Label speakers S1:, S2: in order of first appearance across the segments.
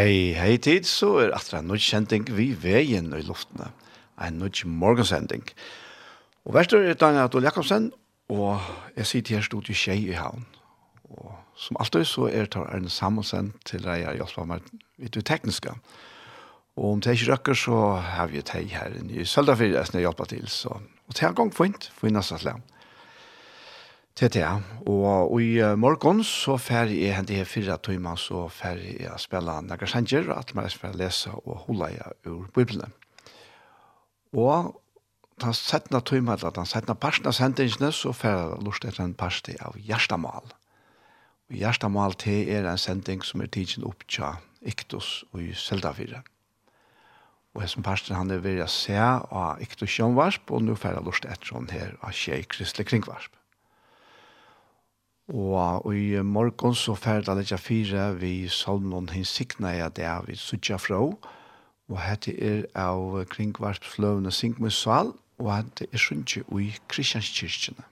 S1: Hei, hei tid, så er atra en nødkjenting vi veien i luftene. En nødt morgensending. Og verstur er Daniel Adol Jakobsen, og jeg sitter her stod i Kjei i havn. Og som alltid så er det en Samuelsen til deg jeg hjelper meg litt det tekniske. Og om det ikke røkker så har vi et hei her i Sølda jeg hjelper til. Så. Og til en gang fint, for innan satt lærm. Det er det, og, og i morgen så fer jeg hentet her fire timer, så fer jeg å spille Nagar Sanger, og alt mer skal lese og holde jeg ur Bibelen. Og den settende timer, eller den 17. parten av sendingene, så fer jeg lort etter en parste av Gjerstamal. Og Gjerstamal til er en sending som er tidsen opp til Iktus og i Seldafire. Og som parsten han er ved å se av Iktus Sjønvarsp, og nå fer jeg lort etter henne her av Kjei Kristelig Kringvarsp. Og i morgen så færd det litt fire vi salmen hinsikna jeg det vi sutja fra. Og hette er av kringvarpsløvende Sinkmusal, og hette er sunnkje i Kristianskirkene.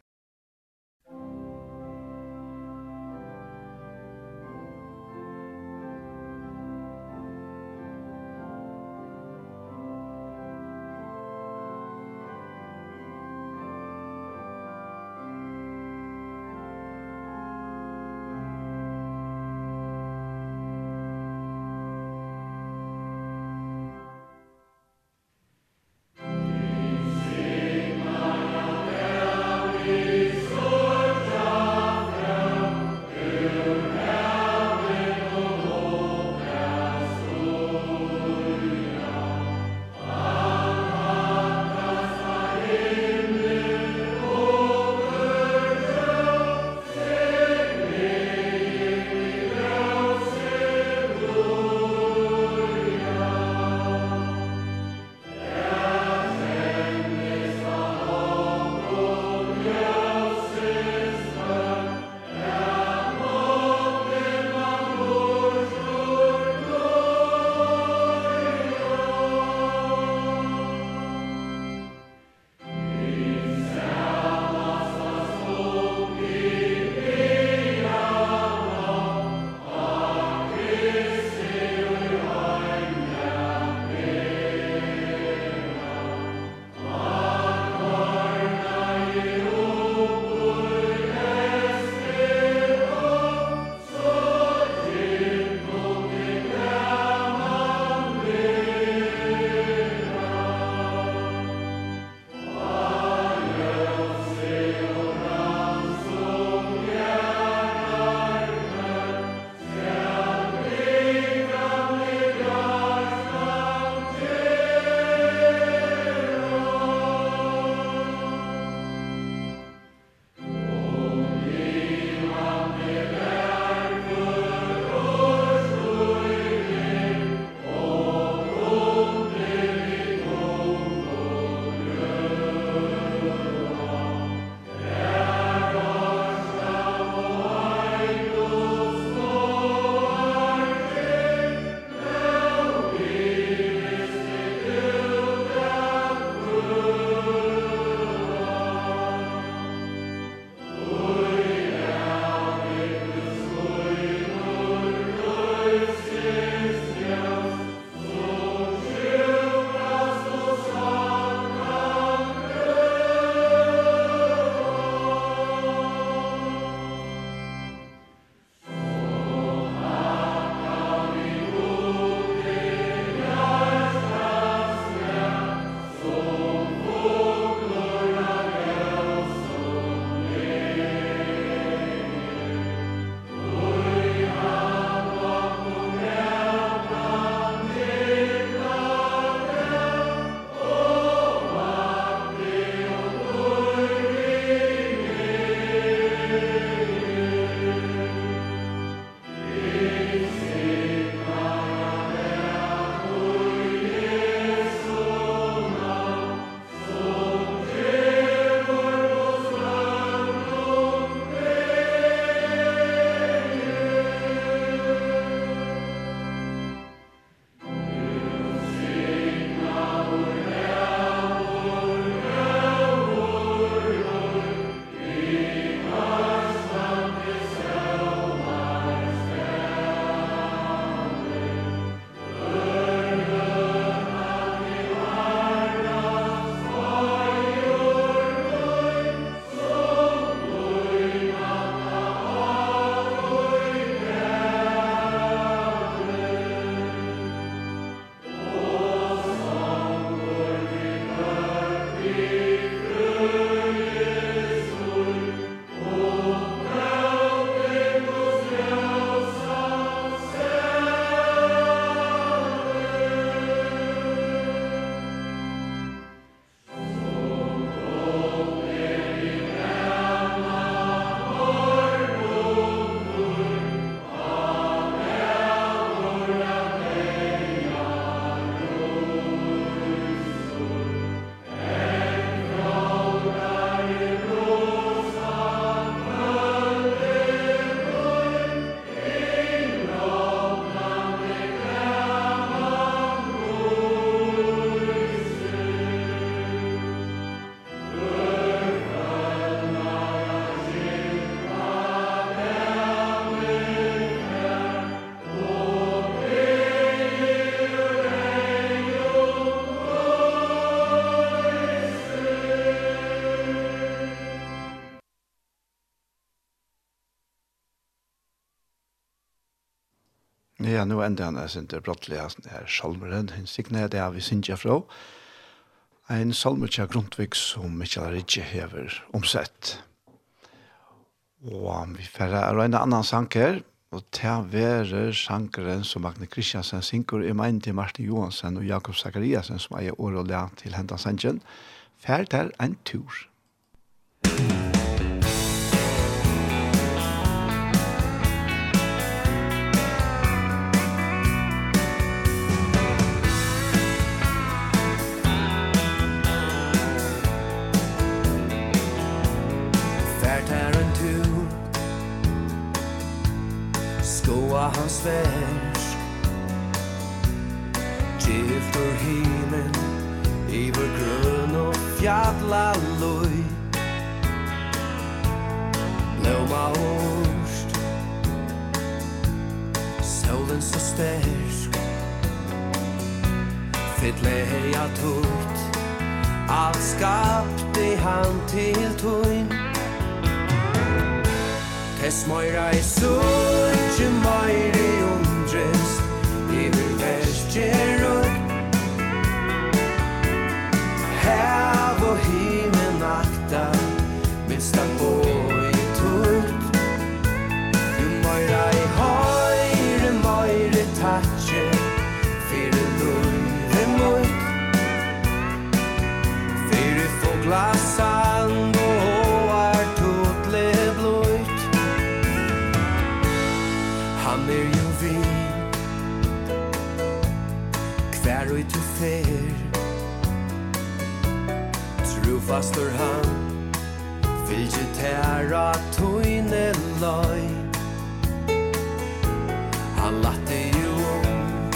S1: Ja, nu enda han er sinte brottelig hans er salmeren, hun sikne det av vi sinte fra. En salmer til Grundtvig som Mikael Ritchie hever omsett. Og vi færre er en annan sang her, og til være sangeren som Magne Kristiansen synker i mein til Martin Johansen og Jakob Zachariasen som eier året og lær til hentan sangen. Færre til en tur.
S2: hans svensk. Gift ur himen Iver grön og fjalla loj. Blåma orst Solen så stersk Fittle heia tukt Alt skapte han til tuin Tess moira i suttje moira kjer fastur han Fylgje tæra tøyne løy. Han latte jo om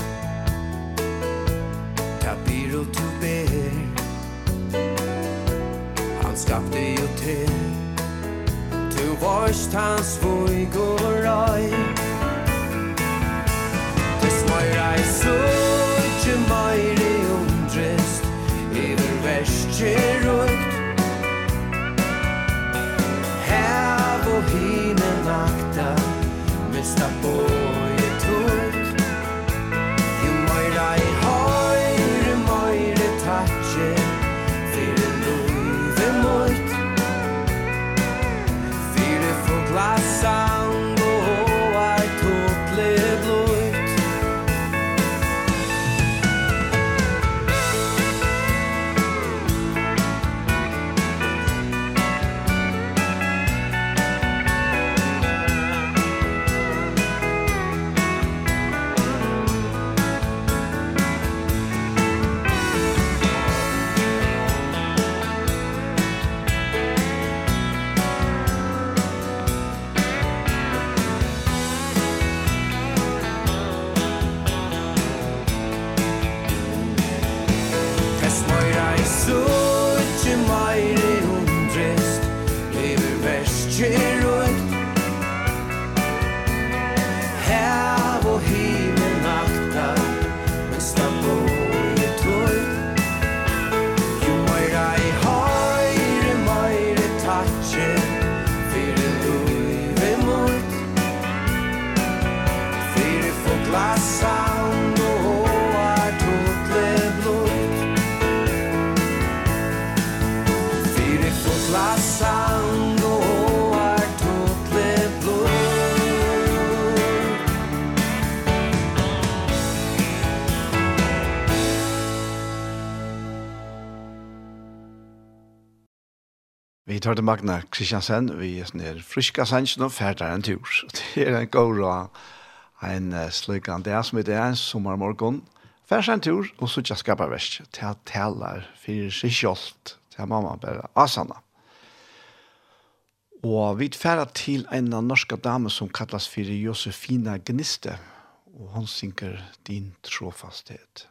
S2: Tapir og tu ber. Han skapte jo til. Tu vorst hans vug og røy. Tis meira i moira i undrest Iver verst himlen vakta Mesta på Vi
S1: tar til Magna Kristiansen, vi er sånn her friska sannsyn og ferder en tur. Det er en god råd, en slikkan det er det en sommermorgon. Ferder en tur, og så ikke skapar verst. Til at taler for seg kjolt, til mamma bare asana. Og vi ferder til en norska dame som kallas for Josefina Gniste, og hon synker din trofasthet.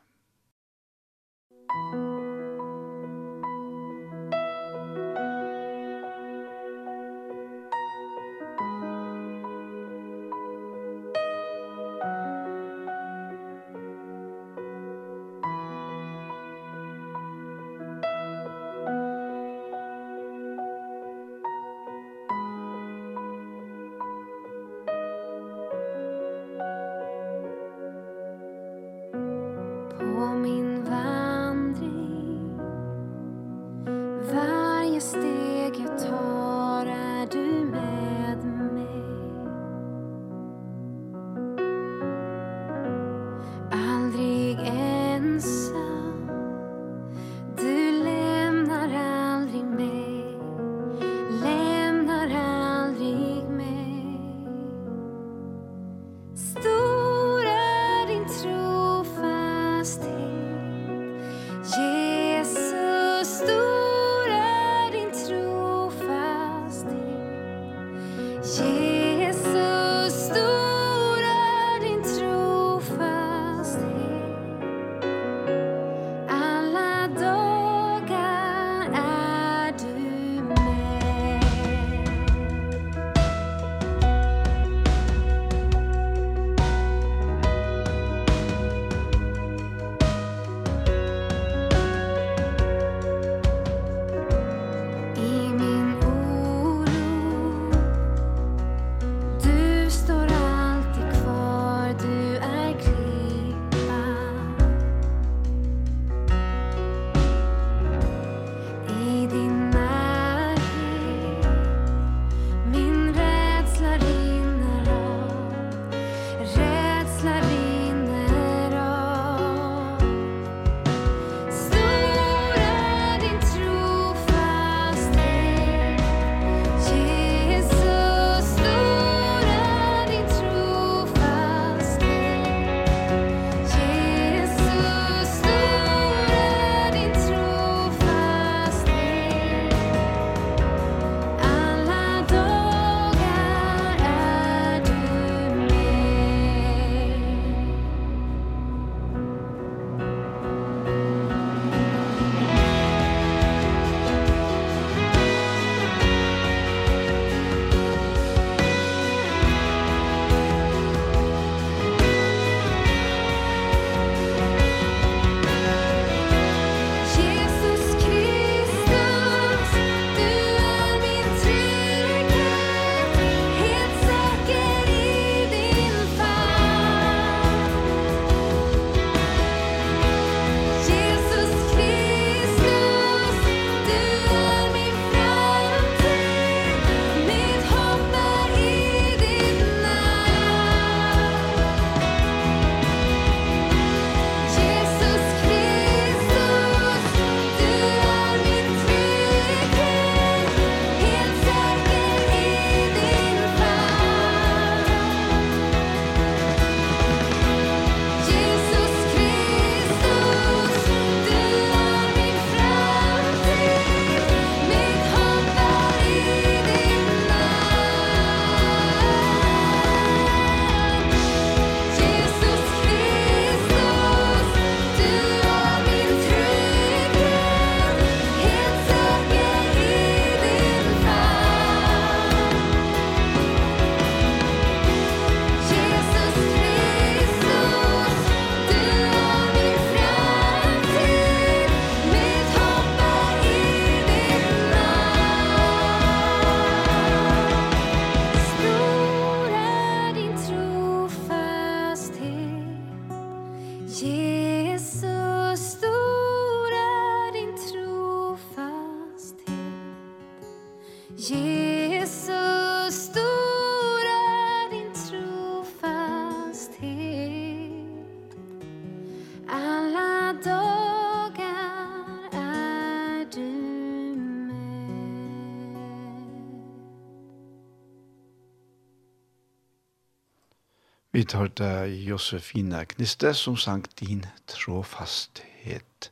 S1: Vi tar det Josefina Kniste som sang din trofasthet.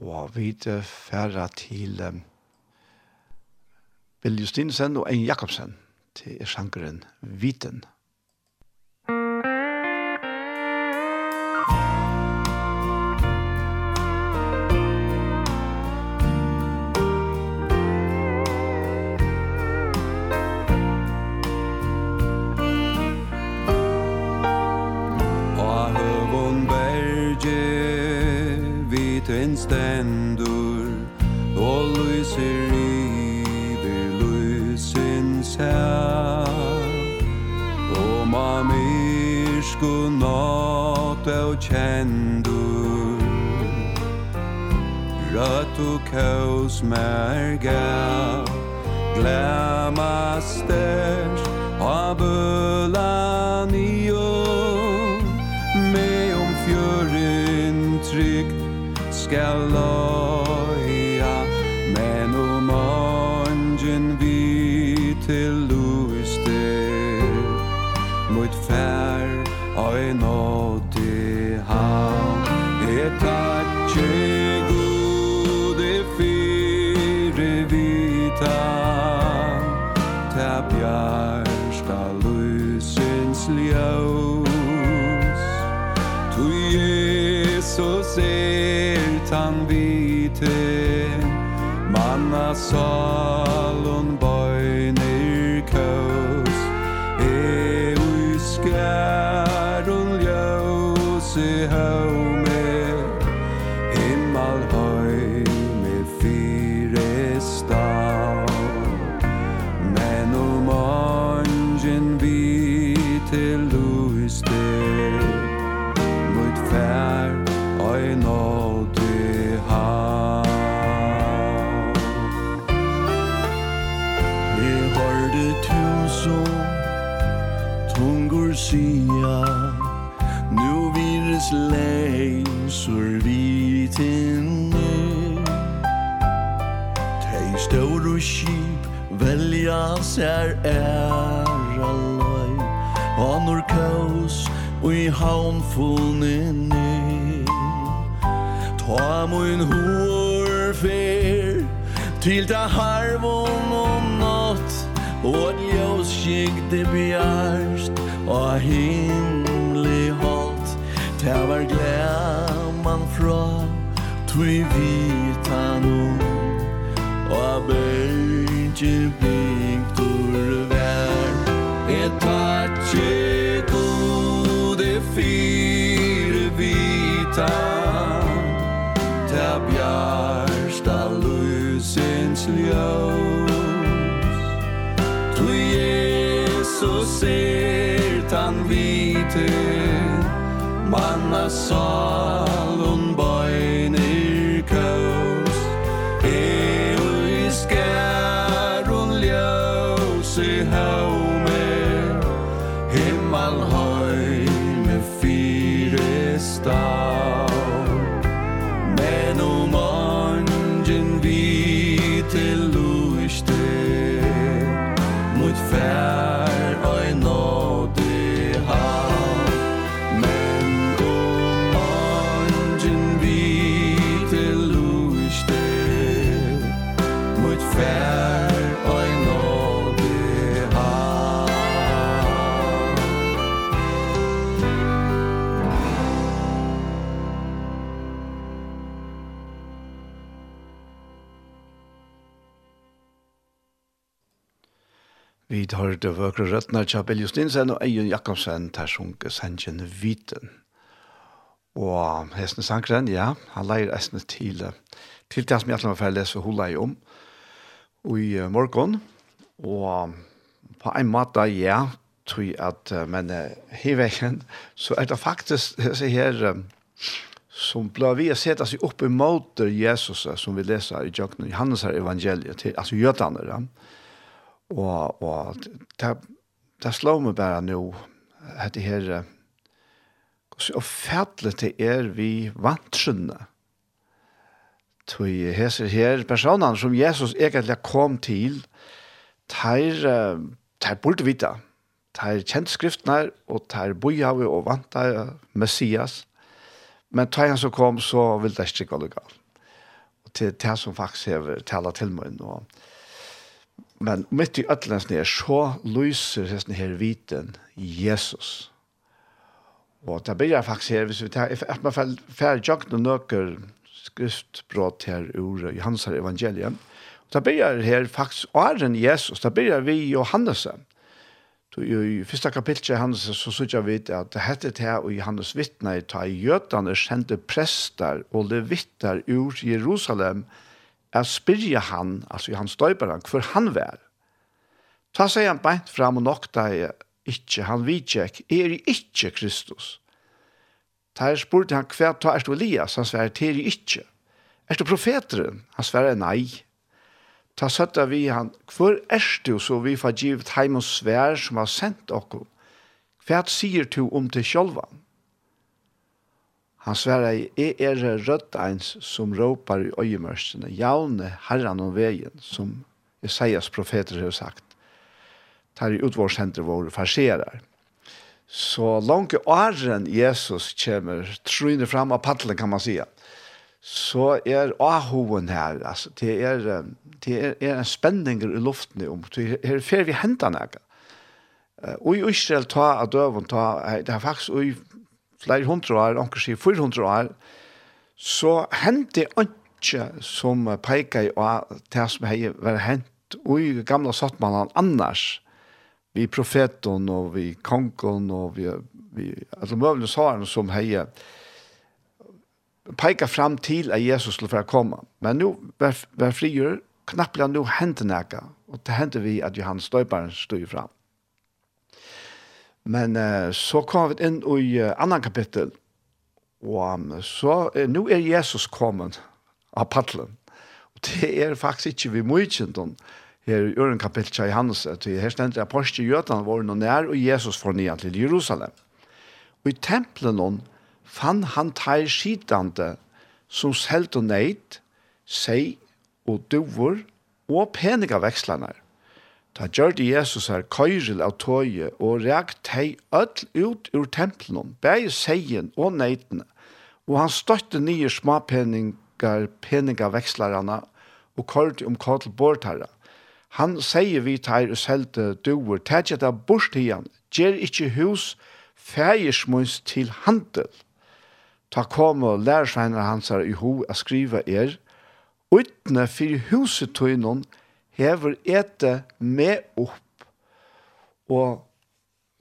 S1: Og vi færre til um, Bill Justinsen og Ein Jakobsen til sjankeren Viten.
S3: mörku nåt och kändur kaos märga Glämmas där av bulan i om fjörin trygt skal låta só sær æra løy. Anor kaos og i haun fullne ny Ta mun hår fer Til ta harvon og natt Og at ljós kik bjarst Og himli halt Ta var glæman fra Tui vita nun Og bergi blir Jeg takkje gode fire vita. Ta bjarsta lusens ljøs Tu Jesus ser tan vite. Manna
S1: sa hørte vøkre røttene Kjabel Justinsen og Eion Jakobsen til sunke Sengen Viten. Og hesten sangren, ja, han leier hestene til, til det som jeg tror jeg lese hun leier om i morgen. Og på en måte, ja, tror jeg at, men i veien, så er det faktisk disse her som ble vi å sette seg opp imot Jesus som vi leser i Jokken Johannes her evangeliet, til, altså jødene, ja Og, og det, det slår meg bare nå, dette her, hvordan oppfattelig det er vi vantrende. Tøy heser her personene som Jesus egentlig kom til, teir, tar burde vita tar kjent skriftene, og tar bojave og vanta Messias. Men tar han som kom, så vil det ikke gå legalt. Og til det som faktisk hever tala til meg nå. Og Men mitt i ötlens nere så lyser hesten her viten Jesus. Og det blir faktisk her, hvis vi tar, at man fær, fær jakt og nøkker skriftbrott her ur Johans evangelium, og det blir her faktisk åren Jesus, det blir vi i Johannes. Så i første kapittel i Johannes så sier vidt at det heter det her i Johannes vittne, ta i jødene kjente prester og levitter ur Jerusalem, og er spyrja han, altså i hans døyperen, hvor han var. Ta seg han beint fram og nokta jeg ikke, han vidtjekk, er ikke Kristus. Ta er spurte han hva ta er du Elias, han sverre, er ikke. Er du profeteren? Han sverre, nei. Ta søtta vi han, hvor er du så vi får givet heim og svær som har sendt okkom? Hva sier du om til sjolvan? Han sverre, jeg er rødt eins som råpar i øyemørsene, javne herran om veien, som Isaias profeter har sagt. Tar i utvårdshenter våre farserar. Så langt åren Jesus kommer, tryner fram av paddelen kan man säga. Så er ahoen her, altså, det er, det er, er en spenning i luften om, det er fer vi hentan her. Og i Israel ta av døven ta, det er faktisk i flere hundre år, anker sier 400 år, så hendte ikke som peker av det som har vært hent i gamle sattmannen annars, vi profeten og vi kongen og vi, vi altså møvende svarene som har peker frem til at Jesus skulle få komme. Men nå, hver, hver frigjør, knapplega nå hendte nækka, og det hendte vi at Johannes Støyparen stod fram. Men uh, så kom vi inn i uh, annan kapittel, og um, så, uh, nå er Jesus kommet av paddelen. Og det er faktisk ikke vi mykjenten her i øren kapittel i Johannes, at her stendte apostel Gjøtan var noen nær, og Jesus fornya til Jerusalem. Og i tempelen noen fann han teir skitande som selt og neid, sei og duvor og peniga vekslanar. Ta det Jesus her køyrel av tøye og rekt hei öll ut ur tempelen, bæg seien og neitene, og han støtte nye peniga peningavekslarene, og kørte om kå til bortarra. Han sier vi tar og selte doer, tætja da bort igjen, gjer ikkje hus, fægersmøys til handel. Ta kom og lærersveiner hans her i ho a skriva er, utne fyrir huset tøynon, hever ete med opp. Og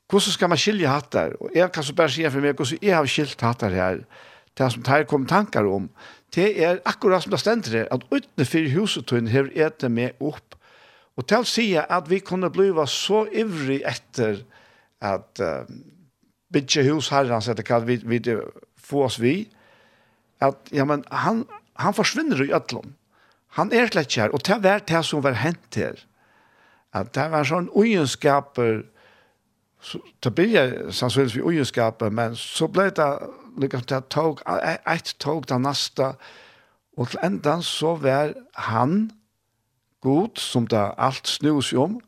S1: hvordan skal man skilje hattar? Og jeg kan så bare si for meg hvordan jeg har skilt hattar her, det som tar kom tankar om, det er akkurat som det stender her, at utenfor husetøyen hever ete med opp. Og til å si at vi kunne bliva så ivrig etter at uh, bytje hus herrens etter hva vi, vi få oss vi, at ja, men han, han forsvinner i ødlån. Han er slett kjær, og det var det som var hent her. At det var sånn ugenskaper, så, det blir sannsynligvis vi ugenskaper, men så ble det liksom det tog, et tog det neste, og til enda så var han god, som det alt snus om.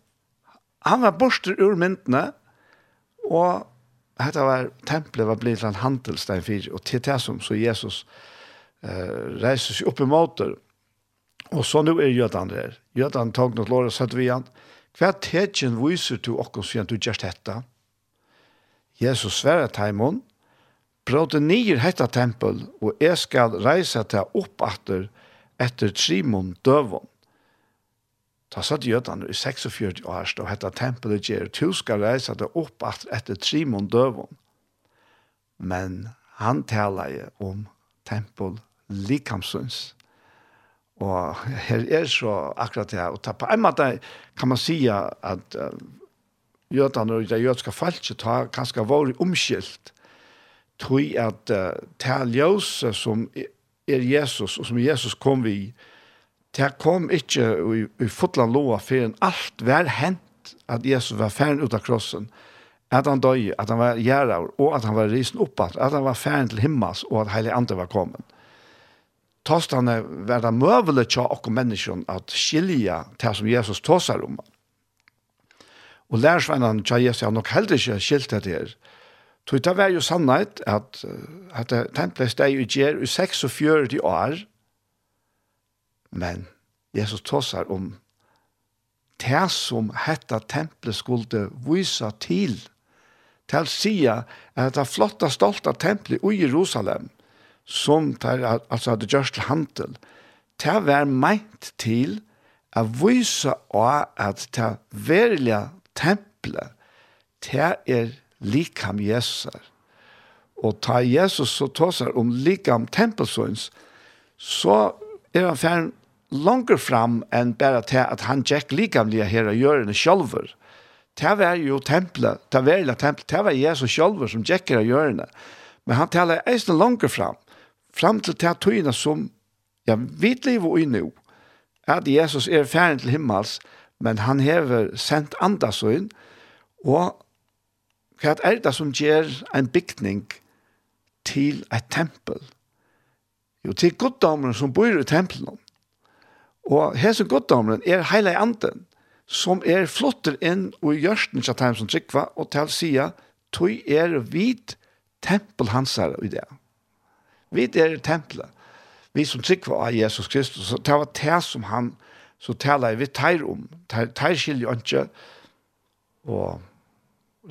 S1: Han var borster ur myndene, og dette var, tempelet var blitt en handelstein for, og til det som så Jesus eh, reiser seg opp i måter, og Og så nu er Jødan der. Jødan tog noe lår og satt vi igjen. Hva tegjen viser du okkur siden du gjerst dette? Jesus sverre taimon, bråte nyer hetta tempel, og jeg skal reise til opp atter etter trimon døvon. Ta satt Jødan i 46 år, og hetta tempelet gjer, du skal reise til opp atter etter trimon døvon. Men han taler om tempel likamsens. Og her er så akkurat det her. Og på en måte kan man si at uh, jødene og det jødske falset ta kanskje vært omskilt. Tror at uh, det ljøs som er Jesus, og som Jesus kom vi, det kom ikke i, i fotland loa for alt var hent at Jesus var ferdig ut av krossen. At han døg, at han var gjerra og at han var risen opp, at han var ferdig til himmels, og at heilig andre var kommet tostane vera møvelig tja okkur menneskjon at skilja det som Jesus tåsar om. Og lærersvennan tja Jesus har nok heller ikke skilt det her. Så det var jo sannhet at, at tempelet steg i gjer i 46 år, men Jesus tåsar om det som hetta tempelet skulle vise til, til å si at det flotta, stolta tempelet i Jerusalem – som tar, altså hadde gjørst til handel, det var meint til å vise av at det verilige tempelet, det er likam Jesus. Og ta Jesus så tåser om likam tempelsøns, så er han fjern langer fram enn bare til at han tjekk likamlige her og gjør henne sjølver. Det var jo tempelet, det var jo tempelet, det var Jesus sjølver som tjekker og gjør henne. Men han taler eisen langer fram fram til det tøyene som ja, vi lever i nå, at Jesus er ferdig til himmels, men han hever sendt andre søgn, og hva er det som gjør en bygning til et tempel? Jo, til goddommeren som bor i tempelen. Og hese goddommeren er hele anden, som er flotter inn og gjørsten til dem som trykva, og til å si, tog er vid tempel hans her i det. Vi er tempelet. Vi som trykker av Jesus Kristus, så det var det som han så taler vi teir om. Teir, teir skiljer ikke. Og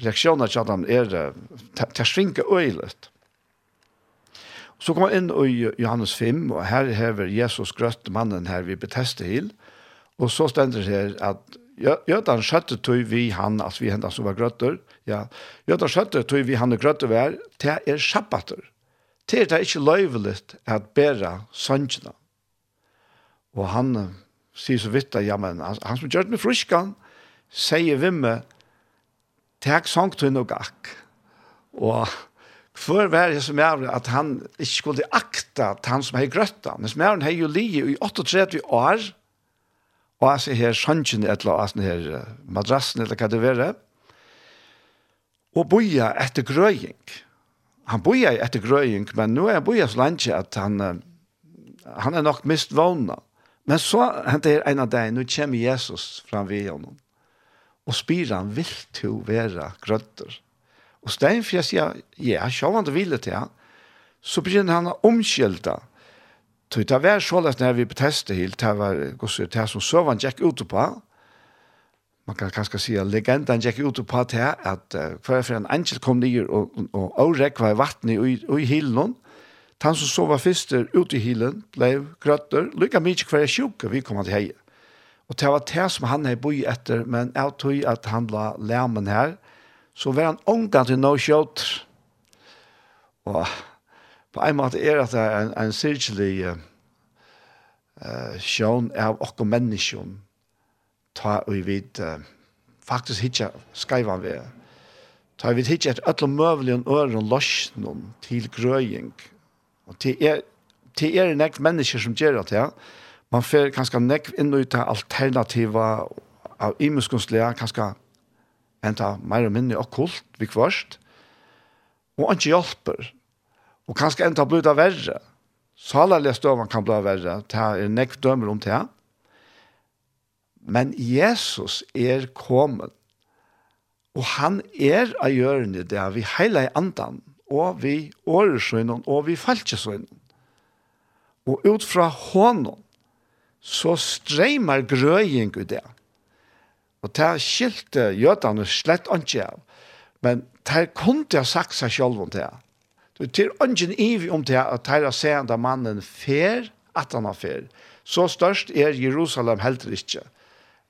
S1: reaksjonen til Adam er det svinker øylet. Så kom han inn i Johannes 5, og her hever Jesus grøtt mannen her vi beteste til. Og så stender det her at Jødan skjøtte tog vi han, altså vi hendene som var grøtter, ja, Jødan skjøtte tog vi han og grøtter var, til er sabbater til det er ikke løyvelig at bæra sønnsene. Og han sier så vidt, ja, men han, han som gjør det med fruskan, sier vi med, tek sangtun og gakk. Og før var det som er at han ikke skulle akta at han som hei han. men som er han hei jo li i 38 år, og han sier her søngjene eller eller annet her madrassen eller hva det være, og boja etter grøying. Og han bojer efter gröjning, men nu är han bojer så länge att han, han är nog mist vana. Men så hentet det en av dig, nu kommer Jesus fram vid honom. Och spyr han, vill du være grøtter? Og Steinfjell sier, ja, sjå han det ville til han. Så begynner han å omkjelta. Så det var så lett når vi betestet helt, det var det som søvann gikk ut på man kan kanskje si at legenden gikk ut på det her, at uh, for en angel kom ned og, og, og rekva i vattnet og, og i hilen, han som sova først ut i hilen, ble grøtter, lykka mye hver sjuke vi kom til hei. Og det var det som han hei boi etter, men jeg tog at han la lærmen her, så var han ångan til no kjøtt. Og på en måte er det en, en sirkelig uh, sjøn av okker menneskjøn, ta og vi uh, faktisk hitja skaivan vi. Ta vi hitja et öll møvelig og øren løsnen til grøying. Og til er, til er nek mennesker som gjør det, ja. Man fer kanskje nek inn ut av alternativa av imenskunstlige, kanskje enta meir og minni okkult, vi kvarst. Og han hjelper. Og kanskje enta blir det verre. Salerlige støvene kan bli verre. Det er nekv dømer om det, ja. Men Jesus er kommet, og han er av hjørnet der vi heiler i andan, og vi åresøgnen, og vi falskesøgnen. Og ut fra hånden, så streimer grøying ut det. Og det skilte jødene slett ikke av. Men det kunne jeg sagt seg selv om det. Det er ikke ivi om det at det er seende mannen fer, at han er fer. Så størst er Jerusalem heller ikke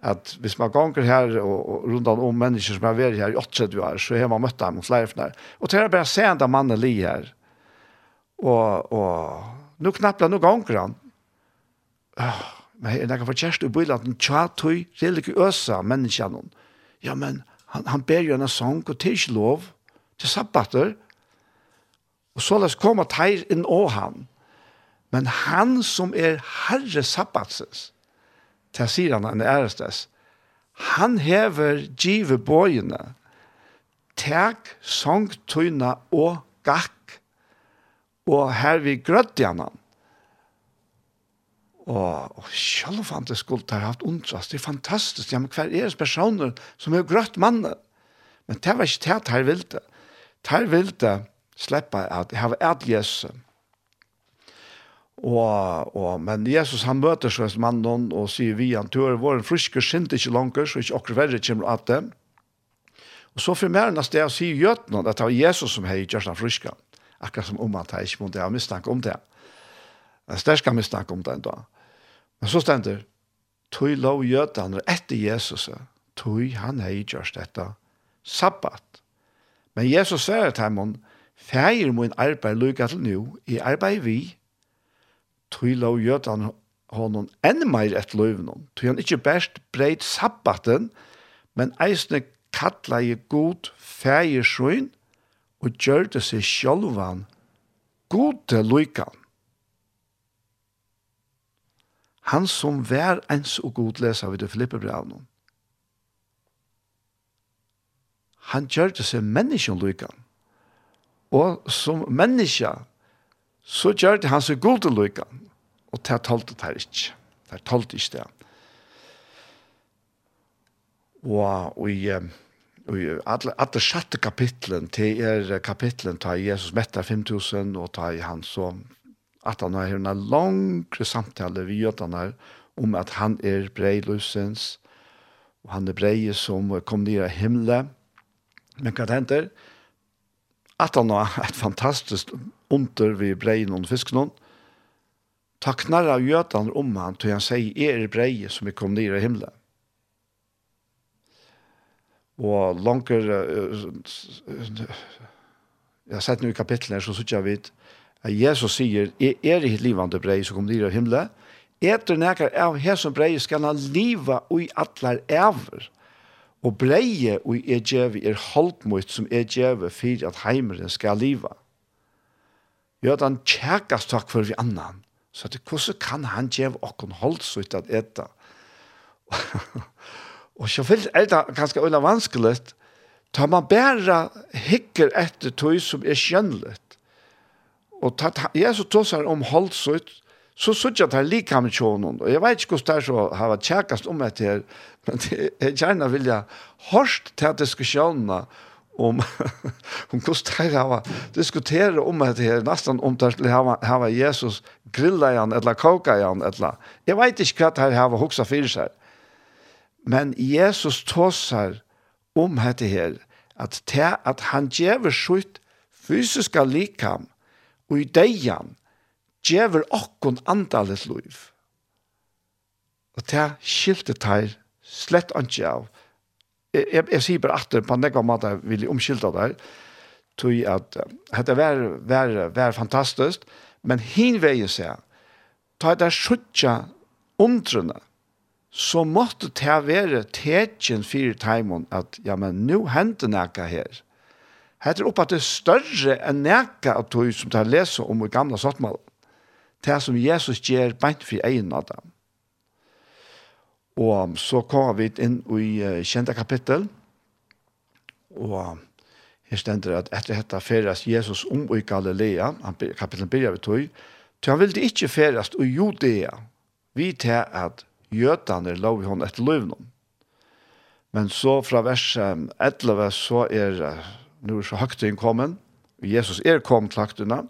S1: at hvis man ganger her og, og rundt om mennesker som har vært her i 80 år, så har man møtt dem hos leifene. Og til å bare se enda mannen li her, og, og nå knapper han, nå ganger han. Øh, men jeg kan få kjæreste i bøyla at han tja tøy religiøse menneskene. Ja, men han, han ber jo en sang og til ikke lov til sabbater. Og så lest komme teir inn og han. Men han som er herre sabbatsens, til sier han en ærestes, han hever give bøyene, tek, sång, tøyna og gakk, og her vi grødde han han. Og, og selv om det skulle ha haft ondrast, det er fantastisk, ja, men hver er personer som har grøtt mannen? Men det var ikke det her vilde. Det her vilde slipper at jeg har et Jesus, Og, og, men Jesus han møter seg mannen mann og sier vi han tør, vår friske skinte ikke langer, så ikke akkurat verre kommer at det. Og så for mer enn det å si gjøtene at det var Jesus som har gjort han friske. Akkurat som om han tar ikke mot det, han mistanke om det. En sterske mistanke om det enda. Men så stender, tog lov gjøtene etter Jesus, tog han hei gjort dette sabbat. Men Jesus sier til ham, feir min arbeid lykka til nu, i arbeid vi, tøyla og gjøt han honom enn meir et løyvnum. Tog han ikkje best breit sabbaten, men eisne kattla i god fægersøyn og gjørte seg sjolvan gode løykan. Han som vær ens og god lesa vid det Filippebrevnum. Han gjørte seg menneskjøn løykan. Og som menneskja så gjør det han seg god til lykke, og det er talt det her ikke. Det er talt ikke det. Og, i, i alle, alle sjette kapitlen, til er kapitlen, tar Jesus mettet 5000, og tar han så, at han har en langre samtale vi jødene her, om at han er breilusens, og han er breie som kom ned av himmelen. Men hva henter? At han har et fantastisk under vi breien og fiskene. Ta knarra av gjøtan om han, til han sier, er breie som er kom nere i himmelen. Og langer, jeg har sett nu i kapitlet her, så sier jeg vidt, at Jesus sier, er det hitt livande breie som kom nere i himmelen? Etter nekar av hesson breie skal han liva ui atlar ever. Og breie ui er djeve er holdmøyt som er djeve fyrir at heimeren skal liva gjør han kjærkast takk for vi annan. Så det, hvordan kan han gjøre åkken holdsut at eta? og så fyllt er det ganske øyne vanskelig, tar man bare hikker etter tog som er skjønnelig. Og ta, ta, Jesus tog seg om holdsut, så sutja tar lika med tjonen. Og jeg vet ikke hvordan det er så har vært kjærkast om etter her, men jeg gjerne vil jeg hørst til diskusjonene, om om kostar hava diskutera om att det är nästan om att hava hava Jesus grilla igen eller koka igen eller jag vet inte vad här hava huxa för sig men Jesus tossar om hette här att te att han ger skjut fysiska likam och i dejan ger okkon andalet liv. Og det skilte teir slett ikke av jeg, jeg, jeg sier bare at på en nekva måte vil jeg omskylda der, tog at dette var, var, var fantastisk, men hin vei seg, ta der suttja undrene, så måtte det være tetjen fire timen at, ja, men nå hender nekka her. Hette opp at det er større enn nekka av tog som det leser om i gamla sottmalen. Det som Jesus gjør beint for egen av dem. Og så kom vi inn i kjente kapittel, og her stender at etter dette ferast Jesus om i Galilea, kapitlet begynner vi tog, til han ville ikke ferast i Judea, vi til at jødene lov i hånd etter løvnum. Men så fra vers 11 så er, nå er så høgtiden kommet, Jesus er kom til høgtidene,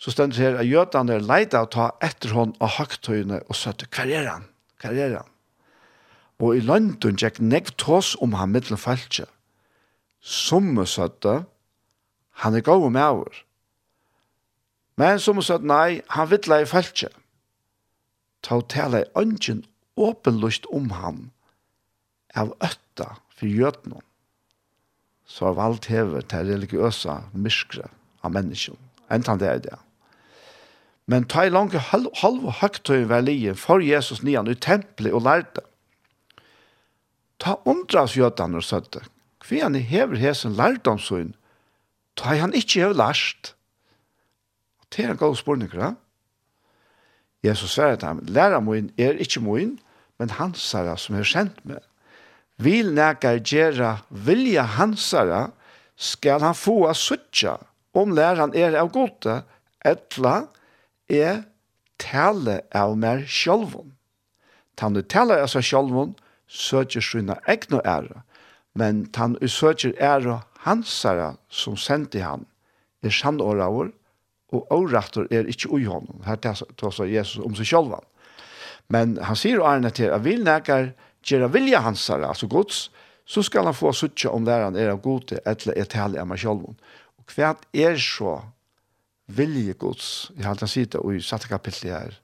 S1: så stender det her at jødene leide å ta etter hånd av høgtøyene og søtte, hva er han? Hva er han? Og i London gikk nekv tås om han mittlen falskje. Somme søtte, han er gode med over. Men somme søtte, nei, han vittla i falskje. Ta og tala i ønsken åpenlust om han av øtta for gjøtnum. Så har valgt hever til religiøse myskre av mennesken. Entan det er det. Men ta i langt halv, halv høgtøy for Jesus nian i tempelet og lærte Ta undras jødan og søtte. Hvi han hever hesen lærdomsøyn, ta han ikkje hever lærst. Det er en god spurning, ja? Jesus sverre til ham, læra moin er ikkje moin, men hansara som er kjent med. Vil nekar gjerra vilja hansara, skal han få a suttja, om læran er av gode, etla er tale av mer sjolvun. Tannu tale av seg sjolvun, søker sina egna æra, men han søker æra hansara som sendte han, er sannåra vår, og årettor er ikkje ui honom. Her tar Jesus om seg sjolvan. Men han sier og Arne til at vil nekar gjøre vilja hansara, altså gods, så skal han få suttje om der han er av gode, eller er tale av meg sjølvan. Og hva er så vilje gods? Jeg har alltid sier det i satte kapitlet her.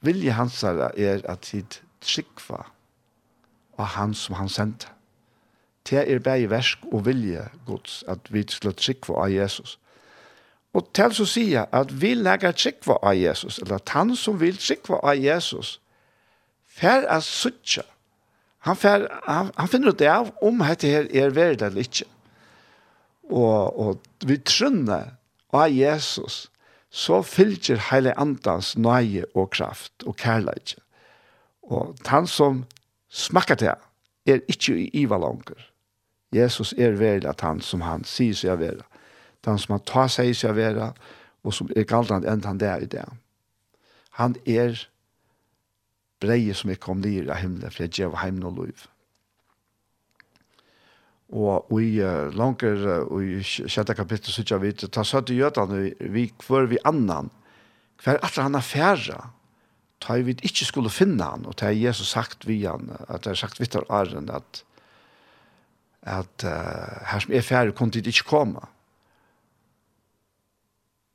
S1: Vilje hansara er at tid trikva av han som han sendte. Det er bare versk og vilje gods at vi skal trykke av Jesus. Og til så sier jeg at vi legger trykke av Jesus, eller at han som vil trykke av Jesus, fer er suttje. Han, fer, han, han finner ut av om dette her er verdt eller ikke. Og, og vi trønner av Jesus, så fylger hele andans nøye og kraft og kærlighet. Og han som smakka til er ikkje i iva langer. Jesus er vel at han som han sier seg å være. Han som han tar seg seg å være, og som er galdan enn han der i det. Han er breie som er kom nir av himmelen, for jeg gjør heim noe liv. Og i uh, langer, og i sjette kapittel, så ikke jeg vet, ta søtt i gjøtene, vi kvar vi annan, hver at han er færre, ta vi ikke skulle finne han, og ta Jesus sagt vi han, at det er sagt vittar æren, at, at uh, her som er færre, kunne de ikke komme.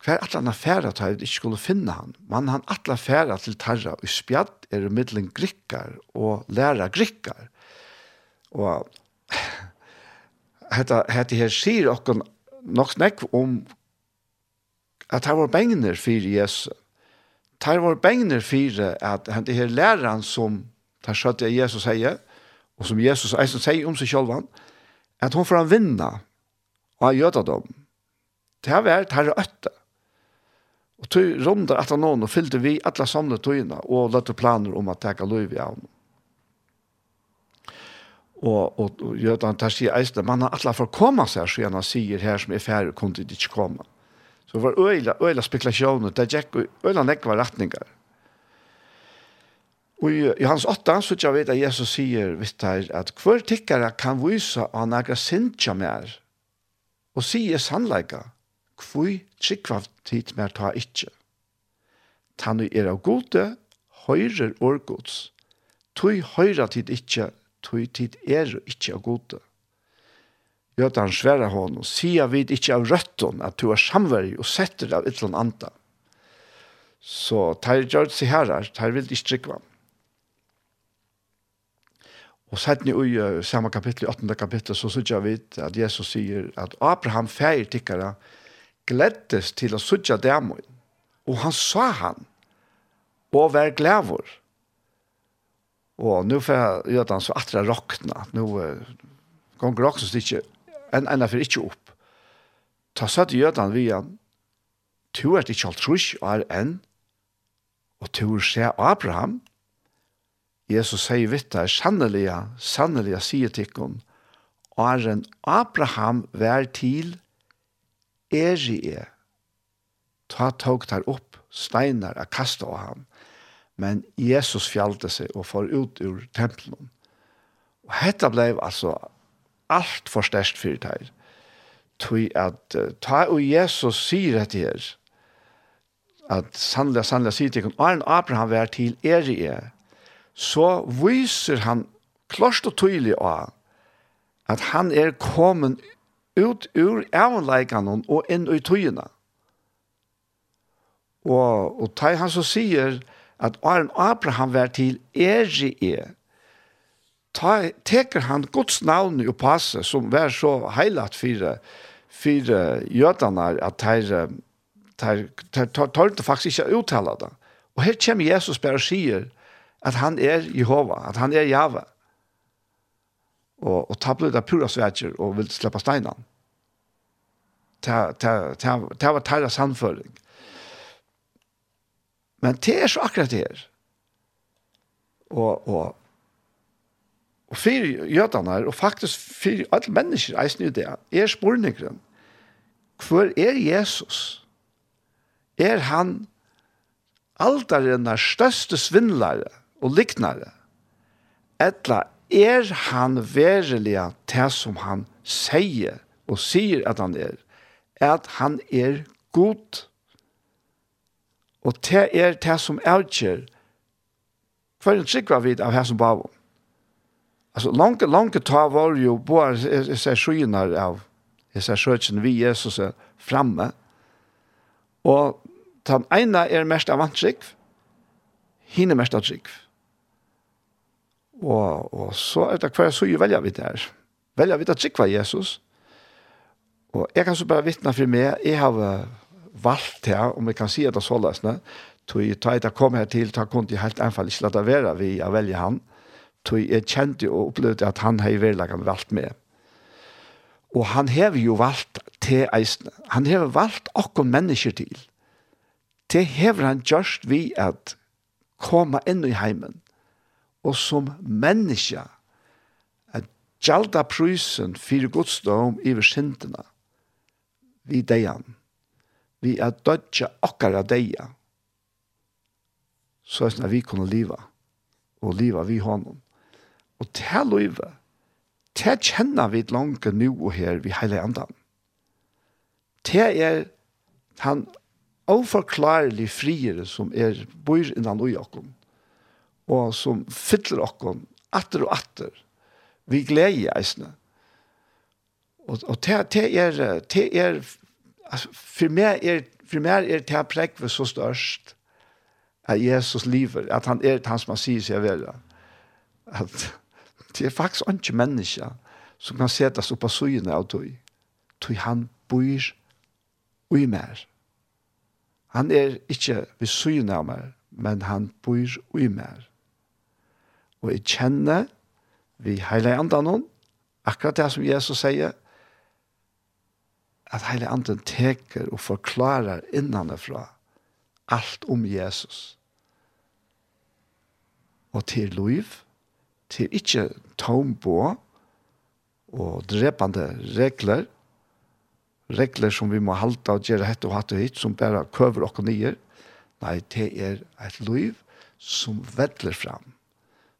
S1: Hver at han færre, ta vi ikke skulle finne han, men han atla færre til tarra, og spjatt er i middelen grikkar, og læra grikkar. Og hetta hetta her sier okkum nokk nekk om at han var bengner fyrir Jesus tar vår bengner fire at han det her læreren som tar skjøtt det Jesus sier, og som Jesus eisen sier om seg selv, at hun får han vinna av jødadom. Det har vært her øtte. Og tog runder etter noen og fylte vi alle samlet togene og løtte planer om at teka lov i ham. Og, og, og jødene tar seg eisen, man har alle for å komme seg, så han sier her som er ferdig, kunne de ikke komme. Det var øyla, øyla spekulasjoner, det gikk øyla nekva retninger. Og i, i hans åtta, så jeg vet at Jesus sier, vet her, at hver tikkere kan vise av nekra sintja mer, og sier sannleika, hver trikva tid mer ta ikkje. Tannu er av gode, høyrer årgods, tui høyra tid ikkje, tui tid er ikkje av gode. Gjøte han svære hånd, og sier vid icke av rötton att du er samverg och sätter av ett annet anta. Så tar jag sig her, tar vil ikke dricka. Og sett ni i samma kapitel, i 8. kapitel, så sier vi at Jesus sier at Abraham feir tikkara gleddes til å sutja dæmoen, og han sa han, og vær glævor. Og nu får jeg gjøre han så atra råkna, nu uh, gong råkna så ikke enn enn fyrir ikkje opp. Ta satt i jødan vi han, tu er ikkje alt trus og er enn, og tu er se Abraham, Jesus sier vitt der, sanneliga, sannelig, sier tikkun, er er Abraham vær til, er i er. Ta tog der opp steinar a kasta av ham, men Jesus fjallte seg og får ut ur tempelen. Og hetta blei altså alt for størst for det Tui at ta og Jesus sier dette her, at sannelig, sannelig sier til henne, Arne Abraham vær til er i er, så viser han klart og tydelig av at han er kommet ut ur avleikene og inn i tøyene. Og, og ta han så sier at Arne Abraham vær til er i er, ta, teker han Guds navn i passe, som var så heilat for, for jødene, at de tørte faktisk ikke å uttale det. Og her kommer Jesus bare og sier at han er Jehova, at han er Java. Og, og ta ble det pura svetjer og vil slippe steinene. Det var tæra sannføring. Men det er så akkurat det her. Og, og og for jødene og faktisk for alle mennesker eisen i det, er spørningeren, hvor er Jesus? Er han alderen er største svindlere og liknare? Etla er han verilig til som han sier og sier at han er, at han er god. Og det er det som avgjør for en trygg var vidt av her som bavon. Alltså långt långt ta var ju på så skynar av. är så sjöken vi Jesus är framme. Och den ena är mest avantrik. Hinne mest avantrik. Og, og så er det hver så jo velger vi där. her. Velger vi att trygg var Jesus. Og jeg kan så bare vittne for meg, jeg har valgt her, om jeg kan si at det er så løsende, tog jeg da kom her til, ta kunne jeg helt enfall ikke la være vi å velge han tog jeg kjente og opplevde at han har i han valgt med. Og han har jo valgt til eisene. Han har valgt akkurat mennesker til. Det har han gjort vi at komme inn i heimen. Og som menneske at gjalda prysen for godsdom i versintene vi deian. Vi er dødja okkara deia. Så er vi kunne liva. Og liva vi hånden. Og til løyve, til kjenner vi langt nå og her vi hele andan. Til er han avforklarelig friere som er bor innan ui okkom, og som fyller okkom atter og atter, vi gleder i eisene. Og, og til, til er, til er, altså, for meg er, for meg er til prekve så størst, at Jesus lever, at han er han som han sier seg vel. At, Det er faktisk ikke mennesker som kan settes opp av søgene av tog. Tog han bor ui mer. Han er ikke ved søgene av mer, men han bor ui mer. Og jeg kjenner vi hele andre hon, akkurat det som Jesus sier, at hele anden teker og forklarer innanifra alt om Jesus. Og til liv, til ikke tom på og drepende regler, regler som vi må halte og gjøre hett og hatt og hitt, som bare køver og nyer. Nei, det er et liv som vedler fram,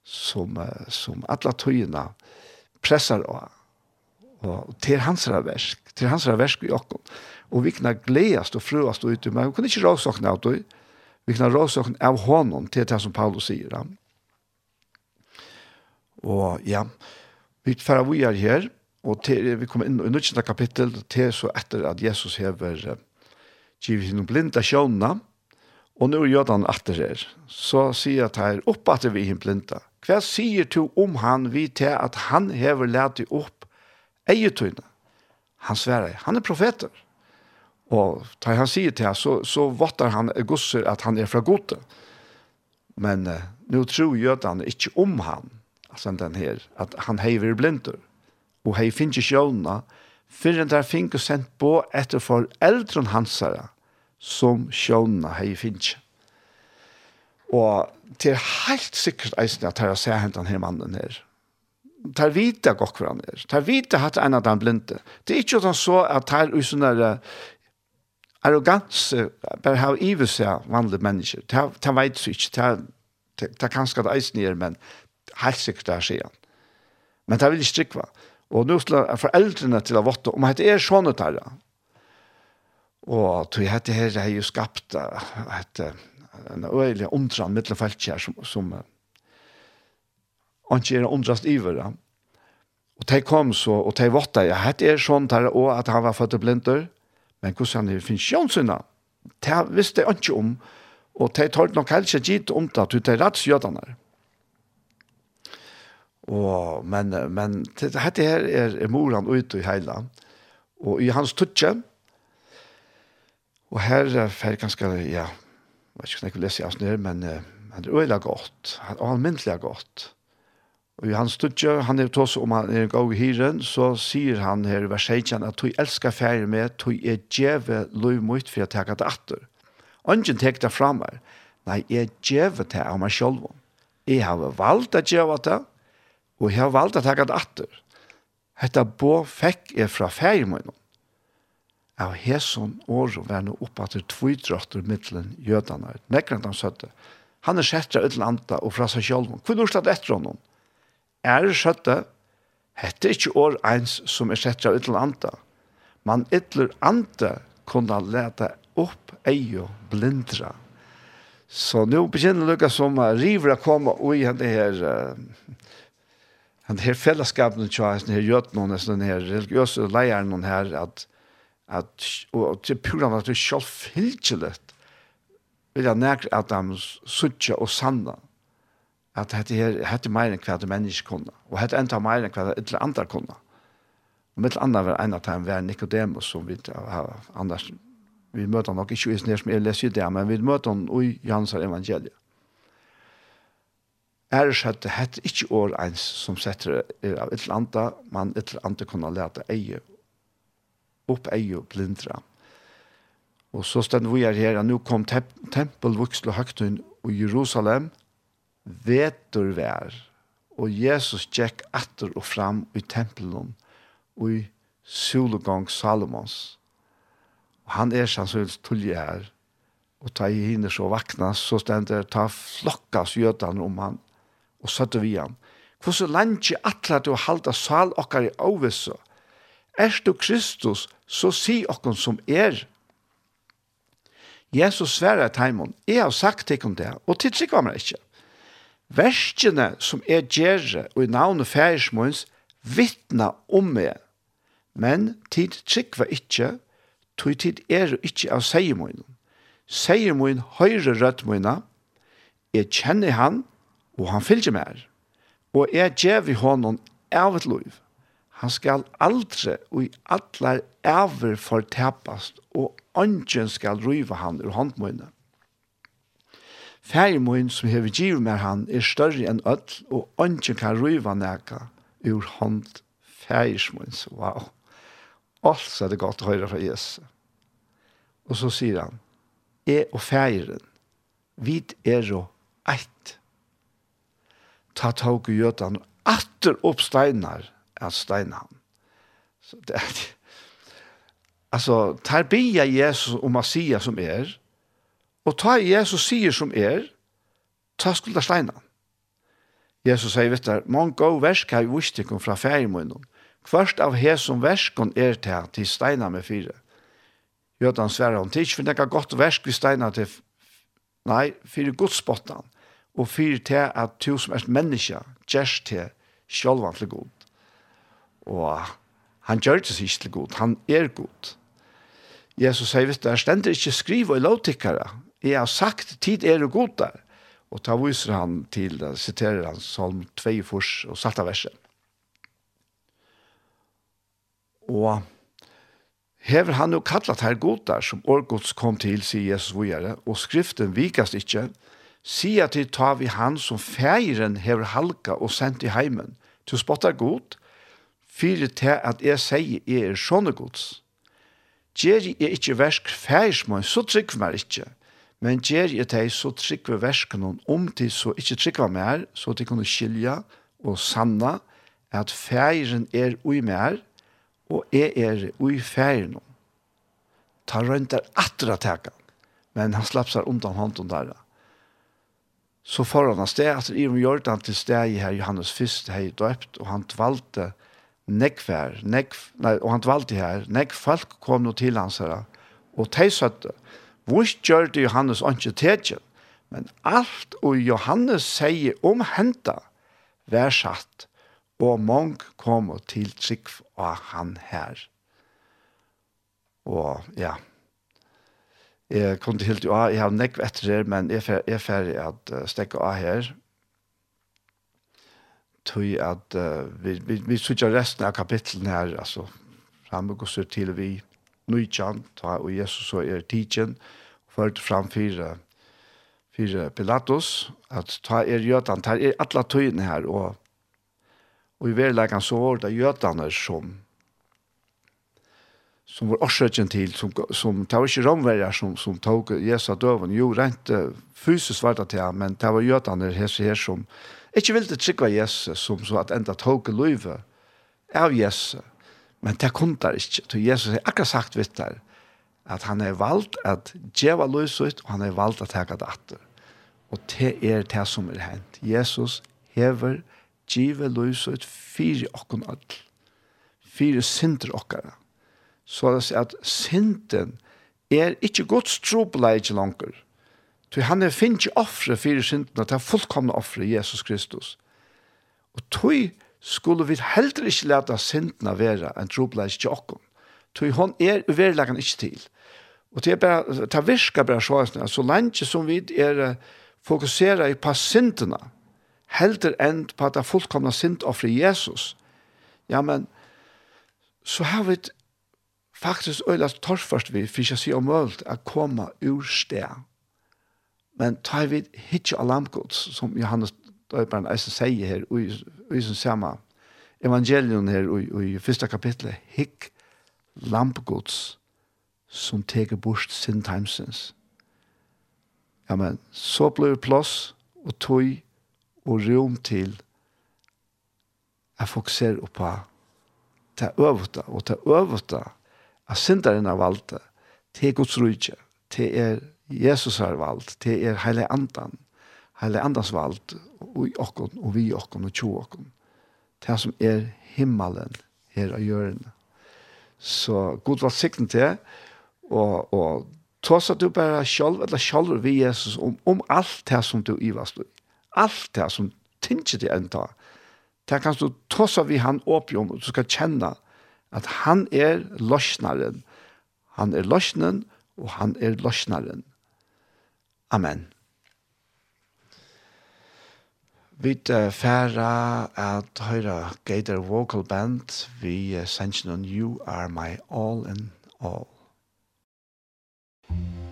S1: som, som alle tøyene pressar av. Og til hans versk, til hans versk i okken. Og vi kan gledast og frøast ut, men vi kan ikke råsokne av det. Vi kan råsokne av honom til det som Paulus sier. Ja Og ja, vi tar vi er her, og til, vi kommer inn i nødvendig kapittel, til så etter at Jesus hever uh, givet henne blinda sjånene, og nå gjør han etter her. Så sier at her, opp at vi henne blinda. Hva sier du om han vi til at han hever lært opp eietøyne? Han sverer, han er profeter. Og da han sier til her, så, så vatter han gosser at han er fra gode. Men uh, nå tror jødene ikke om han, alltså den her, att han heiver blindor och hej finns ju sjölna för den där fink och sent på etter for äldren hansara som sjölna hej Og och till helt sikkert eisen att jag ser hentan her mannen här tar vita gott kvar där tar vita hat en av den blinde det är inte så att tar ut såna där arrogans bara ha ivs ja vanliga människor ta ta vet så inte ta ta kanske att eisen men helt sikkert det her siden. Men det vil ikke strikva. Og nå skal jeg foreldrene til å våtte om at det er sånne der. Og til at det her har jo skapt et, en øyelig omtran mittelfelt her som, som ikke er omtrast iver. Og de kom så, og de våtte, ja, det er sånn der, og at han var født blinder. Men hvordan han finnes jønsynet? Det visste jeg ikke om. Og de tar nok helst ikke gitt om det, at til de rettsgjødene her. Og, men, men dette her er, er moren ute i heila. Og i hans tutje, og her er det ganske, ja, jeg vet ikke om jeg vil lese i hans ned, men han er øyelig godt, han er almindelig godt. Og i hans tutje, han er tås om han er gav i hyren, så sier han her i vers 16 at «Tog elsker ferie med, tog er djeve lov mot for jeg teka det atter». Ongen tek det fram her. Nei, jeg djeve det av meg sjolv. Jeg har valgt å djeve det, Og jeg har valgt å ta det atter. Hette bo fikk jeg fra ferie med noen. Av hesson året var nå oppe til tvidrøtter mittelen jødene. Nekker han søtte. Han er sett fra et og fra seg selv. Hvor er det etter honom? Er det søtte? Hette ikke år eins som er sett fra et landa. Man ytler ante kunne lete opp ei og blindra. Så nå begynner det som river å komme og i henne her... Uh, han här fällskapen tror jag har gjort någon nästan här religiösa läraren någon här att att och till på att det skall filchelet vill jag närk att de sucha och sanna att det här hade mer än kvart människa kunde och hade inte mer än kvart ett andra kunde och mitt andra var en av dem var Nikodemus som vi annars vi möter nog inte i när som jag läser det men vi möter honom i Jansar evangeliet er at det heter ikke år eins som setter er av et eller annet, men et eller annet kunne lete eie, opp eie og blindra. Og så stender vi her her, at nå kom temp tempelvuksel og høgtun i Jerusalem, vetur vær, og Jesus gikk atter og fram i tempelen, og i sologång Salomons. Og han er sannsynlig tullig her, og ta i hinner så vakna, så stender ta flokkas gjøtan om han og søtte vi ham. Hvordan lenge atler du halda sal okkar i avvisse? Er du Kristus, så si okkar som er. Jesus sverre teimon, jeg har sagt til om det, og til trykva meg ikke. Verskjene som er gjerre og i navnet færismøns, vittna om meg. Men tid trykva ikkje, tog tid er ikke av seiermøynen. Seiermøynen høyre rødmøyna, jeg kjenner han, og han fylgjer mer. Og jeg gjev i honom av et liv. Han skal aldri og i allar æver fortepast, og ånden skal riva han ur håndmøyne. Færmøyn som hever givet med han er større enn ødel, og ånden kan riva neka ur hånd færsmøyns. Wow. Alt er det godt å høre fra Jesus. Og så sier han, «Jeg og færen, vi er jo eit ta tog i gjøtan, atter opp steinar, er steinar han. Så det er. Altså, tar bia Jesus om å sia som er, og ta Jesus sier som er, ta skulda steinar. Jesus sier, vet du, man gå versk har vustikken fra ferimunnen. Først av hesom verskon er til til steinar med fire. Jødan sverre om, tids, for det er godt versk vi steinar til, nei, fire godspottan og fyrir til at du som er menneske gjerst til sjølvan til god. Og han gjør det ikke til god, han er god. Jesus sier, hvis det er stender ikke skriva i lovtikkere, jeg har sagt tid er og god der. Og ta viser han til, siterer han salm 2 fors og satt av verset. Og hever han jo kallat her godar som årgods kom til, sier Jesus vågjere, og skriften vikast ikkje, sier til ta vi han som feiren hever halka og sendt i heimen. til spottar god, fyrir til at jeg sier jeg er sånne gods. Gjeri er ikke versk feirsmån, så trygg meg ikke. Men gjeri er teg så trygg ved versken om til så ikke trygg meg mer, så de kunne skilja og sanna at feiren er ui mer, og jeg er ui feiren. Ta røyntar atra teka, men han slapp seg undan hånden der så får han av sted, at i om Jordan til sted i her Johannes først her i døpt, og han valgte nekvær, nekv, nei, og han valgte her, nekv folk kom nå til hans her, og de søtte, hvor gjør det Johannes ikke til men alt og Johannes sier om henta, vær satt, og mong kom til trygg av han her. Og ja, Jeg kom til helt jo jeg har nekk etter her, men jeg er, jeg fer at uh, stekke av her. Tøy at uh, vi, vi, vi sutja resten av kapitlen her, altså, framme går så til vi nøytjan, ta og Jesus så er tidsen, ført fram fire, fire Pilatus, at ta er jøtan, ta er alle tøyene her, og, og i verleggen så var det jøtaner som som var årsøkjen til, som, som det var ikke romverger som, som tog Jesu døven. Jo, rent uh, fysisk var det til men det var jødene her, her som ikke ville trykva Jesus, som så at enda tog løyve av Jesus. Men det kom der ikke, Så Jesus har akkurat sagt vidt der, at han har valgt at djeva løyset, og han har valgt at tega det atter. Og det er det som er hent. Jesus hever djeva løyset fire okken all. Fire synder okkara så at synden er ikke Guds trobeleid ikke langer. Så han er finnes ikke offre for synden, at det er fullkomne offre Jesus Kristus. Og tog skulle vi heller ikke lete syndene være en trobeleid til oss. Tog hon er uverleggen ikke til. Og det, er bare, det virker bare sånn så lenge som vi er fokuserer på syndene, helder enn på at det er fullkomne synd offre Jesus, ja, men så har vi faktisk øyla torfast vi, for ikke å si om øyelt, å komme ur sted. Men ta vi hitje av lampgods, som Johannes Døyperen eisen sier her, og i som samme evangelion her, og i første kapitlet, hikk lampgods som teker bort sin timesins. Ja, men så blir plass og tog og rom til å fokusere på det øvete, og det øvete, at synderen har valgt det, til Guds rydde, til er Jesus har valgt, til er hele Andan, hele Andans valgt, og i okken, og vi okken, og tjo okken. Det som er himmelen her av hjørnet. Så god var sikten til, og, og tross at du bare selv, eller selv vi Jesus, om, om alt det som du ivast i. Alt det som tinget i enda. Det kan du tross at vi han åpjom, og du skal kjenne at han er løsnaren. Han er løsnen, og han er løsnaren. Amen. Vi færa at høyra Gator Vocal Band vi sensjonen You Are My All in All.
S4: Thank you.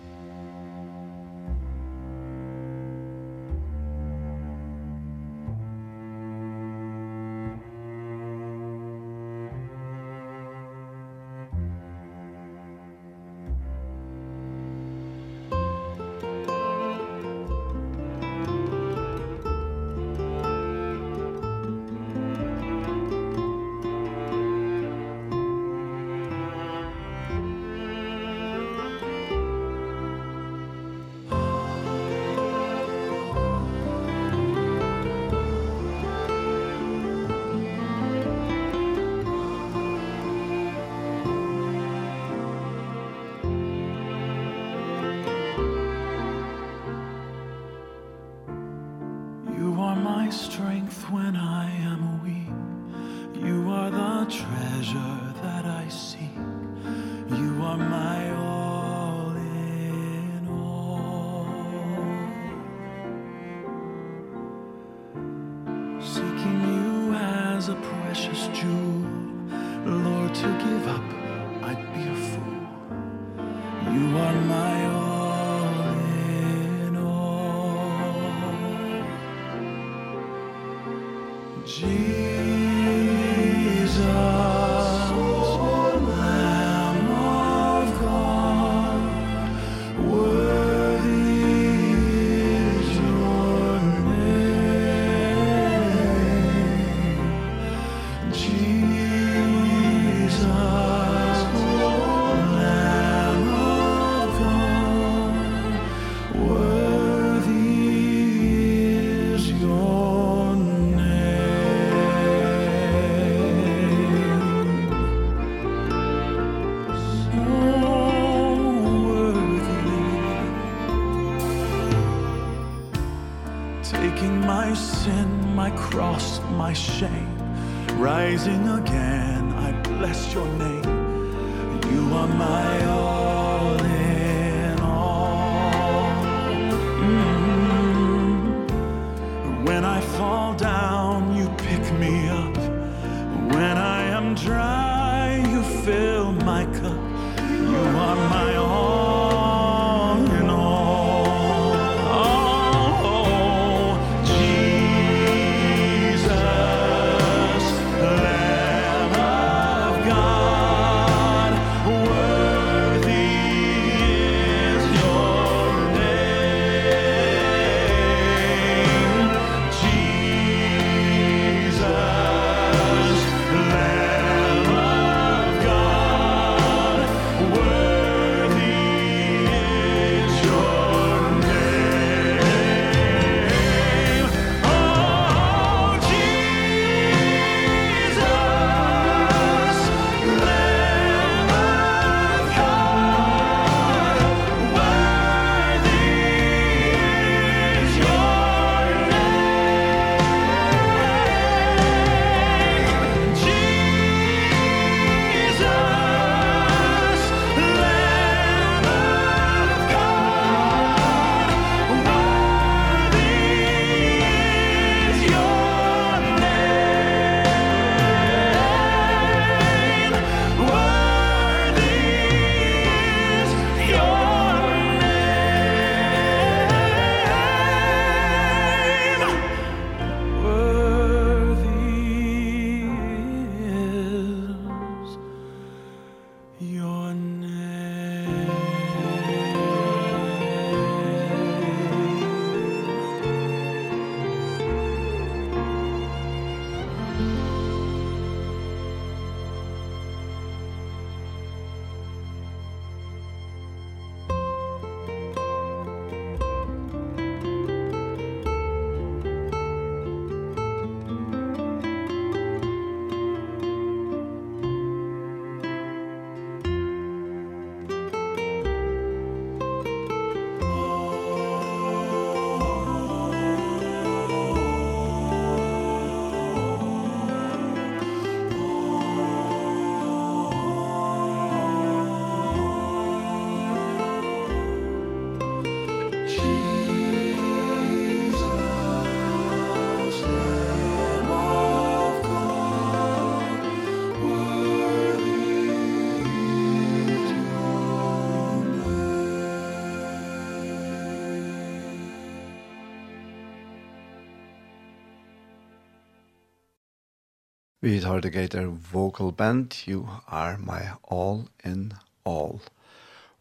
S1: Vi tar det gater vocal band, You Are My All in All.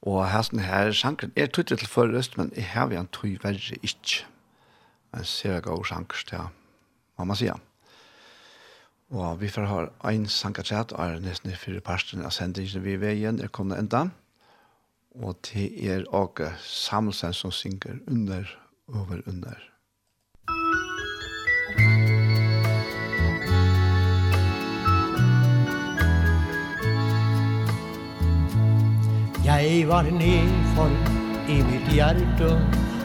S1: Og hesten her sjankren er tuttet til forrest, men jeg har vi en tøy verre ikke. En ser god sjanker til, mamma sier. Og vi får ha en sankertjett, er nesten i fire parten av sendingen vi er veien, er kommet enda. Og det er også Samuelsen som synger under, over under.
S5: Musikk Jeg var nedfor i mitt hjerte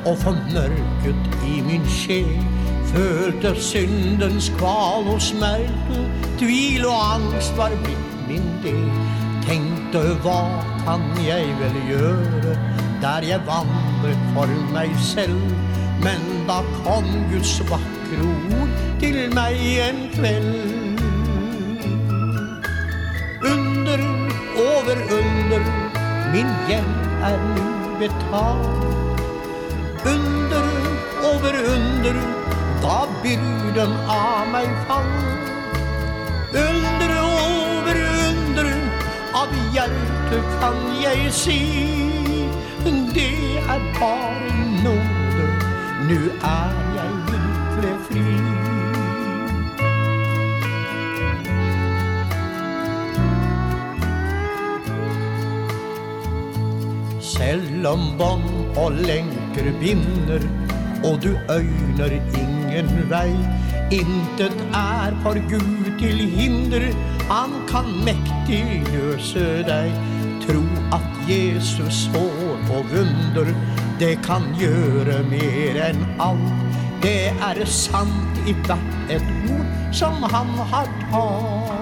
S5: Og formørket i min sjel. Følte syndens kval og smerte Tvil og angst var blitt min del. Tenkte hva kan jeg vel gjøre Der jeg vandret for meg selv? Men da kom Guds vakre ord Til meg en kveld. min gjeld er nu Under, over under, da byrden av meg fall. Under, over under, av hjertet kan jeg si, Det er bare nåde, nu er jeg virkelig fri. Selv om og lenker binder Og du øyner ingen vei. Intet er for Gud til hinder Han kan mektig løse deg. Tro at Jesus står på vunder Det kan gjøre mer enn alt. Det er sant i hvert et ord Som han har talt.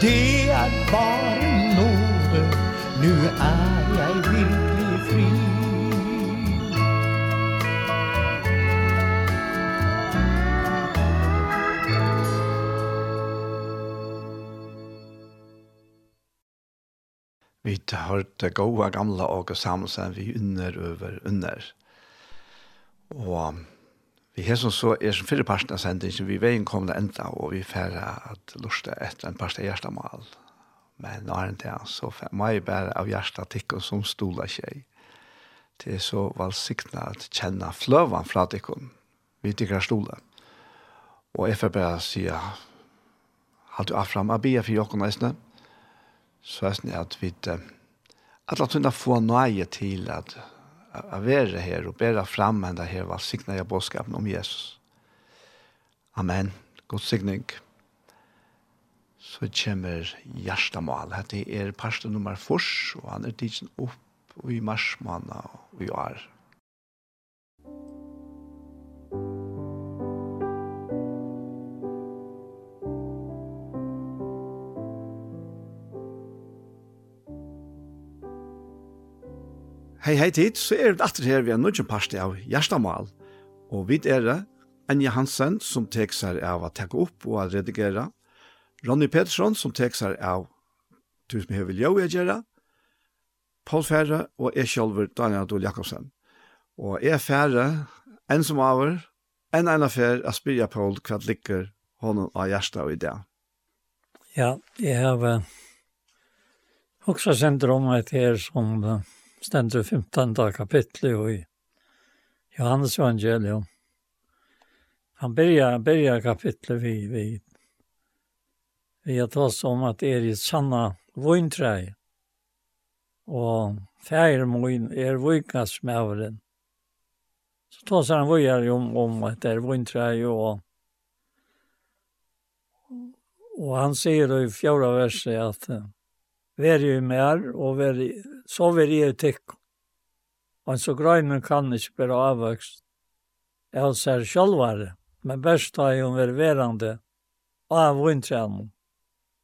S1: Det
S5: är bara nåde Nu är jag virkelig fri
S1: Vi har hørt gode gamle og sammen vi under over under. Og I hesson så er som fyrre parten av sendingen vi veien kom det enda, og vi færre at lusta etter en parst av hjertemål. Men nå er det så må jeg bare av hjertetikken som stola seg. Det er så valsikna at kjenne fløven fra tikken, vi tikkene stola. Og jeg får bare si, har du affram av bia for jokken eisne? Så er det at vi, at la tunne få nøye til at å være her og bære fram enn det her valgsikna jeg bådskapen om Jesus. Amen. God signing. Så kommer hjertemål. Dette er pastor nummer 4, og han er tidsen opp i marsmåned og i år. Hei, hei tid, så er vi etter her vi er nødvendig parst av Gjerstamal, og vi er det Anja Hansen som tek seg av å takke opp og å redigere, Ronny Pedersen, som tek seg av du som vil gjøre å gjøre, Paul Fære og jeg selv Daniel Adol Jakobsen. Og jeg færre en som over, en en affær, jeg spyr jeg Paul hva ligger hånden av Gjerstamal i det.
S6: Ja, jeg har uh, også sendt om et her som uh, stendur 15. kapitlet og i Johannes evangelium. Han börjar, börjar kapitlet vi vi vi att oss om att er i sanna vinträg og färger er vikas med avren. Så tar han vidare om, om att det är vinträg och Og han sier i fjorda verset at vær jo mer og vær så vil jeg tikk. Og så grøyne kan ikke bli avvokst. Jeg ser sjølvare, men best har jeg vært verande av vintrenen.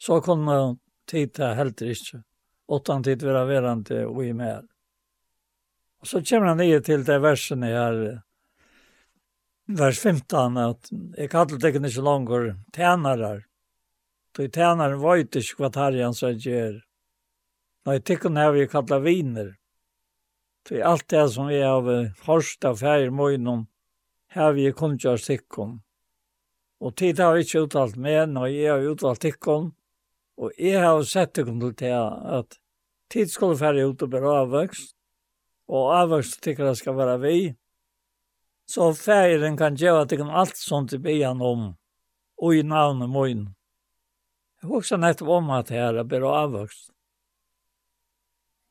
S6: Så kunne hun titta helt ikke, åttan tid være verande og i mer. Og så kommer han nye til det versen her, vers 15, at jeg kallet ikke ikke langer tænarer. Så tænaren vet ikke hva herren sier gjør. Nei, tikkun har vi kallat viner. For alt det som vi har hørst av färger mojnum har vi kundgjörs tikkun. Og tid har vi ikke uttalt med, når jeg har uttalt tikkun, og jeg har sett tikkun til det at tid skulle færre ut og bæra avvøkst, og avvøkst tikkun skal være vi, så færgen kan gjøre tikkun alt sånt i byan om, og i navnet mojn. Jeg har nettopp om at her er bæra avvøkst.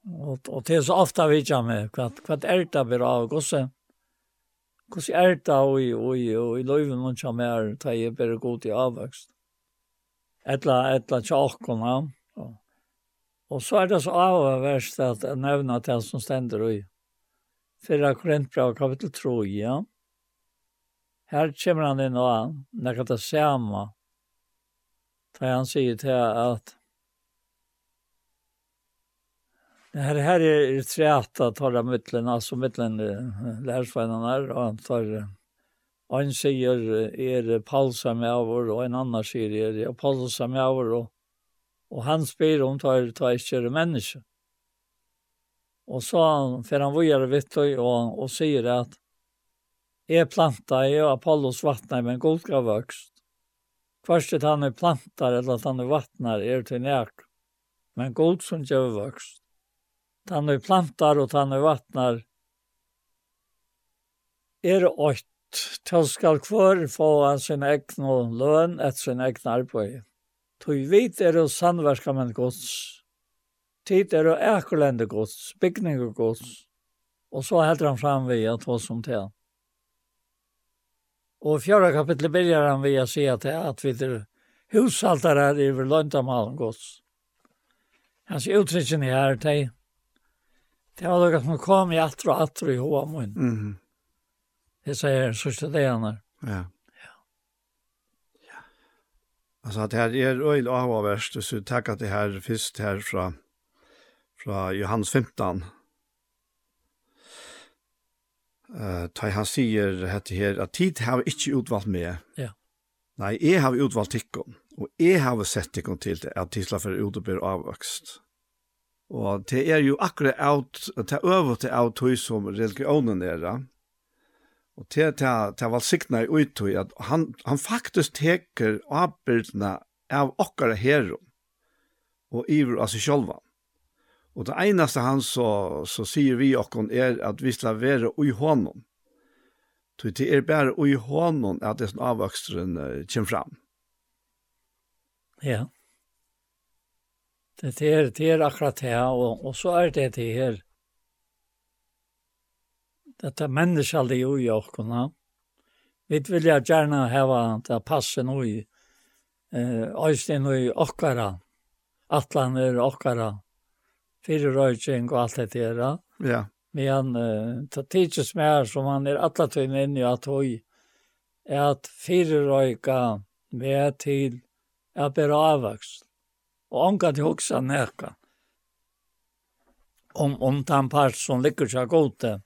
S6: Og, og det er så ofte vi ikke med hva, hva er det vi har, og hvordan hvordan er det og i, og i, og i løyven man kommer her, da jeg bare god i avvøkst. Etla, etla tjokkene. Og, og så er det så avverst at jeg nevner det som stender i. Fyra Korintbrev kapitel 3, ja. Her kommer han inn og han, når det er samme, da han sier til at Det här, här är att ta det mittlen, alltså mittlen lärsvännerna och han tar en säger är palsa med av och en annan säger är palsa med av och, och han spyr om tar tar inte människa. Och så för han vågar vet du och, och säger att är planta är Apollos vattnar men godka växt. att han är plantar eller att han är vattnar är till näk. Men god som gör växt den vi plantar og den vi vattnar, er åkt. Til skal kvar få han sin egen løn etter sin egen arbeid. Tøy vit er og samverka men gods. Tid er og ækulende gods, bygning og gods. Og så heldur han fram vi at hva som til. Og fjärde kapitlet börjar han vi att säga till att vi är hushaltar är över löntamalen gods. Hans uttrycken är här till Det var noe som kom i atro och atro i hoa mun.
S1: Mm.
S6: Det säger han er.
S1: Ja. Ja. Ja. att det här är öjl och värst. Så takk at det här först her från, fra Johannes 15. Uh, ta han sier hette her at tid har ikke utvalgt med.
S6: Ja.
S1: Nei, jeg har utvalgt tikkene. Og jeg har sett tikkene til det at tid for være ut og bli avvokst. Og det er jo akkurat out, det er øvert til out høy som religionen er da. Og det er til, er valgsikna i uttøy at han, han faktisk teker avbyrdene av okkara herrum og iver av seg sjálfa. Og det eneste han så, så sier vi okkon er at vi skal være ui hånden. Så det er bare ui hånden at det er avvøksteren uh, kommer fram.
S6: Ja. Det er, det er akkurat det, og, og så er det det her. Dette jo ui åkene. Vi vil jeg gjerne heva det passen i eh, øysten ui åkere, atlaner åkere, fire røyking og alt det der.
S1: Ja.
S6: Men uh, det tidses mer som han er atlatøyne i at ui, er at fire røyka med til at bæra avvokst og anka til hoksa neka Om, om den part som ligger seg gode,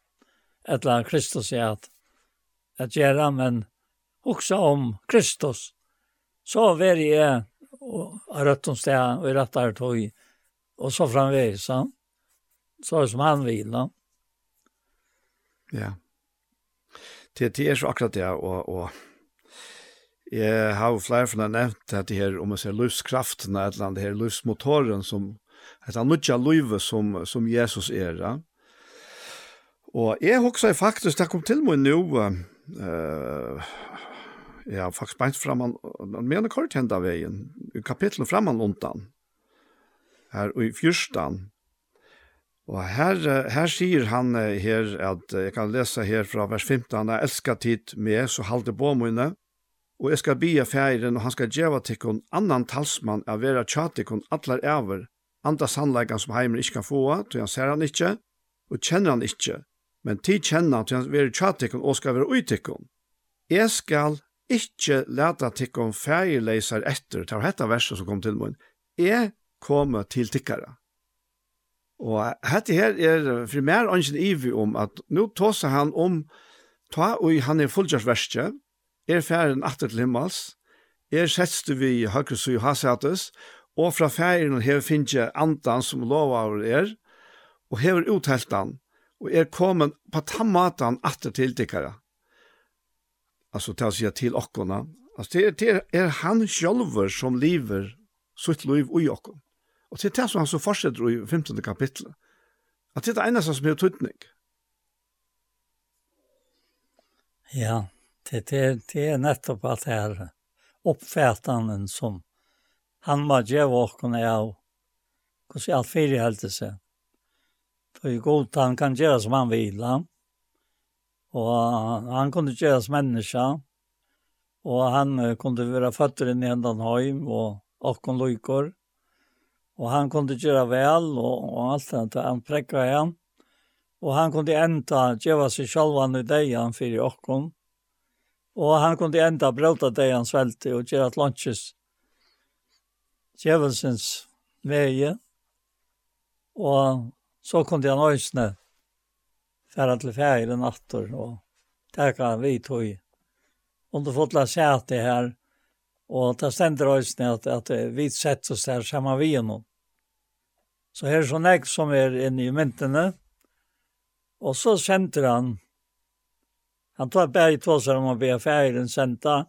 S6: etla Kristus i at, at gjøre, men hoksa om Kristus, så veri jeg og rødt om sted, og i rett er tog, og så framvei så, så som han vil, no?
S1: Ja. Det, det er så akkurat det, og, og Jeg har jo flere for nevnt at det her, om jeg ser livskraften, et eller annet her livsmotoren som, et eller annet livet som, som Jesus er. Ja? Og jeg husker faktisk, det kom til meg nå, uh, jeg har faktisk beint fram han, men jeg kort hendt av veien, i kapitlet fram han undan, her i fyrstan, Og her, her sier han her, at jeg kan lese her fra vers 15, «Jeg elsker tid med, så halte på mine, og jeg skal bia færen, og han skal djeva tikkun annan talsmann av vera tjatikkun allar æver, anda sannleikan som heimer ikkje kan få, til han ser han ikkje, og kjenner han ikkje, men ti kjenner han til han vera tjatikkun og skal vera uitikkun. Jeg skal ikkje leta tikkun færeleiser etter, til hetta verset som kom til mun, jeg kommer til tikkara. Og hette her er for mer ansjen ivi om at nå tåsa han om ta og han er fullgjørsverskje, er færen atter til himmels, er setstu vi høyre så i og fra færen hever finnje andan som lovar er, og hever utheltan, og er kommet på tammatan atter til dikkara. Altså, til å si til okkona. Altså, det er, er han sjølver som lever sitt liv ui okkon. Og til det som han så fortsetter i 15. kapitlet. At det er det eneste som er tøytning.
S6: Ja, Det, det, det är nettopp at det här uppfätanden som han var gjøre och av. Hur ska allt fyra helt sig. För god han kan gjøre som han vil, Han. Och han kunde göra som människa. Och han kunde vara inn i ändan hem och och kon lojkor. Och han kunde göra väl och, och allt det han präckade igjen, Och han kunde gjøre seg sig själva i dejan för i åkken, Og han kunne enda brøta det han svelte og gjøre lunches djevelsens veie. Og så kunne han øsne færa til fære natter og teka vi tog. Og du fått la seg det her, og det stender øsne at, at vi sett oss der sammen vi gjennom. Så her er sånn jeg som er inne i myntene, og så sender han Han tar berg två så om å be ferien sända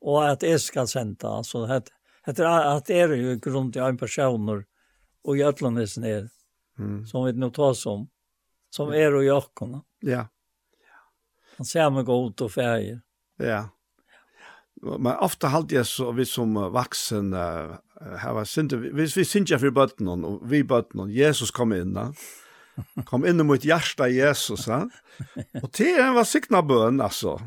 S6: och at jeg skal sända. Alltså det heter att det är ju grund i en person och i Ötlandes er,
S1: mm.
S6: som vi nu tar som som är och jackorna.
S1: Ja.
S6: Han ser meg gå ut och.
S1: Ja. Men ofta halt jag så vi som vuxen här var synd vi vi synd för bötten och vi bötten Jesus kom in där. Kom in mot mitt hjärta Jesus. Ha? Och det är en var signa bön alltså.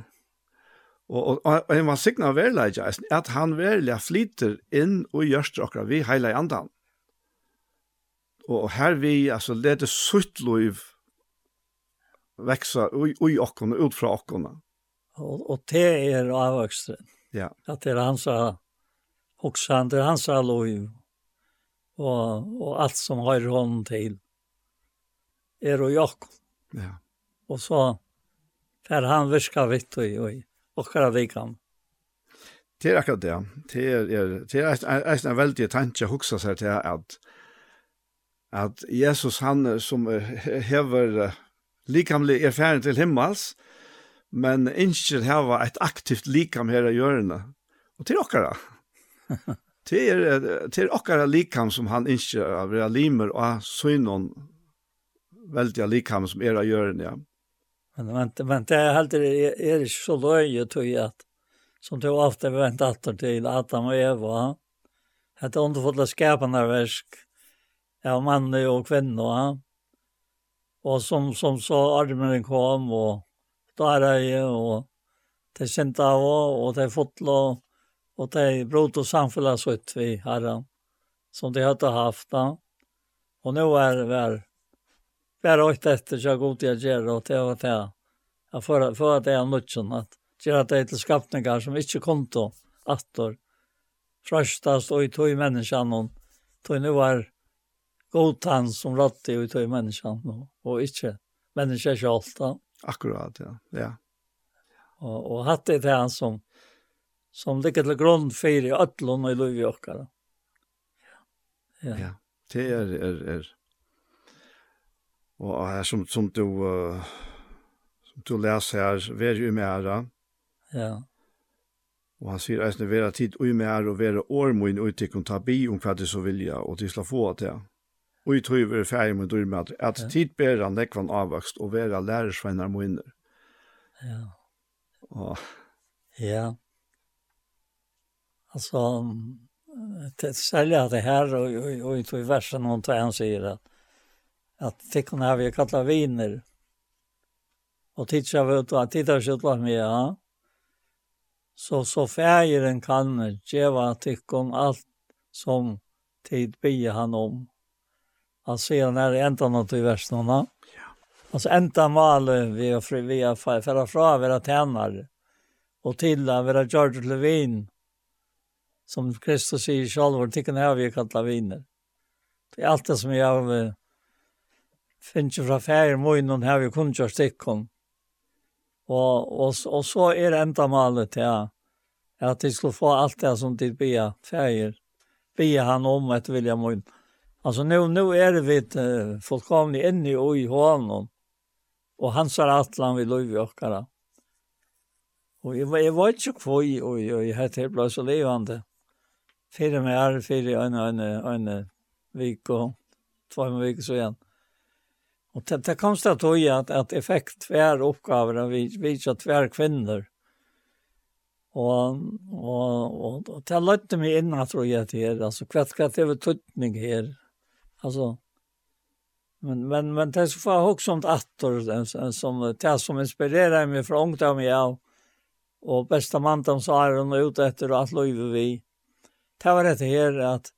S1: Och, och, en var signa verlägga att han verliga flyter in och görs och vi hela i andan. Och, och här vi alltså leder sutt liv växa i åkorna, ut från åkorna.
S6: Och, och det är avväxten.
S1: Ja.
S6: Att det är hans hoxan, det är hans lov och, och allt som har honom till er og Jakob.
S1: Ja.
S6: Og så fer han virka vitt og i okkara vikam.
S1: Det er akkurat det. Det er, det er, det er veldig tanke å huske seg til at, at Jesus han som hever likamlig erfaring til himmels, men ikke hava et aktivt likam her i hjørnet. Og til okkara. Det er, det er okkara likam som han ikke av limer og synon väldiga likam som era gör det, ja.
S6: Men vänta, vänta, jag helt är, är det så löjligt tog jag att som tog ofta vänt åter till Adam och Eva. Hade inte fått skapande verk av manlig och kvinna. Och som, som så armen kom och darade och de sända av och de fotla och de brot och samfälla så ut vi herran som de hade haft. Da. Och nu är det bare åt etter, så god jag ger og det var det. Jag för för att det är något sånt att göra det til skapninger som inte kom då åter. Fröstas och i tog människan och tog nå var godtan som rådde och i tog människan och inte människan själv.
S1: Akkurat, ja. ja.
S6: Och, och hatt det til han som som ligger til grunn for i ötlån och i lov i åkara. Ja.
S1: ja, det er, er, är Og her som, som du, uh, som du leser her, vær jo med her.
S6: Ja.
S1: Og han sier eisne, vera tid ui med her og vera år må inn ut til ta bi om hva det så vilja, og til slå få at det. Ui tog vera ferie med dyr med at
S6: ja.
S1: tid bera nekvann avvokst og vera lærersvenner må inner.
S6: Ja.
S1: Og...
S6: Ja. Altså, det, særlig at det her, og, og, og, og i versen hun tar han sier at att fickorna har vi kallat viner. Och tittar vi ut och tittar vi ut vad med, ja. Så, så färgeren kan geva tickon allt som tid be han om. Alltså se när ändan något i verserna. Ja. Alltså ändan mal vi och fri vi har förra fra våra tjänare. Och till våra George Levin som Kristus säger själv, och tycker när vi kallat viner. Det är allt det som jag har finnes jo fra færre møgnen her vi kunne kjøre stikken. Og, og, og så er det enda malet til ja, at de skulle få alt det som de bia færre, bia han om etter vilja møgnen. Alltså nu nu är det vi uh, fullkomligt inne och i honom. Och han sa att han vill leva och kara. Och jag, jag var inte kvoj och jag hade helt blås och levande. Fyra med är fyra en en en vecka, två veckor så igen. Och det, det konstaterar jag att, att effekt tvär uppgifter vi visar tvär kvinnor. Och, och, och, och det lötte mig innan tror jag till er. Alltså kvart kvart över tuttning här. Alltså men men men det så får också om attor som det som inspirerar mig från ungdom jag och bästa mantan sa är hon ute efter att leva vi. Det var det här att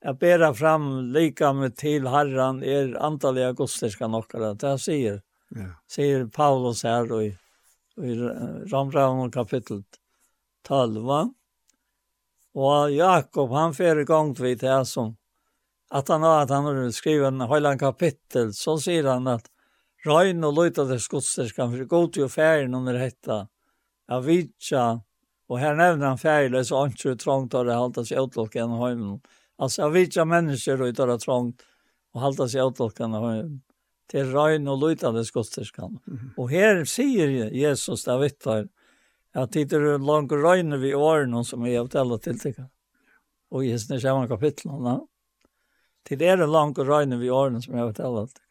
S6: Jag ber fram lika med till Herren är antaliga gosterska nockare. Det säger, ja. säger Paulus här och i, i Ramran kapitel 12. Och Jakob han fer igång vid det som att han har att han har skrivit en hela kapitel så säger han att Røyn og løyta det skotsterskan, for god til færen under hetta, Ja vitsa, og her nevner han færen, så anker det trangt av det halta seg utlokk enn høymen, Alltså av vilka människor och utav trångt och halta sig åt och till röjn och lutande skotterskan. Mm. Och här säger Jesus där vitt här att det är långt röjn vid åren som är åt alla tilltäcka. Och i sina samma kapitlen. Till det är långt röjn vid åren som är åt alla tilltäcka.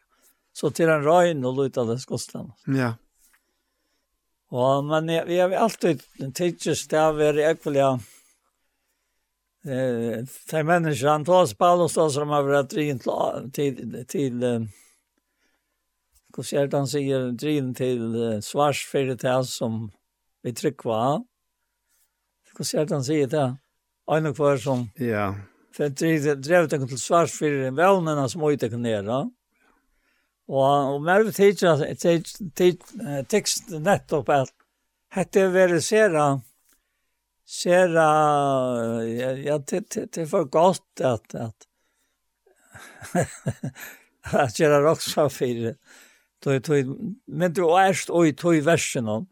S6: Så till en röjn och lutande skotterskan.
S1: Ja.
S6: Och men vi har alltid en tidsstäv är ekvivalent eh de han tar spall och så som har varit drin till till hur ser det han säger drin till svars för företag som vi tryck va hur ser det han säger det en och kvar som
S1: ja
S6: för det drev det till svars för den vännen som inte kan ner Och och mer teacher text nettopp att hette verisera ser ja det det det för gott att att att sera också för då då men du ärst oj toj versen om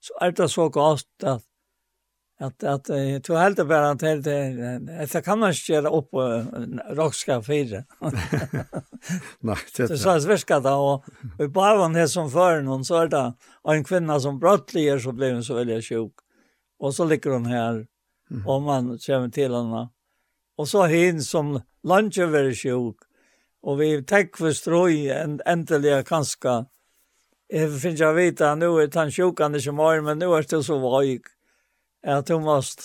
S6: så är det så gott att att att du helt bara att det att kan man köra upp rockska fyra.
S1: Nej, det
S6: så så sväska då och vi bara var det som för någon så där en kvinna som brottliger så blev hon så väldigt sjuk. Och så ligger hon här. Mm. Om man kommer till henne. Och så hin som lunchen var sjuk. Och vi tack för ströj en äntligen kanske. Jag finns jag vita nu är han sjuk han är som är men nu är det så vajk. Jag du måste.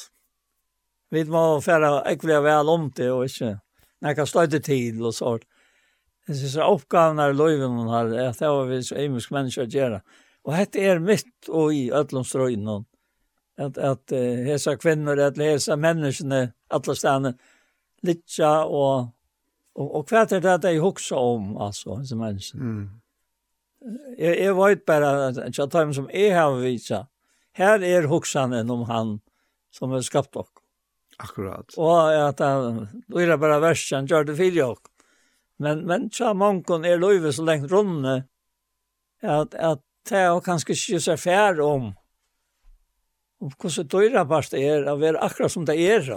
S6: Vi må färra äckliga väl om det och inte. När kan stöta tid och sånt. Det är så uppgavna i löven hon har. Det var vi så ämisk människa att göra. Och det är mitt och i ödlomströjden hon att att hesa kvinnor att läsa människorna alla stanna litja och och och er det att jag om alltså som menneske. Mm. Jag jag vet bara at jeg tar som jeg har visa. Här är huxan om han som har skapat dere.
S1: Akkurat.
S6: Och att då er det bara värsten gör det fel dere. Men men tja, mankon är løyve så lengt runne att att det er kanske ikke så fær om Og hvordan døyre bare det er å være akkurat som det er.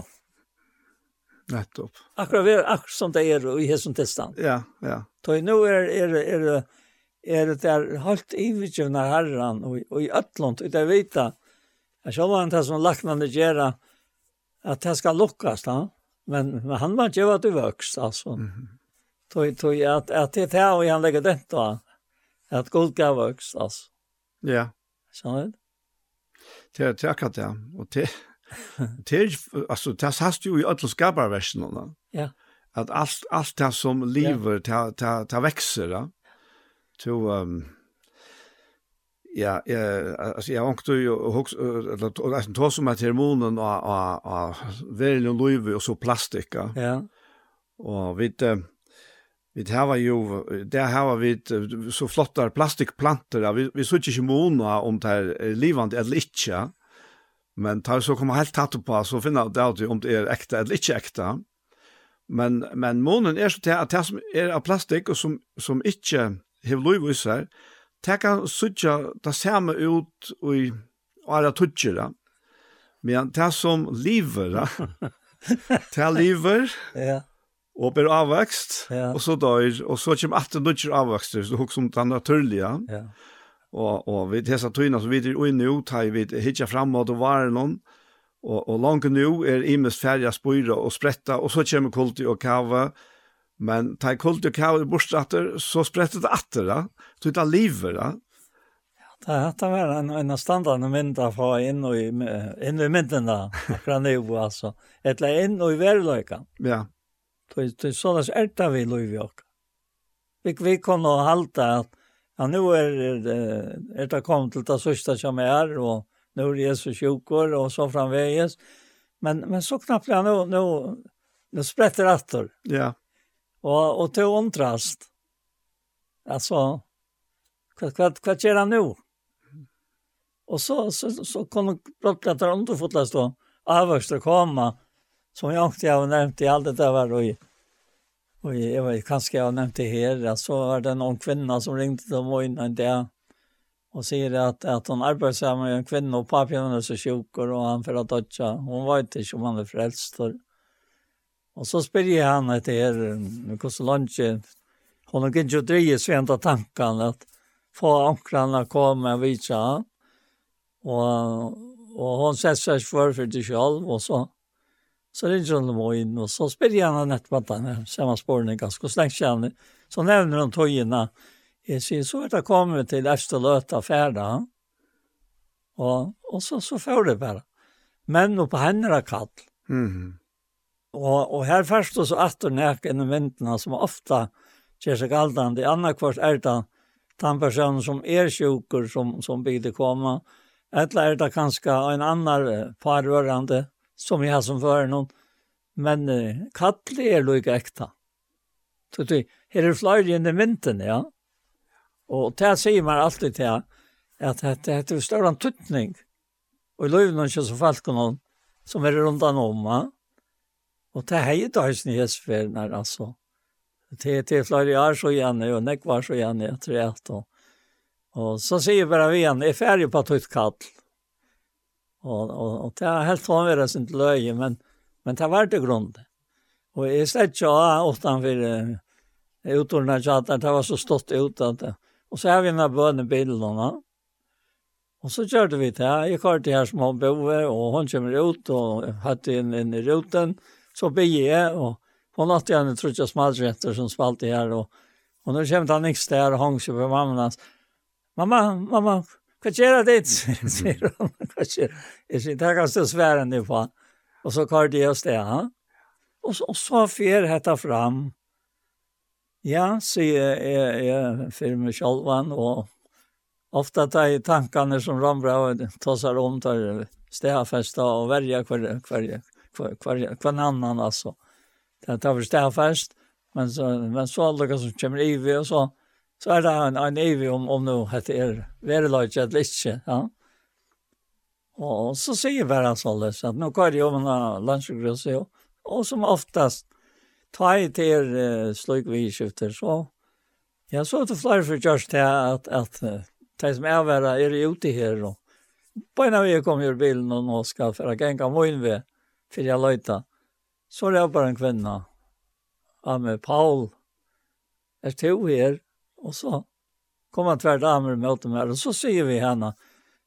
S1: Nettopp.
S6: Akkurat være akkurat som det er i hesen tilstand.
S1: Ja, ja.
S6: Så nå er, er, er, er det der holdt ivigjøvna herren, og, og i ötlånt, og det vet jeg jeg ser hva han tar som laknande gjerra, at det skal lukkes, da, men, men han var ikke at du vokst, altså. Mm -hmm. Tøy, tøy, at, at det er det og han legger dent da, at god gav vokst, altså.
S1: Ja.
S6: Skjønner
S1: du? til til akkurat det. Og til til altså det hast jo i alle skaparversjonene.
S6: Ja.
S1: At alt alt det som lever ta ta ta växer då. To um, ja, eh alltså jag åkte ju hooks eller alltså tog som att hormonen och och och väl och löv och så plastika. Ja. Och vet vi hava jo där har vi så flotta plastikplantor vi vi såg inte mona om det här livande eller inte men tar så kommer helt tatt på så finna ut om det är äkta eller inte äkta men men månen är så att det som är av plastik och som som inte har liv i sig kan sådja det samma ut och i alla tutcher men det som lever det lever
S6: ja.
S1: og ber avvekst,
S6: ja.
S1: og så dør, og så kommer alltid nødvendig avvekst, så det er som det naturlige.
S6: Ja.
S1: Og, og vi tessa tøyene, så vi er inne ut her, vi hitja fram mot og varer noen, og, og langt nå er imens færre spøyre og spretta, og så kommer kulti og kave, men tar kulti og kave bortstratter, så spretter det atter, da. så det er livet, da.
S6: Det har vært en, en standard mynd av å inn i, inn i mynden da, akkurat nå, altså. Eller inn i verløyka.
S1: Ja.
S6: Det är så där ärta vi lov jag. Vi vi kan nog halta att ja, nu är det ärta kom till det sista som är och nu är det så sjukor och så framväges. Men men så knappt jag nu nu nu sprätter åter.
S1: Ja.
S6: Och och till kontrast. Alltså vad vad vad gör han nu? Och så så så kommer plötsligt brottlattaren inte fotlas då. Avvärst att komma som jag inte har nämnt i allt det där var och och jag vet kanske jag har nämnt det här så var det någon kvinna som ringde till mig innan det och säger att att hon arbetar samman med en kvinna och pappan är så sjuk och han för att dödja. Hon var inte som han är frälst. Och så spyr han att det är hur lunch hon har inte drivit svänta tanken att få ankrarna komma och visa. Och, och hon sätter sig för för sig själv och så Så ringer han dem in och så spyr han nett på den samma spåren ganska slängt han. Så nämner de tojorna. Jeg sier, så er det kommer till Løta färda. Och, och så, så får det bara. Men nå på henne kall. Mm. Och, och här först så att nek inn i vintene, som ofta ger sig galdande. Annars kvart er det den personen som är sjuker som, som bygde komma. Eller är det kanskje en annan parrörande som jag som fører noen, men uh, kalle är er lika äkta. Så det här flere inn i vintern ja. Og det sier man alltid til, at det det är större tutning. Och löv ikke så falkon som är runt om ja. Og det er här är dagens nyhetsfärd när altså. det det flyg är så gjerne, og näck var så gjerne, jeg tror jeg, og, og så sier bare vi igjen, jeg er ferdig på tuttkall. Og, og, og det er helt sånn vara sin løye, men men det var det Og jeg är ikke jag ofta för utordene tjater, det var så stått ut at det. Og så har vi några bönebilderna. Og så kjørte vi det Jeg Jag her som små boer og hun kommer ut og hade inn, inn i ruten. Så beger jeg, og hun hadde gjerne tror jag smalträtter som spalte her. Og, og och kommer han inte där og hång seg på mamma. hans. Mamma, mamma, hva gjør det? ditt? sier hun. Hva gjør det? Jeg sier, det kan stå svære nu på. Og så kvar det oss det, ja. Og så, og så fyr hette fram. Ja, sier jeg, jeg fyr med kjolvan, og ofta tar jeg tankene som ramra og seg om, tar stedfesta og verja hver, hver, hver, hver, hver annan, altså. Det tar vi stedfest, men så, men så er det som kommer i vi, og så, så er det en, en evig om, om noe heter er vereløyt eller ikke, ja. Og så sier bare så løs, at nå går det jo med landsjøgrøs, og, og som oftast, ta i til uh, slik vi skifter, så, ja, så er det flere for Josh til at, at de som er være er ute her, og på en av vi kom i bilen og nå skal for å kan gå inn ved, for jeg løyta, så er det bare en kvinne, av med Paul, er to her, Og så kom han tvär damer mot dem här og så sier vi henne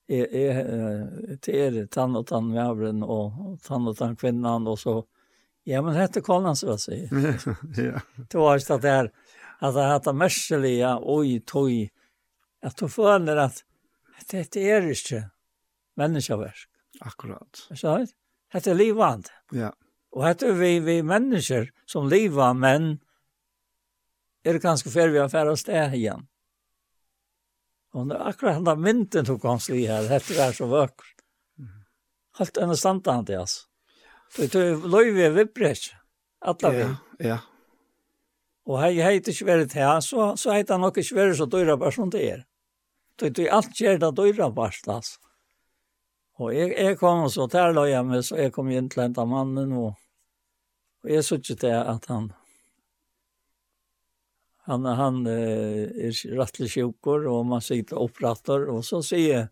S6: er, er, til er tann og tann vävren och, och tann og tann kvinnan og så ja men hette Karlan så jeg sier.
S1: ja.
S6: Det var just att det här at det hette merselige, oi, toj at du føler at dette er ikke människoverk.
S1: Akkurat.
S6: Så det är livande.
S1: Ja.
S6: Och hette vi vi mennesker som lever men er det ganske før vi har færre sted igjen. Og det er akkurat den mynden tok hans li her, dette er så vøkker. Alt enn stand han til, altså. For det er løyve vipprek, alle vi.
S1: Ja, ja.
S6: Og hei det ikke vært her, så, så heiter han nok ikke vært så døyra bare som det er. Det er alt skjer det døyra bare, altså. Og jeg, jeg kom så til å løye meg, så jeg kom inn til en av mannen, og, og jeg så ikke til at han han, han eh, er rattlig sjukker, og man sitter opprattor, og så sier,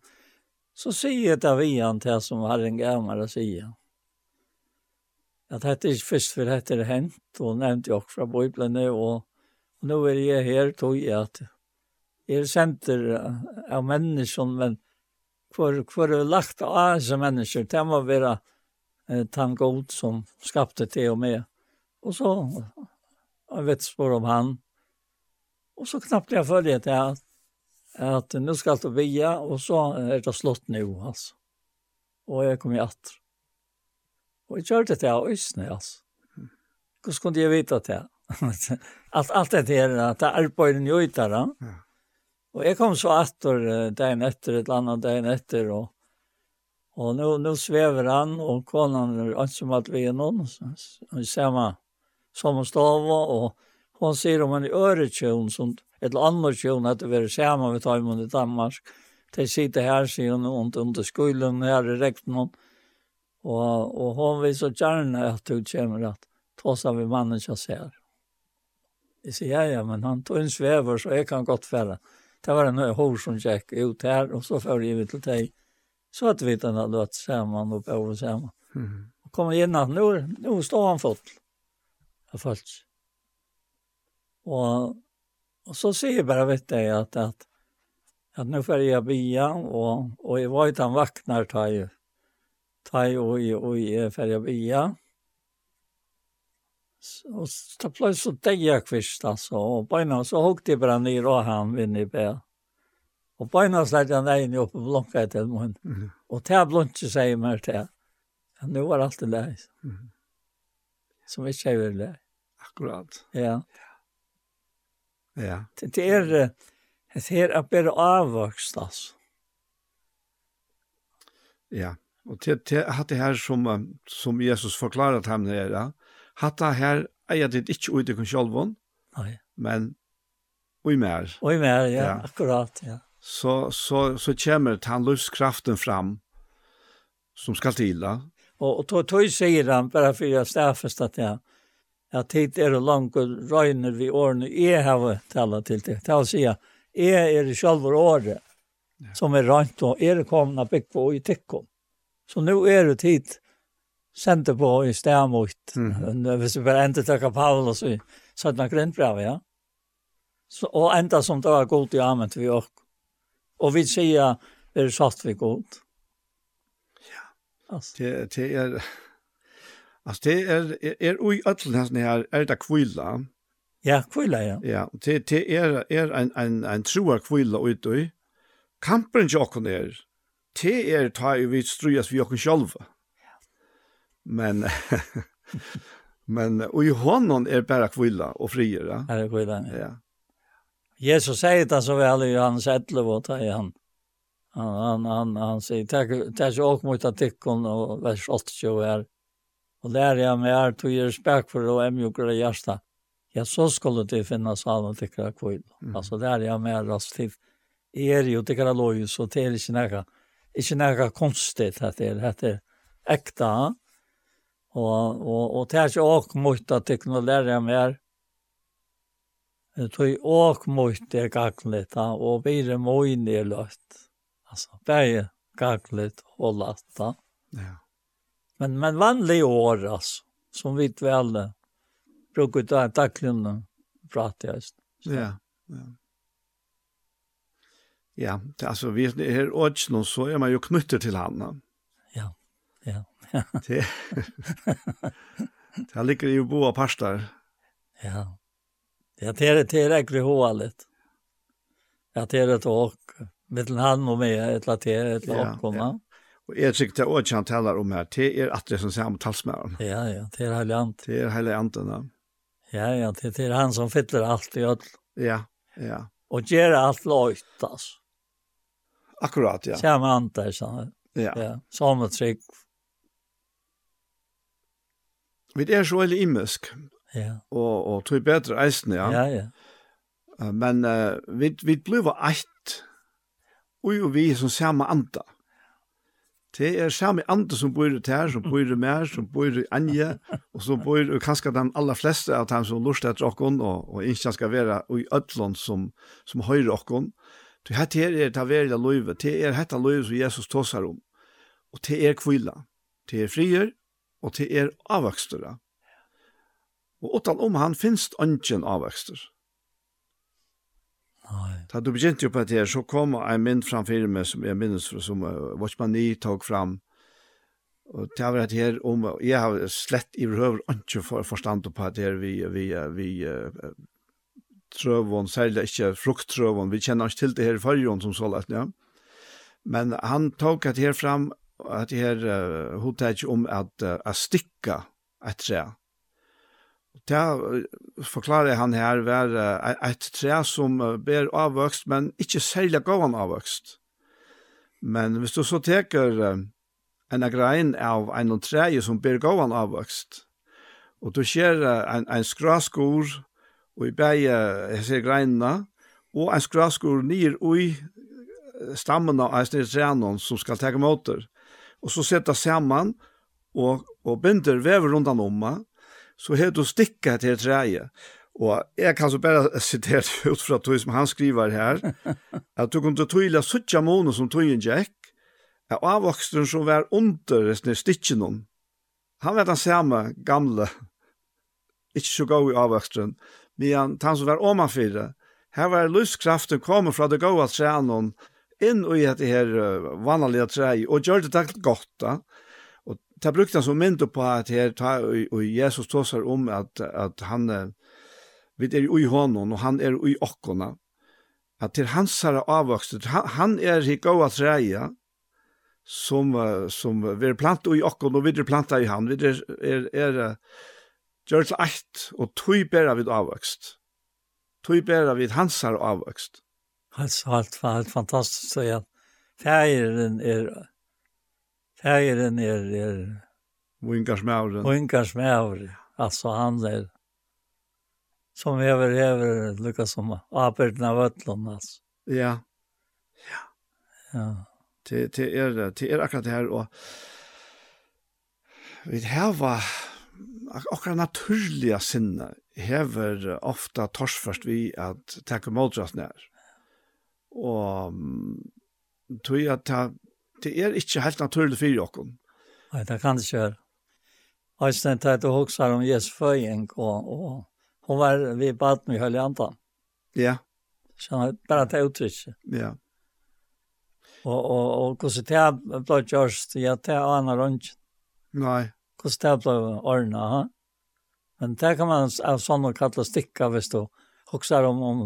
S6: så sier Davian til som har en gammare sier. At dette er først for dette er hent, og nevnte jeg fra Bibelene, og, og nå er jeg her, tog jeg at jeg er senter av mennesker, men hvor, hvor er lagt av disse mennesker, det må være eh, tan god som skapte det og med. Og så, jeg vet spår om han, Och så knappt jag följde det att, att nu ska allt via och så är det slott nu alltså. Och jag kom i att. Och jag körde det å øsne, altså. Hvordan kunne jag veta det? alt, allt det her, att det er arbeidet jo ut der, Ja. Och jag kom så att dagen efter, ett annat dagen efter och Och nu, nu svever han, og konen er ansomt ved noen, og som sommerstava, og Og han sier om en øretjøn, som, et annet tjøn, at det var sammen med Tøymund i Danmark. De sitter her, sier hun, under, under skolen, her i rekten. Og, og hun vil så gjerne at hun kommer at tåsa vi mannen som ser. Jeg sier, ja, ja, men han tog en svever, så jeg kan godt fære. Det var en hår som gikk ut her, og så fører jeg til deg. Så at vi den hadde vært sammen og på sammen. Mm. Og kom igjen at nå, nå står han fått. Jeg følte Och, og så sier jeg bara vet jag att, att, att nu får jag bia och, och jeg var ikke han vaknar tar jeg, Tar jeg, och, og jeg får jag bia. Och så plötsligt så deg jag kvist altså, Och på så högte jeg bare ned och han vinner i bia. Och på en släckte han egen upp och blonkade mun. Mm. Och til jeg blonkade seg mer till. Ja, nu var allt det där. Mm. Som ikke är väl det.
S1: Akkurat.
S6: Ja. ja.
S1: Ja.
S6: Det er det er att bära avvokst, altså.
S1: Ja. Och det det hade här som som Jesus förklarat ham det där. det her er det ikke ut i
S6: kontrollen.
S1: Men ui mer.
S6: Ui mer, ja, ja. akkurat, ja.
S1: Så så så kommer han luftskraften fram som skal til, da.
S6: Og, og tog, tog sier han bara för att stäffa att ja at tid er det langt og røyner vi årene jeg har talat til det. Det vil si at jeg er det selve året som er røynt og er kommet bygg på i tikkum. Så nå er det tid sendte på i stedmot. Mm. Hvis vi bare endte takk Paulus i Sødna Grindbrev, ja. Så, og enda som det var godt i amen til vi også. Og vi sier, er satt vi godt.
S1: Ja. Det, det er... Alltså det är är er, oj all nästan här är det kvilla.
S6: Ja, kvilla ja.
S1: Ja, det det är är en en en trua kvilla ut då. Kampen jocken är. Det är ta vi strujas vi och själva. Men men och i honom är bara kvilla och friera.
S6: Ja, det kvilla.
S1: Ja. ja.
S6: Jesus säger det så väl i Johannes 11 och tar han. Han han han, han säger tack tack och mot att tyckon och vers 8 så är og lærer jeg meg er, tog jeg respekt for og emjukker i hjertet. Ja, så skulle det finne salen til hver kvinn. Mm. Altså, lærer jeg meg rast til. Jeg er jo til hver loj, så det er ikke noe, ikke noe konstigt, det er, det er ekta. Og, og, og det er ikke også mot at jeg kunne lære jeg meg her. Det er åk mot det gagnet, og blir mye nedløtt. Altså, bare gaglet og latt.
S1: Ja.
S6: Men, men vanlig år alltså, som vi väl brukar ta tacklunna prata just.
S1: Ja, ja. Ja, det, alltså vi är här åts nu så är man ju knutter till han.
S6: Ja, ja. ja.
S1: det, det ligger ju boa pastar.
S6: Ja. Ja, det är det är verkligen hålet. Ja, det är det och med han och med ett latte ett lock komma. Ja, ja.
S1: Og jeg tykker det også han taler om her, det er at det som sier om talsmæren.
S6: Ja, ja, det er heilig ant.
S1: Det er heilig ant, ja.
S6: Ja, ja, det er han som fyller alt i ødel.
S1: Ja, ja.
S6: Og gjør alt løyt, altså.
S1: Akkurat, ja.
S6: Samme ant, sånn.
S1: Ja.
S6: ja. Samme trygg.
S1: Vi er så veldig imisk.
S6: Ja.
S1: Og, og tog bedre eisen, ja.
S6: Ja, ja.
S1: Men uh, vi, vi blir eitt, og jo vi som samme anta. Det er samme andre som bor i Tær, som bor i Mer, som bor i Anje, og som bor i kanskje de aller fleste av dem som lort etter okken, og, og ikke skal være i Ødlån som, som høyre okken. Det her er det er veldig løyve, det er dette løyve som Jesus tåser om, og det er kvila, det er frier, og det er avvøkstere. Og utan om han finnes ønsken avvøkstere. Da du begynte jo på det her, så kom en mynd framfyr meg som jeg minnes fra som uh, Watchman 9 tog fram. Og det var det her om, jeg har slett i røver ikke for, forstand på det her vi, vi, vi uh, trøvån, særlig ikke frukttrøvån, vi kjenner ikke til det her i fargen som så lett, ja. Men han tog det her fram, at det her uh, hodet om at, uh, at stikka et tre det forklarer han her var et tre som ber avvøkst, men ikke særlig gåan avvøkst. Men hvis du så teker en grein av en og tre som ber gåan avvøkst, og du ser en, en skraskor og i begge ser greinene, og en skraskor nir ui stammen av en trenon som skal teke motor, Og så setter sammen og, og binder vever rundt om meg, så har du stikket til treet. Og jeg kan så bare sitere ut fra tog som han skriver her, at du kunne tøyle suttja måneder som tøyen gikk, at avvoksten som var under stikken om, han var den samme gamle, ikke så god i avvoksten, men han som var omanfyrre, her var lyskraften kommet fra det gode treet inn i det her vanlige treet, og gjør det takk godt da, det brukte han som mynd på at her, ta, og Jesus tåsar om at, at han, vi er i honom, og han er i okkona, at til hans herre avvokste, han er i gåa treia, som, som vi er plant i okkona, og vi er planta i han, vi er, er, er gjør til eit, og tog bæra vid avvokst, tog bæra vid hans herre avvokst.
S6: Alltså alt, alt fantastisk, så ja. Færen er, Fägeren är är Winkarsmävren. Winkarsmävren. Alltså han är som över över Lucas som apeln av Ötlund alltså.
S1: Ja.
S6: Ja. Ja.
S1: Det det är det det är akkurat det här och vi har akkurat naturliga sinne hever ofta torsførst vi at takke måldrasne her. Og tog at det er ikke helt naturlig for dere.
S6: Nei, det kan det ikke være. Øystein tatt og hokser om Jesu føying, og, og hun var vi baden i høylig andan.
S1: Ja.
S6: Så han bare det uttrykket.
S1: Ja.
S6: Og, og, og hvordan det ble gjort, ja, det er annen rundt.
S1: Nei.
S6: Hvordan det ble ordnet, ha? Men det kan man av sånn å kalla stikka, hvis du hokser om, om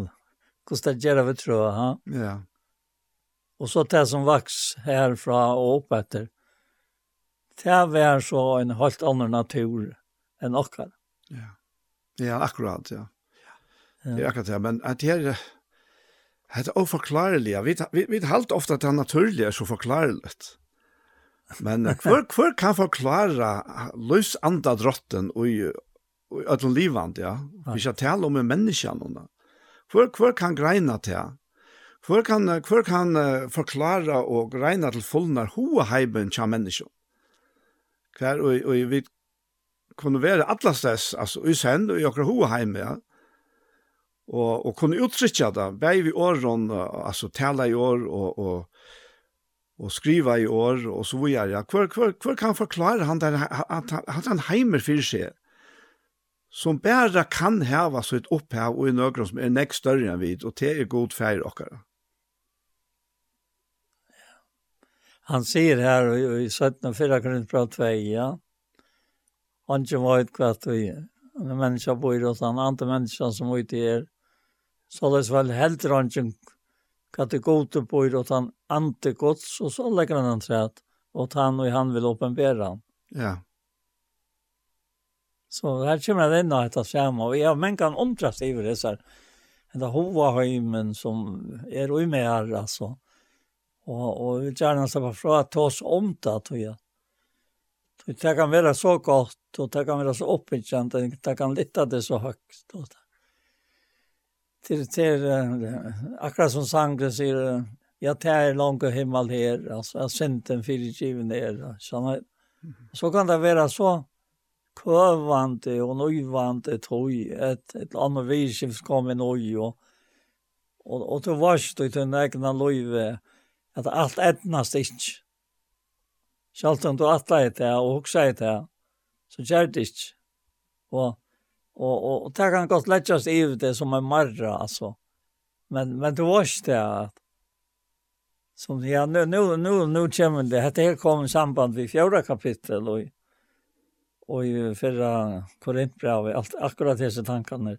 S6: hvordan det gjør vi tror, ha?
S1: Ja.
S6: Ja. Og så det som vaks herfra og opp etter, det var så en helt annen natur enn okkar.
S1: Ja, ja akkurat, ja.
S6: ja.
S1: Det er akkurat det, men at det er, det er oforklarelig. Vi, vi, vi halt ofte at det er naturlig er så forklarelig. Men hver, hver kan forklare løs andre drotten og i ødelen livene, ja? Vi skal tale om en menneske, noen. Hver, hver kan greina til Hvor kan, hvor kan uh, forklare og regne til fullnar hoheiben tja menneskje? Hver, og, og vi kunne være atlastes, altså i send og i okra hoheim, ja. Og, og kunne uttrykja det, bei vi åren, altså tala i år og, og, og skriva i år og så videre. Ja. Hvor, hvor, hvor kan forklare han der, at, at han heimer fyrir seg? som bare kan heva sitt opphav og i en som er nekst større enn vid og det er god färg okkara.
S6: Han sier her i i 17. 4 grunn fra tvei, ja. Han ikke var ut kvart vi. Han er menneska bor hos han, andre menneska som ut i er. Så det er vel heldur han ikke kategote bor hos han, ante gods, og så legger han han træt, og han og han vil åpenbæra han.
S1: Ja.
S6: Så her kommer det inn og etter samme, og jeg har menn kan omtrast i det, så her. Det er hovahøymen som er ui med her, altså. Och och vil gjerne slippe fra att ta oss om det tror jag. Det kan være så godt, og det kan være så uppbyggande och det kan lyfta det så högt. Og, det. til, till, akkurat som sangen sier, ja, det er långt himmel här, altså, jeg sendte en fyrtjuven her. Så, så kan det vara så kövande och nöjvande tog, ett, ett annat visskift kom en nöj och, och, og, du varst i din egna löjve. Mm at alt etnast ikke. Sjalt om du atla i det og hoksa i det, så gjør det ikke. Og, og, og, og det kan godt lettjast i det som er marra, altså. Men, men det var ikke det at som ja nu nu nu nu kommer det hade här kom i samband vid fjärde kapitel och och i förra Korintbrevet allt akkurat dessa tankarna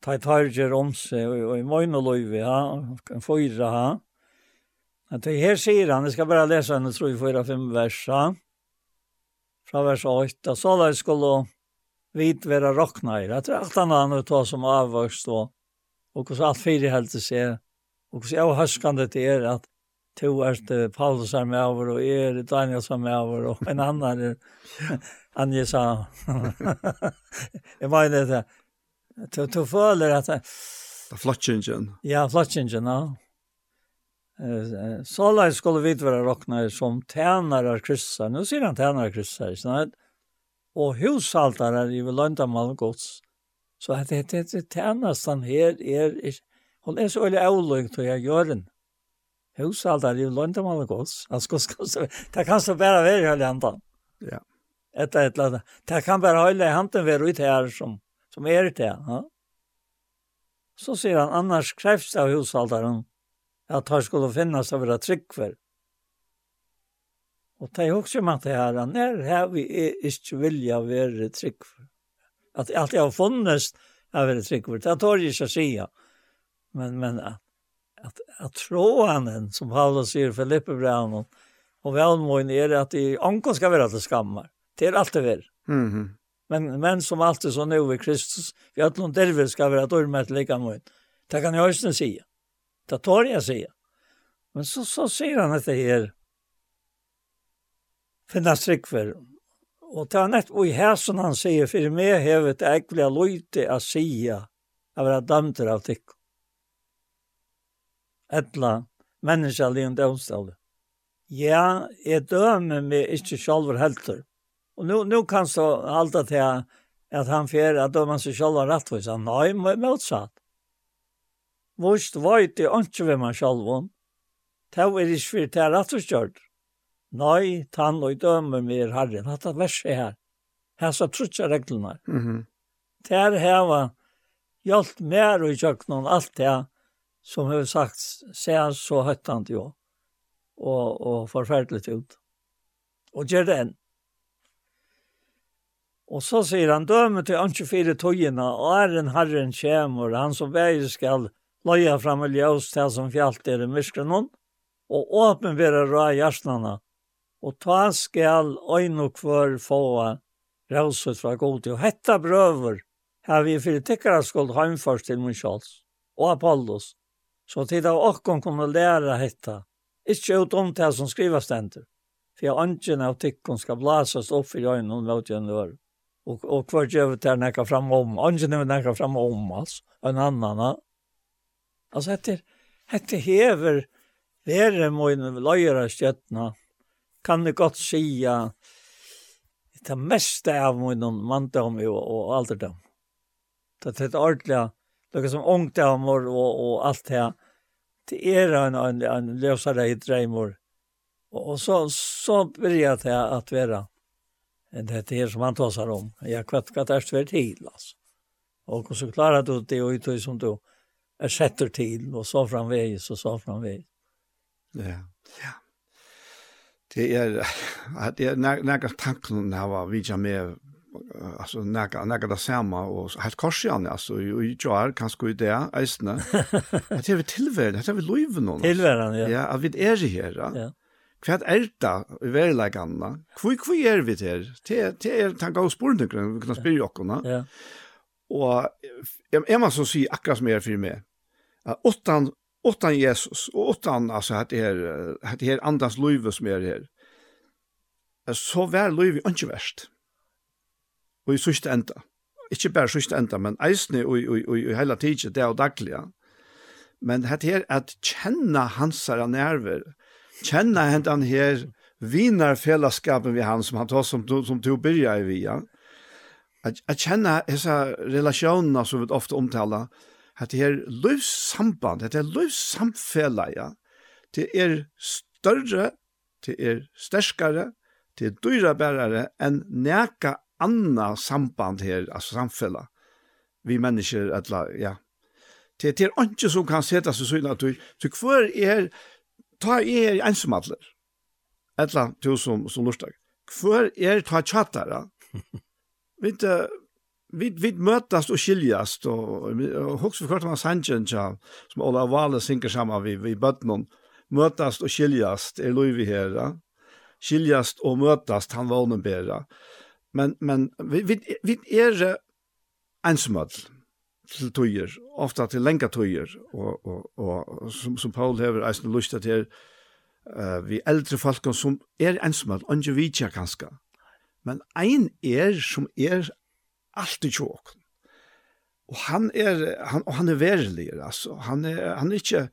S6: ta targer om sig och i mojn och löv ja kan fyra ha Att det här säger han, jag ska bara läsa en tror jag fyra fem versa. Fra vers 8, så där skulle vit vara rockna i. Jag tror att han ta som avvöxt då. Och hos allt fyra helt det ser. Och hos jag huskande det är att to är Paulus er med över och är Daniel som er med over, och en annan är Anja sa. var menar det. Du, du føler at...
S1: Flotchingen.
S6: Ja, flotchingen, ja. Sålai skulle vi vara rockna som tjänare av kryssar. Nu ser han tjänare av kryssar. Och hushaltare i Lönta Malmgods. Så att det är her er, är... Hon är så veldig olöjt til jag gör den. Hushaltare i Lönta Malmgods. Det kan så bara være i höljantan.
S1: Ja.
S6: Ett ett annet. Det kan bara hålla i handen være ut här som, som är det. Ja. Så ser han annars krävs av hushaltaren at han skulle finnas av det trygg for. Og det er også med det her, når har vi ikke vilja være tryggver? At alt jeg har funnet av være trygg for, det tar jeg ikke å si. Men, men at, at, at tråanen, som Paulus sier Filippe Brown, og velmån er at de anken skal være til skammer. Det er alltid vær. Mm
S1: -hmm.
S6: Men, men som alltid så nu i Kristus, vi har noen dervel skal være dårmert lika mye. Det kan jeg også si. Mm Det tar jag säga. Men så, så säger han att det är finna för Och det är nett, och i häsen han säger, för mig hevet äckliga lojte att säga av att damter av tick. Ettla människa livet omstället. Ja, jeg dømer meg ikke selv helter. Og nu, nu kan så alt det jeg at han fer at dømer seg selv rettvis. Nei, motsatt. Vårst veit i anki vi man sjalvon. Det er ish fyr tær atterskjörd. Nei, tann og dømer mer herren. er verset her. Her så trutja reglene.
S1: Mm
S6: -hmm. Tær heva hjalt mer og i alt det som har sagt ser så høttant jo og, og forferdelig ut. Og gjør det enn. Og så sier han døme til 24 togene, og er en herren kjemur, og han som veier skal løya fram i ljøs til som fjallt er i myskrenon, og åpenbæra rå hjertnana, og ta skal øyne og kvør få rauset fra god til. Og hetta brøver har vi fyrir tikkara skuld heimførst til Munchals og Apollos, så tid av okkon kunne læra hetta, ikkje ut om det som skriva stendur, for angen av tikkon skal blasast opp i øynene og mot gjennom og, og hver gjøver det nekka fram om, angen er nekka fram om, altså, en annan, Altså, heter heter hever vere min lojera stjärna. Kan det godt säga det meste av min manndom og, og alderdom. det er et ordentlig, det er som ungdommer og, og alt det här. Det er en en, en løsere i dreimor. Og, og så så blir det att vara det är det som han tar seg om. Jag kvatt kvatt det svärt till altså. Og så klarer du det og det som du er setter til, og så framveis, og så framveis.
S1: Ja, ja. Det er, det er nægge tanken her vi vidja med, altså nægge, nægge det samme, og helt korsjane, altså, i jar, kanskje i det, eisene. Det er vi tilværen, det er vi loiven noen.
S6: Tilværen, ja.
S1: Ja, at vi er her, ja. Hva er det i verlegene? Hvor er vi her? Det er tanke av sporene, vi kan spørre dere.
S6: Ja.
S1: Og jeg må så si akkurat som jeg er for meg utan utan Jesus och utan alltså att det är att det är andras liv som är här. Så väl liv inte värst. Och i sista ända. Inte bara sista ända, men eisne och och och hela tiden det är dagliga. Men det är att känna hans nerver. Känna han här vinar fällskapen vi han som han tar som som tog börja i via. Att, att känna dessa relationer som vi ofta omtalar at det er løvssamband, at det er løvsamfeleie, det er større, det er sterskare, det er dyrabærere enn neka anna samband her, altså samfella, vi mennesker, etla, ja. Det, det er ikke som kan sette seg sånn at du, du hver er, ta er ensamadler, etla, du som, som lortdag, hver er ta tjattare, vet du, vi vi mötas och skiljast och också för Curtis ja som alla vale synker samman vi vi bötnon mötas och skiljast är Louis här ja? skiljast och mötas han var någon bättre men men vi vi, vi är ensamad til tøyer, ofta til lenga tøyer, og, og, og som, som Paul hever eisen lyst til her, uh, vi eldre folk som er ensomme, og vi ikke kanskje, men ein er som er allt i tjåk. Og han er, han og han er verlig altså. han er, han er ikke,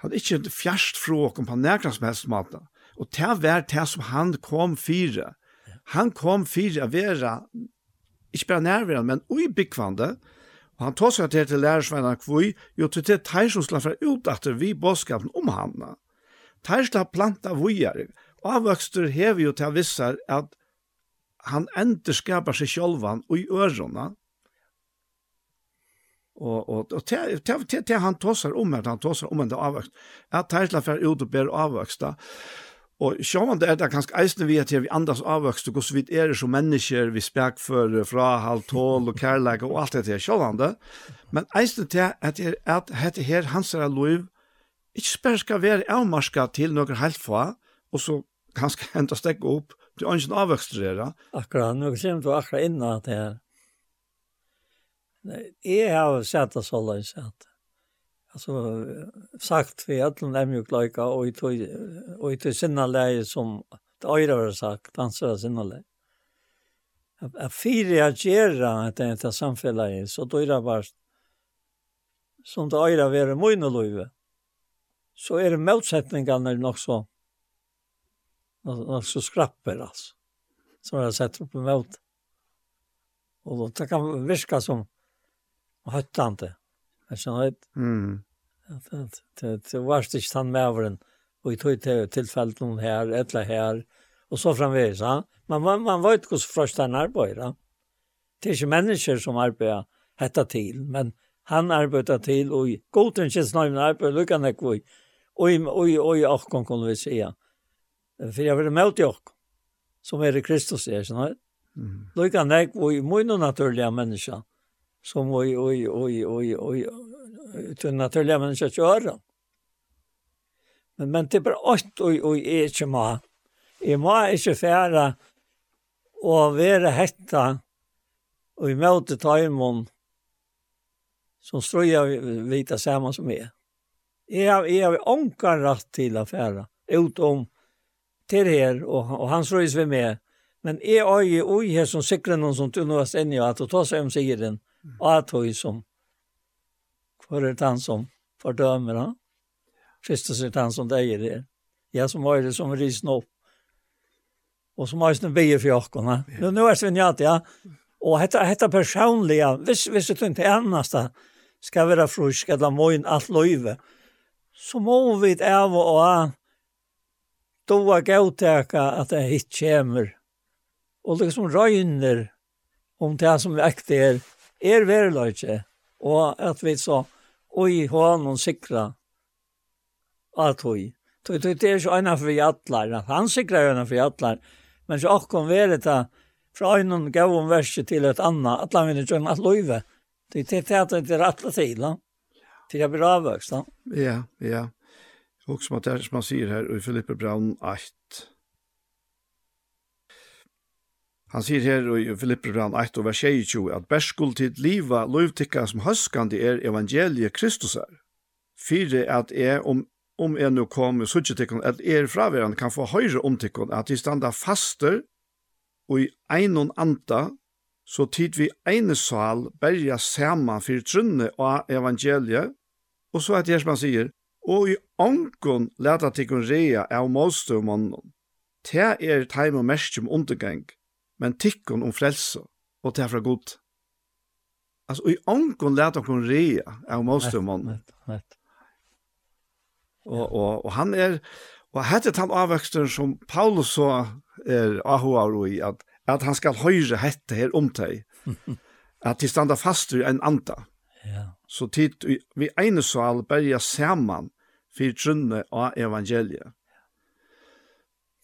S1: han er ikke fjerst fra om på nära som helst måte. Og til å være til som han kom fire, Han kom fire å være, ikke bare nærværende, men uibikvande. Og han tog seg til til lærersveina kvui, jo til til teir fra utdatter vi bådskapen om han. Teir planta vujar, og avvøkster hever jo til å vissar at han endeskapar seg sjálvan og i ørona. Og og og te te te han tossar om at han tossar om en avvøkst. At Tesla fer ut og ber avvøksta. Og sjá det er det ganske eisne vi at vi andas avvøkst og så vidt er som mennesker vi spek for fra halv tål og kærleik og alt det her det. Men eisne til at det er at hette her hans er lov ikke spør skal være avmarska til noen helt fra og så kanskje henta stekk opp Det er ikke avvøkster det, da?
S6: Akkurat, nå kommer du akkurat innan det her. Jeg har sett det så løs at altså, sagt vi at den er nemlig løyka og i tog sinne leie som det øyre har sagt, danser av sinne leie. Jeg fyrer jeg gjerne at det er samfunnet, så det er bare som det øyre har vært mye løyve. Så er det motsetningene nok sånn alltså skrapper alltså. Så har jag sett upp emot. Och då det kan viska som höttande. Jag känner att
S1: mm.
S6: det, det, det var inte han med över och vi tog till tillfället någon här, eller här och så framvis. Ja? Man, man, man var inte så först han arbetar. Ja? Det är inte människor som arbetar hetta till, men han arbetar till och i godtänkens namn arbetar lyckan ekvoi. Oj, Och oj, oj, oj, oj, oj, for jeg vil melde dere, som er i Kristus, jeg skjønner. Mm. Lykke han ikke, og i mye naturlige mennesker, som og i, og i, og i, og i, og i, til naturlige mennesker kjører. Men, men det er bare ått, og, og jeg ikke må. Jeg må ikke fære og være hetta, og i møte tøymon, som strøya vita saman som er. Jeg har, jeg har ånkan rett til affæra, utom til her, og, og han røys vi med. Men jeg er jo oi her som sikrer noen som tunner oss inn i, at du tar seg om sier den, og at hun som, hvor er det han som fordømer han? Kristus er han som deier det. Jeg som var det som risen opp. Og som har sin bier for jokkene. Ja. Nå er det Jati, ja. Og dette, dette personlige, hvis, hvis du ikke eneste, skal være frusk, eller må inn alt løyve, så må vi av og av då var gautäka att det hit kommer. Och liksom röjner om det som väckte er, er verlöjtje. Och att vi så, oj, honom sikra att oj. Tog det är så ena för jallar, han sikrar ena för jallar. Men så kom vi det fra en gav om verset til et annet, at han vinner gjerne at løyve. Det er det at det er rett og til, da. Til jeg blir avvøkst, da.
S1: Ja, ja. Og som at det som man sier här i Filippe Brown 8. Han säger här i Filippe Brown 8 og vers 22 att bärskuld till liva lovtikka som høskande er evangeliet Kristus är. Fyre att är om om er nu kommer så tycker att er fraværende kan få höjre omtyckon att de standa faster og i einon anta så tid vi ene sal berja saman fyrir trunne av evangeliet, og så at Jersman sier, og i ongon leta tikkun rea av målstøv mannen. Te er teim og merskjum undergang, men tikkun om frelse, og te fra god. Altså, i ongon leta tikkun rea av målstøv mannen. Og, og, og han er, og hette han avveksten som Paulus så er ahoa i, at, at han skal høyre hette her om teg, at de standa fast i en anda.
S6: Ja.
S1: Så tid vi ene sal berja saman for trunne av evangeliet.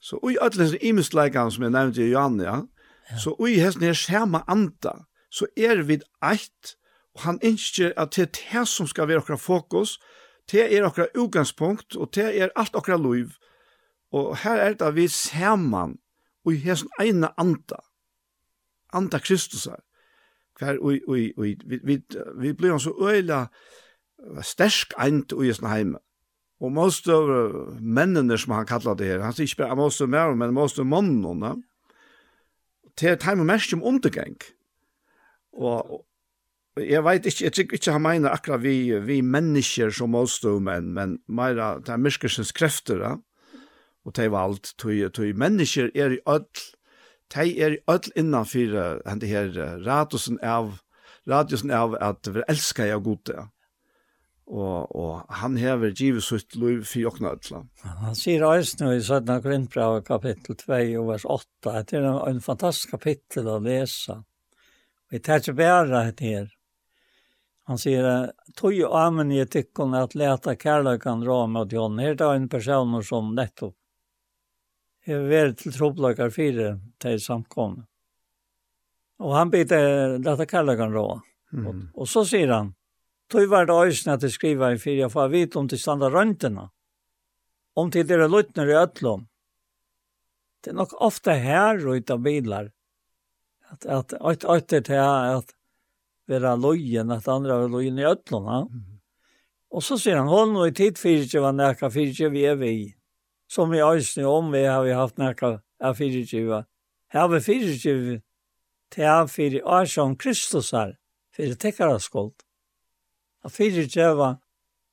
S1: Så i alle disse imensleikene som jeg nevnte i Johanne, ja, så i hesten her skjerma anda, så er vi eit, og han innskjer at det er det som skal være okra fokus, det er okra utgangspunkt, og det er alt okra liv. Og her er det vi saman, og i hesten eina anda, anda Kristus her. Hver, og, og, og, vi, vi, vi blir så øyla stersk eint ui hesten heimen Og most av mennene som han kallar det her, han sier ikke bare most av mer, men most av männen. Till time mest om undergång. Og jeg vet ikke, jeg tycker ikke han mener akkurat vi, vi mennesker som most av menn, men mera det er myskelsens krefter, ja? och det var alt, tog, tog människor i ødel, de er i öll innanför det her, radiusen av, radiusen av at vi älskar jag ja og, og han hever givet sitt liv for jokna ødla.
S6: Han sier også nå i 17. Grindbrau kapittel 2 og vers 8, at det er en fantastisk kapittel å lese. Vi tar ikke bare det her. Han sier, tog jo amen i etikken at leta kærløkene rå mot John. Her er det en person som nettopp har vært til trobløkker fire til samkomne. Og han bytte leta kærløkene rå.
S1: Mm.
S6: Og, og så sier han, Tøy var det øyne at skriva i en fyrir, jeg får vite om til standa røntene. Om til dere løtner i øtlom. Det er nok ofte her ut av bilar. At, at, at, at, at, at, vera lojen, at andre var lojen i øtlom. Ja? Og så sier han, hold nå i tid fyrir ikke var nækka fyrir ikke vi er vi. Som i øyne om vi har vi haft nækka er fyrir ikke vi. Her var fyrir ikke vi. til er fyrir Arsson Kristus her. Fyrir tekkara skuld at fyrir djeva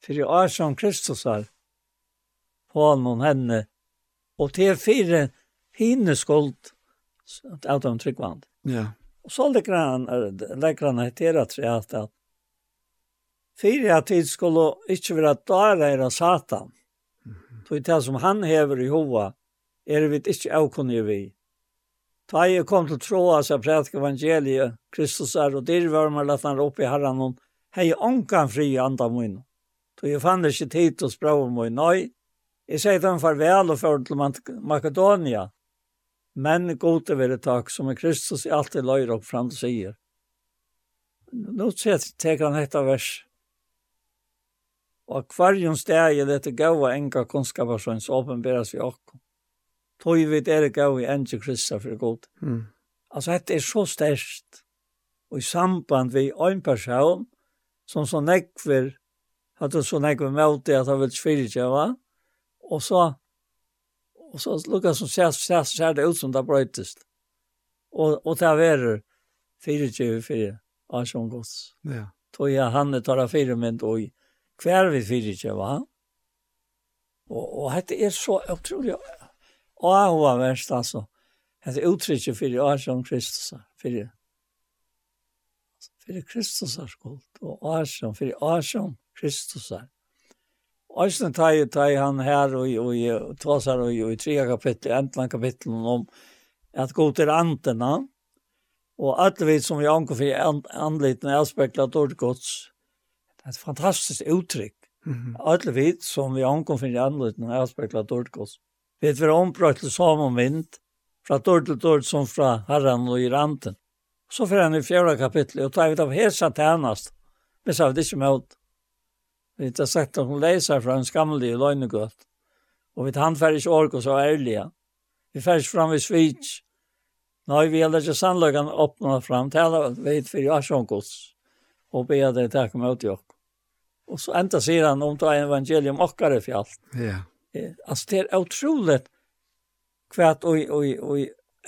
S6: fyrir Arsson Kristusar på noen henne og til fyrir hine skuld av dem tryggvand.
S1: Ja.
S6: Og så legger han, legger han etter at tre at at fyrir at tid skulle ikke være dara av satan. Så det som han hever i hova er vi ikke avkunnig vi. Da jeg kom til tro av seg prædik evangeliet, Kristus er, og der var man lett han opp i herren, og hei onkan fri anda mun. Så jeg fann ikke tid til å spørre meg, nei. Jeg sier dem farvel og fører til Makedonia. Men gode vil det takk, som er Kristus i alt det løyre opp fram til sier. Nå tek han etter vers. Og akvarium steg er dette gava enga kunnskaparsøns åpenberes vi okkom. Tøy vid er det gava i enge Kristus for god.
S1: Mm.
S6: Altså, dette er så størst. Og i samband vi en person, som så nekver, at det så nekver med det at han vil fyrirkjøve. Og så, og så lukket som ser, ser, ser det ut som det brøytest. Og, og det er verre fire, av sånn gods.
S1: Ja.
S6: Tog jeg han tar av fire mynd og hver vi fire tjue, va? Og, og dette er så utrolig og jeg var verst, altså. Dette Hette uttrykket av sånn Kristus, fyrir fyrir Kristus er skuld, og Arsson fyrir Arsson Kristusar. Arsson tar tar han her og, og, og tåsar og, og i tre kapittel, entlan kapittel, om at god er antena, og alle vi som vi anker for anliten er spekla dårdgods. Det er et fantastisk uttrykk. Mm -hmm. Alle vi som vi anker for anliten er spekla dårdgods. Vi er ombrøtt til samme mynd, fra dård til dård som fra herren og i ranten. Så får han i fjärde kapitlet och tar ut av hesa tjänast. Men så har vi det inte mot. Vi har sagt att hon läser från en skamlig och lögnegött. Och vi handfärg inte ork och så ärliga. Vi färg fram vid svits. Nå, vi har inte sannlögan öppna fram. till alla vid för jag som gods. Och be att det tack mot jag. Och så ända säger han om det evangelium och är för allt.
S1: Ja.
S6: Yeah. Alltså det är otroligt kvärt och, och, och,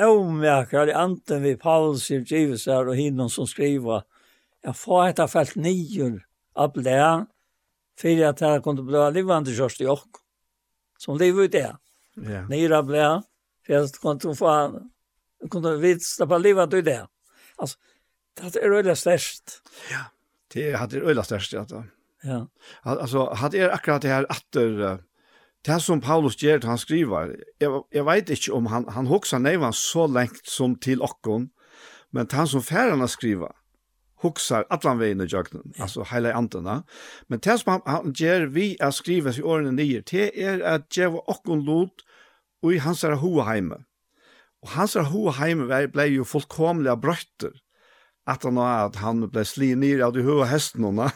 S6: omverkar i anten vi Paulus i Givisar och hinnom som skriva jag får ett av fält nior av det, för att jag kunde bli livande kjørst i åk som liv ut det.
S1: Ja.
S6: Nior av det, för att jag kunde få kunde vitsta på livande ut det. Alltså det är öjla störst.
S1: Ja, det hade öjla störst. Ja.
S6: ja.
S1: Alltså hade er akkurat det här atter det som Paulus gjør, han skriver, jeg, jeg vet ikke om han, han hokser nevan så lengt som til okkon, men han som færene skriver, huxar allan vegin i jøgnen, altså hela antena. Men det som han, han gjør vi er skrivet i årene nye, det er at djeva okkon lot og i hans er hoheime. Og hans er hoheime ble jo fullkomlige brøtter, at han at han ble sli nir av de hoa hestene.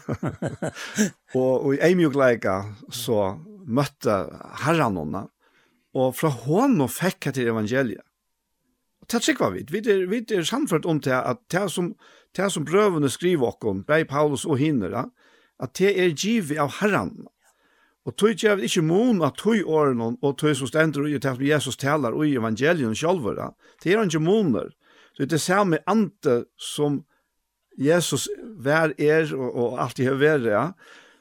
S1: og, og i eimjogleika så møtte herren henne, og fra henne fikk jeg til evangeliet. Og det trykker vi. Vi er, vi er samført om det at det som, det som brøvene skriver oss, bei Paulus og hinner, at det er givet av herren. Og tog gjør ikke mon at tog årene og tog som stender i det som Jesus taler og i evangelien selv. Det er ikke moner. Så det er samme ante som Jesus vær er og, og alltid har vært. ja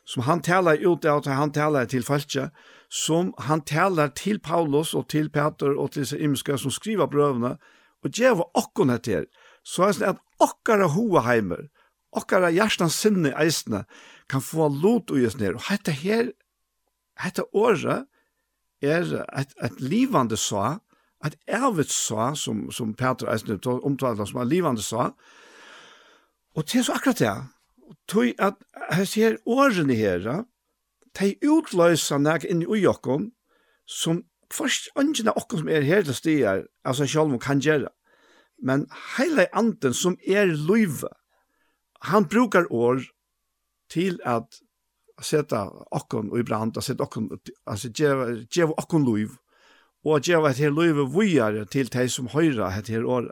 S1: som han talar ut av, han talar til falske, som han talar til Paulus og til Peter og til seg imska som skriver brøvene, og djeva okkon etter, så er det at okkara hoaheimer, okkara hjertans sinne eisne, kan få lot og gjøres ned. Og dette her, dette året, er et, et livande så et ervet så som, som Peter eisne omtaler som en livande så og det er så akkurat det, tog at jeg ser årene her, de utløser nek inn i jokken, som først ønsken av okken som er her til stier, altså selv om kan gjøre, men hele anden som er løyve, han brukar år til at seta okken i brand, at seta okken, altså djeva okken løyve, og djeva et her løyve vujare til de som høyra et her året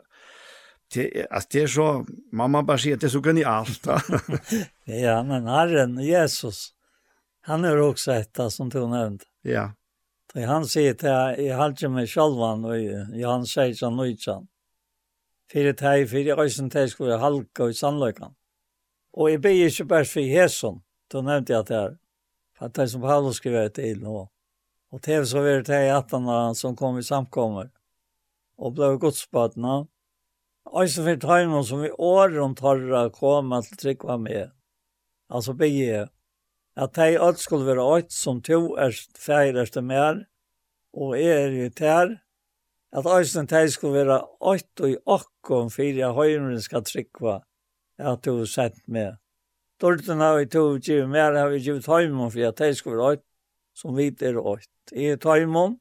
S1: det, alltså det är så, mamma bara säger att det är så genialt.
S6: ja, men Herren, Jesus, han är också ett som du nämnde.
S1: Ja.
S6: Så han säger till jag, jag halter mig och jag han säger så nöjtsan. Fyra teg, fyra ösen teg skulle jag halka i sannlökan. Och jag ber inte bara för Jesus, då nämnde jag det här. För att det som Paulus skriver till nå. Och det så var det att han som kom i samkommer. Och blev godsbötna. Alltså for tøymen som i åren torra komma till tryckva med. Altså Alltså jeg. At de alt skulle være ett som to er färdaste mer och är ju där att ösen de skulle være ett og i akkon fyra höjren ska tryckva At du har sett med. Dorten har vi to givet mer har vi givet tajmen for at de skulle være ett som vi er alt. Jeg er Är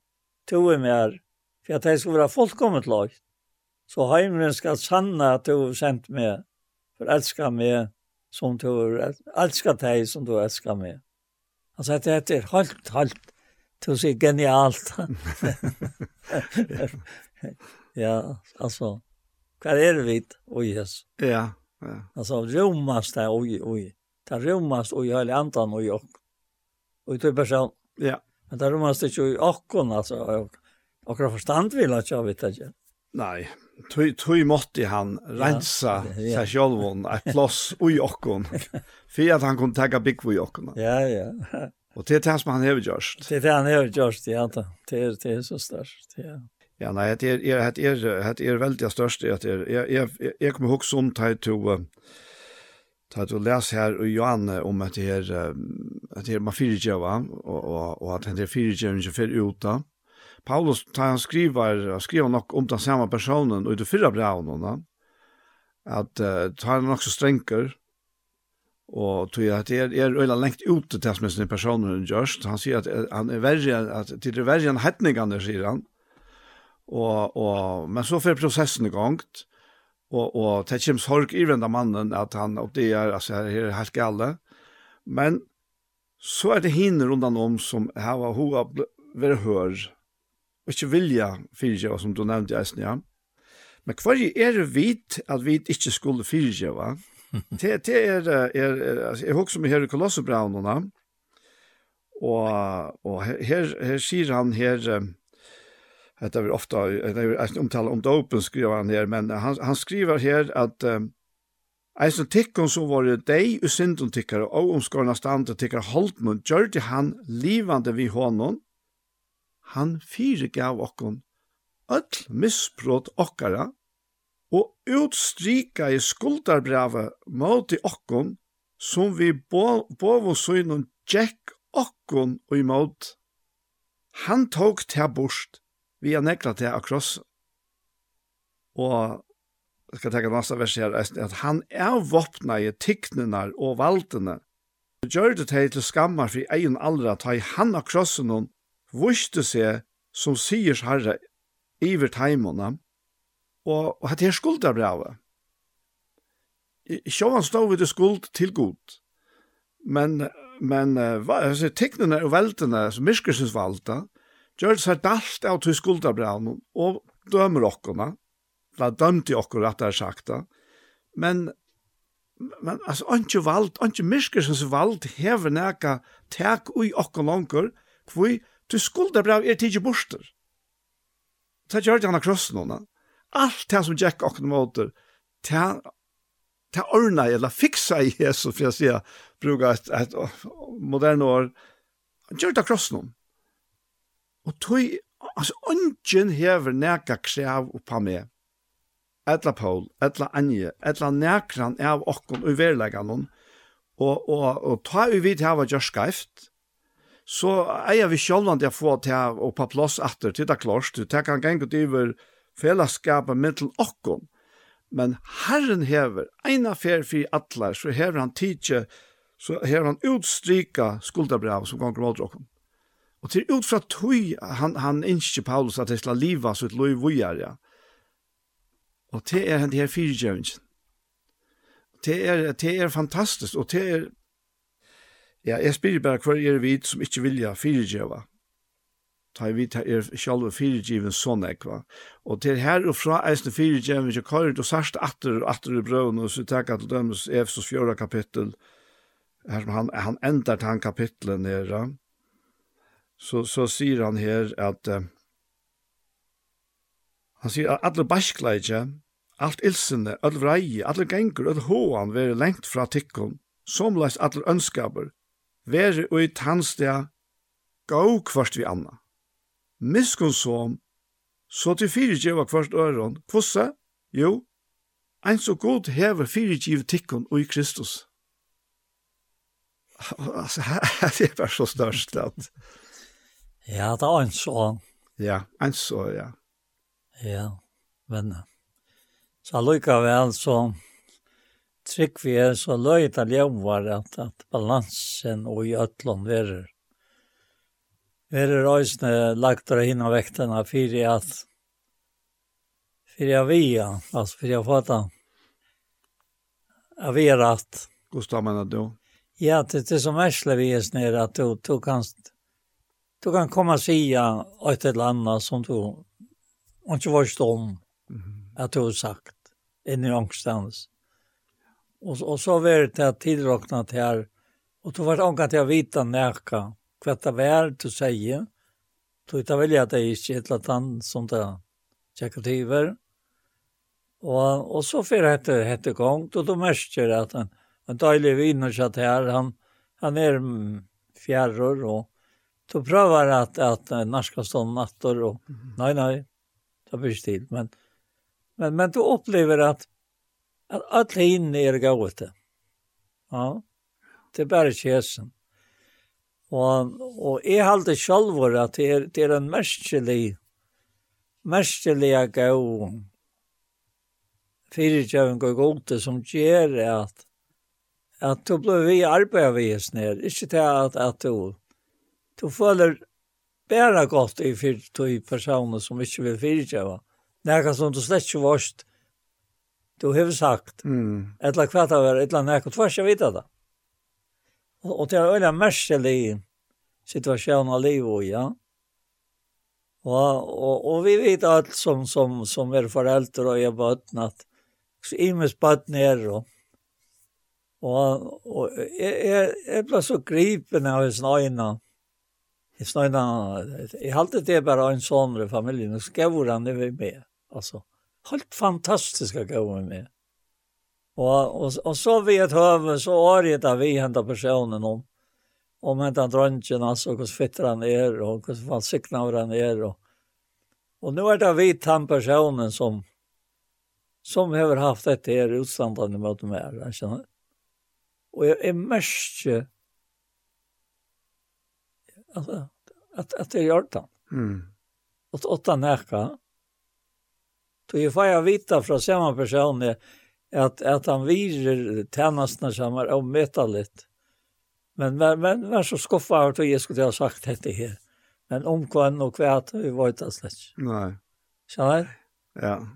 S6: to er mer for at de skulle være fullkomligt lagt. Så heimen skal sanna at du har sendt meg, for elskar meg som du elskar deg som du elskar meg. Han det at er halt, halt, til å si genialt. ja, altså, hva er det vidt? Oi, yes.
S1: Ja, ja.
S6: Altså, romast det, oi, oi. Det romast oi, hele andan oi, ok. Oi, du person.
S1: Ja.
S6: Men det romast ikke oi, okkon, altså, okkon forstand vil ikke ha vidt det ikke.
S1: Nei, Tui, tui måtte han rensa
S6: ja, ja.
S1: seg sjálv et plåss ui okkon, for at han kunne tagga bygg ui okkon.
S6: Ja, ja.
S1: Og det er det som han hever gjørst.
S6: Det er det han hever gjørst, ja. Det er, det er så størst, ja.
S1: Ja, nei, det er, det er, det er veldig størst, det er, jeg, jeg, jeg kommer ihåg som teg to, Ta du les her i Johan om at det er, at det er man fyrirgjøva, og, og, og at det er fyrirgjøva ikke fyrir uta, Paulus tar han skriver, skriver nok om den samme personen og i det fyrre brevene, at uh, tar han nok så strenger, og tog at det er, er øyla lengt ute til som sin personen gjørst. Han sier at han er verre, at det er verre enn hetningene, sier han. Og, og, men så får prosessen i gang, og, og det kommer sorg i venda mannen at han og det er, altså, her er helt gale. Men så er det hinner rundan om som har hva vært hør, og ikke vilja fyrirgjøva, som du nevnte, eisen, ja. Men hva er det vit at vi ikke skulle fyrirgjøva? Det, det er, er, er, jeg husker meg her i Kolossebraunene, og, og her, her sier han her, det er ofte, det er en omtale om dopen, skriver han her, men han, han skriver her at um, Eisen tikkun som var deg og tikkare, og omskårna standa tikkare holdt mun, gjør han livande vi hånden, han fyregav okkon öll misbrot okkara og utstrika i skuldarbrevet mot i okkon som vi bo, bovosøgnen tjekk okkon og imot. Han tok til bort vi har nekla til akross. Og jeg skal tenke neste vers her, at han er våpna i tikknene og valtene. Gjør det til skammar skammer for egen aldra, ta i han akrossen og vuste seg som sier herre iver teimene, og, og at her skulda brevet. Sjåan stod vi til skuld til god, men, men uh, teknene og veltene som Mirkersens valgte, gjør det seg dalt av til skulda brevet, og dømer okkona, da dømte okkur at det er sagt men men altså anki vald, anki Mirkersens vald hever neka tek ui okkur langer, hvor Du skuldabrev er tidsi borster. Så gjør det han av krossen hona. Alt det som Jack okken måter, det ta ordna eller fixa i Jesus for jeg sier, bruka et, et moderne år gjort av krossen Og tog altså, ungen hever näka krev oppa på Etla Paul, etla Anje, etla nekran av okkon uverlegan hon, og, og, og ta uvid hava gjør skreift, så eier vi sjølvan det få til å på plass etter til det klart, du tar kan gengt over fellesskapet mittel okkon, men Herren hever, en affær for atler, så hever han tidsje, så hever han utstryka skuldabrev som ganger mot okkon. Og til ut fra tøy, han, han innskje Paulus at det skal liva sitt løy vujarja. Og det er den her fyrtjøvingen. Det er, det er fantastisk, og det er Ja, jeg spyr bare hver er vi som ikke vilja fyrirgjeva. Ta vi ta er sjalve fyrirgjeven sånn ekva. Og til her og fra eisne fyrirgjeven vi kjører og sørst atter og atter i brøven og så takk til dømes Efesos fjøra kapittel her som han, han endar til han kapitlet nere så, så sier han her at uh, han sier at alle baskleidje alt ilsene, alle vreie, alle gengur, alle hoan være lengt fra tikkun, somleis alle ønskaber, veri ui tansdea gå kvart vi anna. Miskun som, så til fyrirgjeva kvart øron, kvossa, jo, ein så god hever fyrirgjiv tikkun ui Kristus. Altså, det er bare så størst at...
S6: Ja, det er en så.
S1: Ja, en så, ja.
S6: Ja, men... Så lykka vel, så trygg vi er så løyt av ljøvar at, at balansen og i øtlån verer. Verer røysene lagt dere inn av vektene fyrir at fyrir jeg via, altså fyrir jeg fata jeg er at
S1: Gustav mener du?
S6: Ja, det er som versle vi er snere at du, du kan du kan komme og sia et eller annet som du ikke var om at du har sagt inn i ångstans. Och, och så var det att tillräknat här. Och då var det ångat jag vita närka. Kvart det var du säger. Då tar väl jag att det är ett latan som det över Och, och så för hette hette gång. Då då märker det att en, en daglig vinner satt här. Han, han är fjärror och då prövar att att, att norska stå nattor och mm. nej nej det blir stilt men men men du upplever att at alle hinne er gået det. Ja, det er bare kjesen. Og, og jeg halte selv at det er, det er en merskelig, merskelig gøy, fyrirtjøvn og gode som gjør at, at du blir vi arbeidet vi er ned. Ikke til at, at du, du føler bare godt i fyrt, personer som ikke vil fyrirtjøvn. Det er som du slett ikke varst du har sagt. Mm. Eller hva det var, eller nek och tvärs jag vet det. Och, Og det er öliga märselig situation av livet, ja. Og, og, og vi vet alt som, som, som er foreldre og er bøtten, at så imes bötten er och og, og, jag, jeg, jeg, ble så gripen av hans ögna. Hans ögna, jeg halte det bare en sånn i familjen och skavor han det med. Alltså helt fantastiska gå med. Och, och, og så vet höver så arbetar vi hentet personen om om hentet drøntgen, altså hvordan fittar han är och hur falsiknar han er. och, och nu är det vi den personen som som har haft dette här utståndande mot meg. Jeg känner. Och jag är mest alltså att att det är gjort han.
S1: Mm.
S6: Och åtta näka Då jag får jag vita från samma person att att han virer tjänsterna som är omättaligt. Men men men var så skuffa att jag skulle ha sagt det här. Men om kvann och kvärt vi var det
S1: slätt.
S6: Nej. Så
S1: Ja.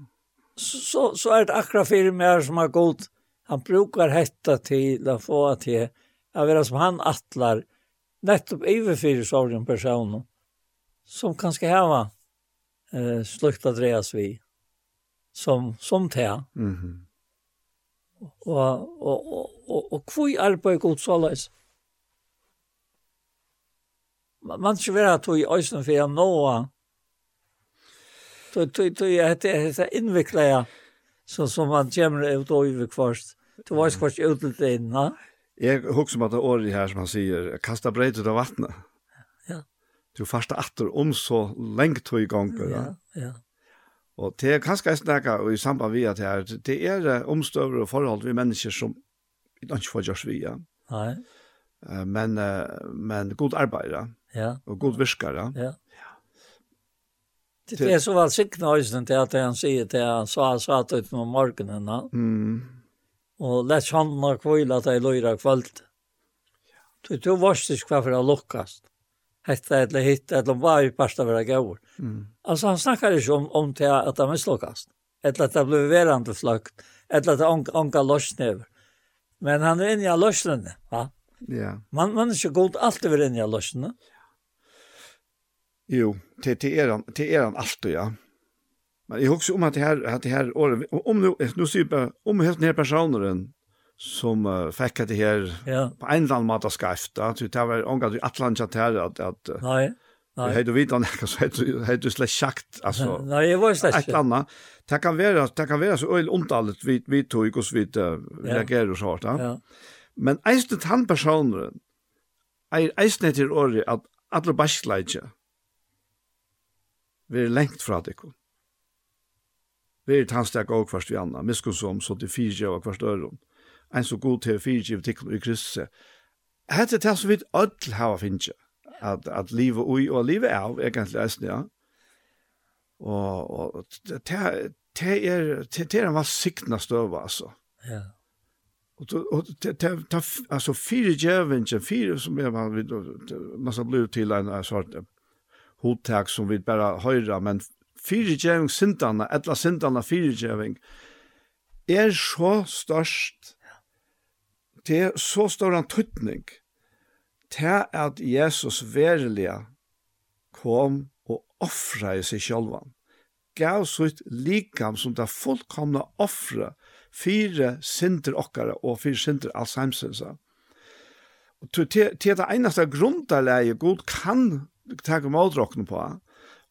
S6: Så så är det akra för mer som har gått. Han brukar hetta till att få att det är som han attlar nettopp överfyrir sorgen personen som kanske hava eh, slukt Andreas vi som som te.
S1: Mhm.
S6: Mm og og og og, og kvøy arbeiði gott sólais. Man man sjøver at i í for fer nå. Tu tu tu ja hetta hetta innvikla så som man kemur ut og yvir kvørst. To var kvørst ut til den, na.
S1: Jeg husker meg at det året her som han sier, kasta breit ut av vattnet.
S6: Ja.
S1: Du fasta atter om så lengt to i ganger. Ja,
S6: ja.
S1: Og det er kanskje jeg snakker i samband vi at her, det er omstøver og forhold vi mennesker som ikke får gjørs
S6: via.
S1: Nei. Men, men god arbeidere.
S6: Ja.
S1: Og god virkere.
S6: Ja. ja. Det er så vel sikkert høysen til at han sier til han sa satt ut med morgenen.
S1: Mm.
S6: Og lett hånden og kvile at jeg løyre kvalt. Du, du varst ikke hva for å lukkast hetta eller hitt eller om varje pasta vara gåvor.
S1: Mm.
S6: Alltså han snackar ju om om till att han misslyckas. Eller att det blev verande flykt. Eller att han anka lossnev. Men han är inne i lossnen. va?
S1: Ja.
S6: Man man är ju god alltid över inne i lossnen.
S1: Jo, till till eran till eran allt ja. Men jag också om att det här att det här om nu nu ser om helt ner personen som uh, fikk det her
S6: ja.
S1: på en eller annen måte skreft. Da. Så det var ångat i Atlantis här at, att
S6: Nej. Nej.
S1: Hei, du vet han så hei du slett schakt Altså,
S6: Nej, jag var slett
S1: slash. Ett annat. Det kan være, det kan være så øyelig omtalet vi vi tog hvordan vi uh, reagerer og så hårt.
S6: Ja.
S1: Men eistet han personen er eisnet til året at alle bastläge. Vi är längt från det. Vi er tanstak og hverst vi annan. Miskunsom så til fyra og hverst öron en så god til fire fyrtjiv tikkum i krisse. Hette er det som vi ødel hava finnje, at, at livet ui og livet av, egentlig, eisen, ja. Og, og det er, det er en vassikna støva, altså.
S6: Ja.
S1: Og og ta altså fire jevnje fire som er man vid massa blue til en sort hotak som vi bara høyra men fire jevng sintanna ella sintanna fire jevng er så størst det er så stor en tøtning til at Jesus verilige kom og offra i seg sjølvan. Gav sitt likam som det fullkomna offra fire synder okkara og fire synder Alzheimer's. Og til det eneste grunderleie god kan takke målrokken på,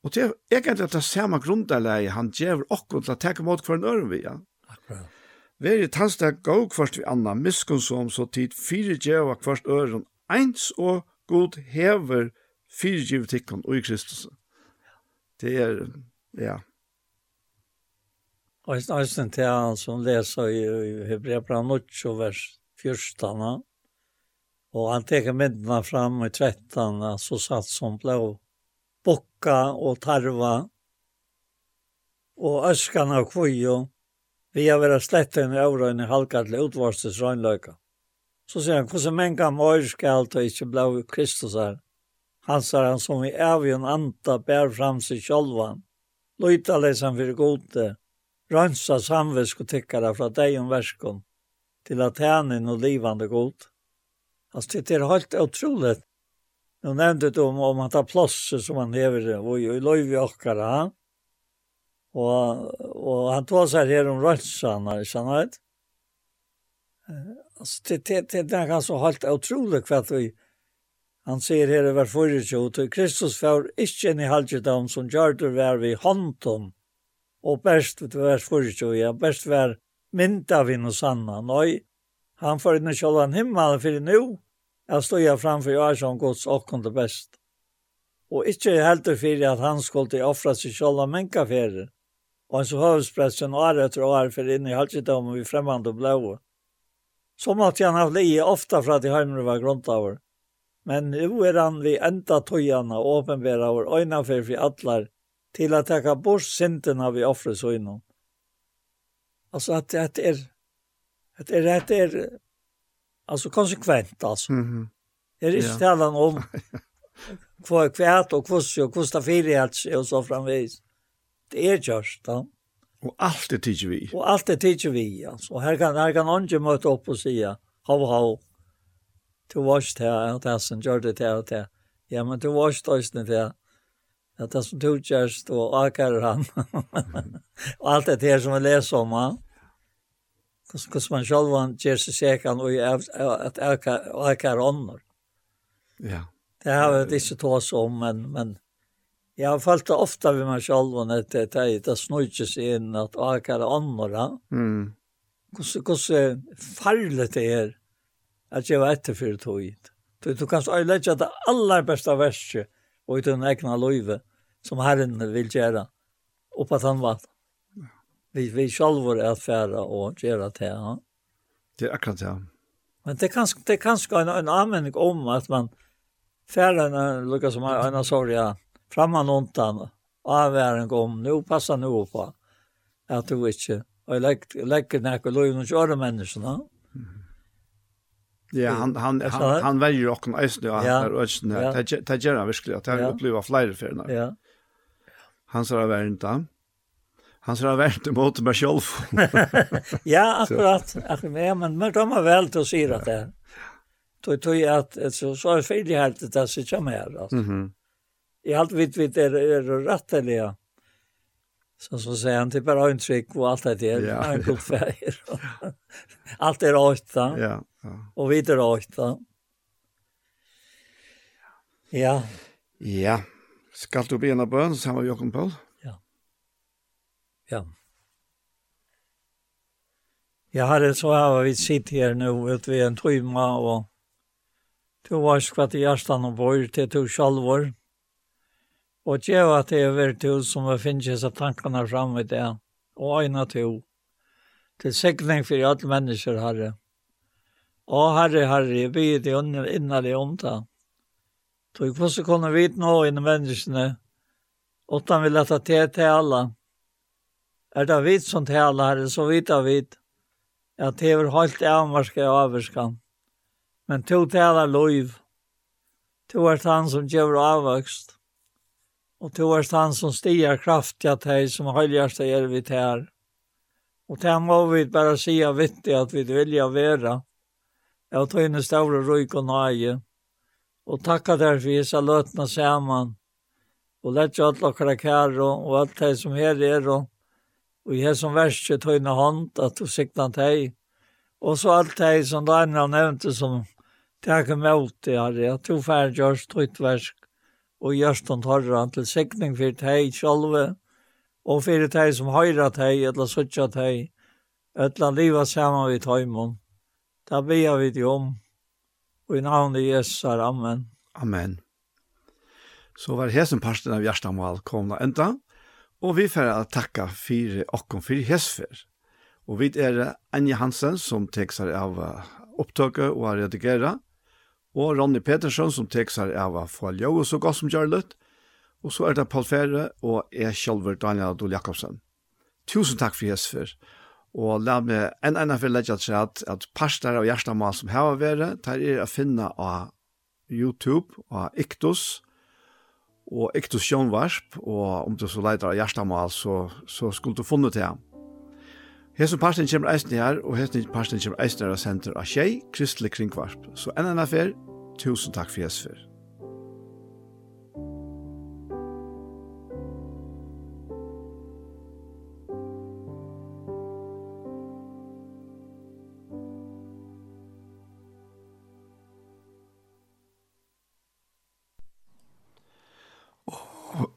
S1: og til egentlig det samme grunderleie han gjør okkara til å takke mål hver en øren vi.
S6: Akkurat.
S1: Veri tasta gau kvart vi anna miskunsom så tid fyrir djeva kvart øren eins og god hever fyrir djeva tikkun og i Kristus. Det er, ja.
S6: Og jeg snarsen til han som leser i, i Hebrebra 8 vers 14, og han teker myndene fram i 13, så satt som blå bokka og tarva, og øskan av kvojo, vi har vært slett en øvrøyne halka til utvarstes røgnløyka. Så sier han, hvordan menga møyr skal ta ikke blau Kristus her? Han sier han som i avgjøn anta bær fram seg sjolvan, løyta lesan for gode, rønsa samvisk og tikkara fra deg om verskon, til at hænin og livande god. Altså, det er helt utroligt. Nå nevnte du om, om at det er plosset som han hever, og i løyvi okkara han, Og, og han tog seg her om rølsene, ikke han vet? Altså, det, det, det, det er ganske helt utrolig hva vi, han sier her i hver forrige og Kristus var ikke en i halvdjedom som gjør det var vi hånden, og best ved hver forrige og ja, best var mynda vi noe sanna. Nei, han får inn i kjølven himmelen, for nå, jeg stod jeg framfor jeg som gods kom det best. Og ikke helt for at han skulle offre seg kjølven menneskeferien, han så høvesprästen år etter år för inn i halvkittom og vi främmande og blå. Som att han har li ofta för att i var var av Men nu är han vi enda tojarna och åpenbara vår øyne för för atler till att ta bort synden vid vi så inom. Alltså att det är at det är det är alltså konsekvent alltså. Mm -hmm. Det är inte talan om kvar kvärt och kvoss och kostar fyra och så framvis er gjørst da.
S1: Og alt er tidsi vi.
S6: Og alt er tidsi vi, altså. Og her kan, her kan andre møte opp og sige, hav, hav, du var ikke her, og det som gjør det her, og det. Ja, men du var ikke tøysene til Ja, det som du gjørst, og akkurat han. og alt det her som vi leser om ja. Hvordan man selv han gjør seg sekan og at akarer ånder.
S1: Ja.
S6: Det har vi ikke tås om, men, men Jag har fallit ofta ofte mig själv och när det är det snöjts in att akar andra.
S1: Mm.
S6: Kus kus fallet det är att jag vet för det tog. Du du kan så lägga det allra bästa verset och i den egna som Herren vill göra upp att han var. Vi vi selv er at fære och göra det här.
S1: Det är akkurat det.
S6: Men det kan, det kanske en en anmenning om att man färden när Lucas som en sorg ja framman undan avværen kom, nu passar nu på att du inte och lägg legger näka og och noen människorna.
S1: Ja, han, han, han, han var ju också åkken nu og han er øyne, det gjør han virkelig, at han opplever för feriene.
S6: Ja.
S1: Han sa väl inte. han sa väl inte mot mig själv.
S6: ja, akkurat, akkurat, men men de har väl til å si det. Tog, tog at, så, så er ferdighet det så kommer her, altså.
S1: Mhm
S6: i allt vitt vitt är er, er ja. Så så säger han typ bara en trick och allt det där. Ja. Han går färger. allt är rätt. Ja.
S1: ja.
S6: Och vi är rätt. Ja.
S1: Ja. Skal du begynne bøn, bønn sammen med Jokken Paul?
S6: Ja. Ja. Ja, herre, så har vi sitt her nå, vet vi, en tøyma, og du var skvatt i hjertan og vår til to sjalvor. Ja Og djeva til hver du som har finnet disse tankene fram i det, og øyne to, til sikning for alle mennesker, Herre. Å, Herre, Herre, jeg byr til innenlig om det. Så jeg får kunne vite nå innen menneskene, og da vil jeg ta til til alle. Er det vidt som til alle, Herre, så vidt jeg vidt, at det er helt avmarske og avvarskan. Men to til alle lov, to er han som gjør avvokst. Og to er han som stiger kraftig at hei som höljast är vid här. Och det må vi bare si av vittig at vi vilja vara. Jag tar røyk og nøye. Og takka der for jeg sa løtna saman. Og lett jo lägga alla kære og alt hei som her er og och jag som värst jag tar in en hand att du siktar hei. Og så alt hei som Daniel nevnte som takk mig alt det her. Jag tog färdigt görs tog ett og gjørst han tar til sikning for teg sjálve, og for teg som høyra teg, eller suttja teg, etla liva saman vi tøymon. Da bia vi det om, og i navnet Jesus er Amen.
S1: Amen. Så var hesen parsten av Gjerstamal komna enda, og vi får takka fyrir okkom fyrir hesfer. Og vi er Anja Hansen som tek seg av opptøket og har redigeret, og Ronny Petersson som tek seg av å få ljø og så godt som gjør litt, og så er det Paul Fere og jeg selv Daniel Adol Jakobsen. Tusen takk for hesfer, og la meg en ene for legge til at, at parster av hjertemål som har vært, tar er å finne av YouTube og Iktus, og Iktus Sjønvarsp, og om du så leiter av hjertemål, så, så skulle du funnet til ham. Hesum parten kommer eisen her, og hesum parten kommer eisen her av senter av tjei, kristelig kringvarp. Så enn enn affær, tusen takk for jesfer.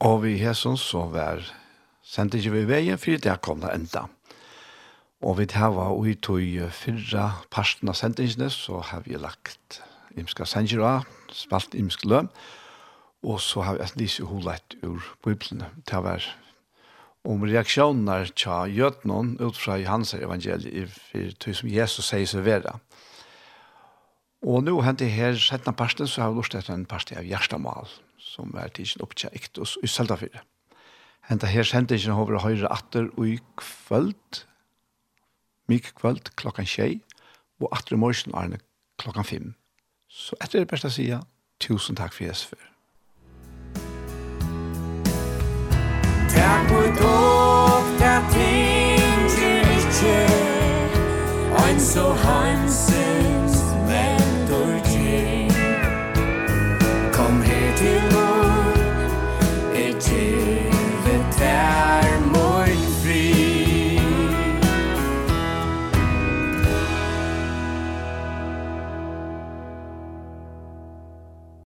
S1: Og vi hesson så var sendte ikke vi veien, for det kom det enda. Og vi tar og ui tog fyrra parten av sendingene, så har vi lagt imska sengjera, spalt imsk løm, og så har vi et lise holet ur biblene. Det var om reaksjoner tja gjøtnån ut fra hans evangeliet, for det som Jesus sier seg vera. Og nå hentet her settene parten, så har vi lort etter en parten av Gjerstamal, som er tidsen opptja iktus i Seldafyret. Hentet her sendingen over høyre atter og i kvöld, mik kvöld klokkan tjei, og atre morsen arne klokkan fem. Så etter det beste sida, tusen takk for Jesus for.
S2: Takk for dog, der ting til og en så hansen,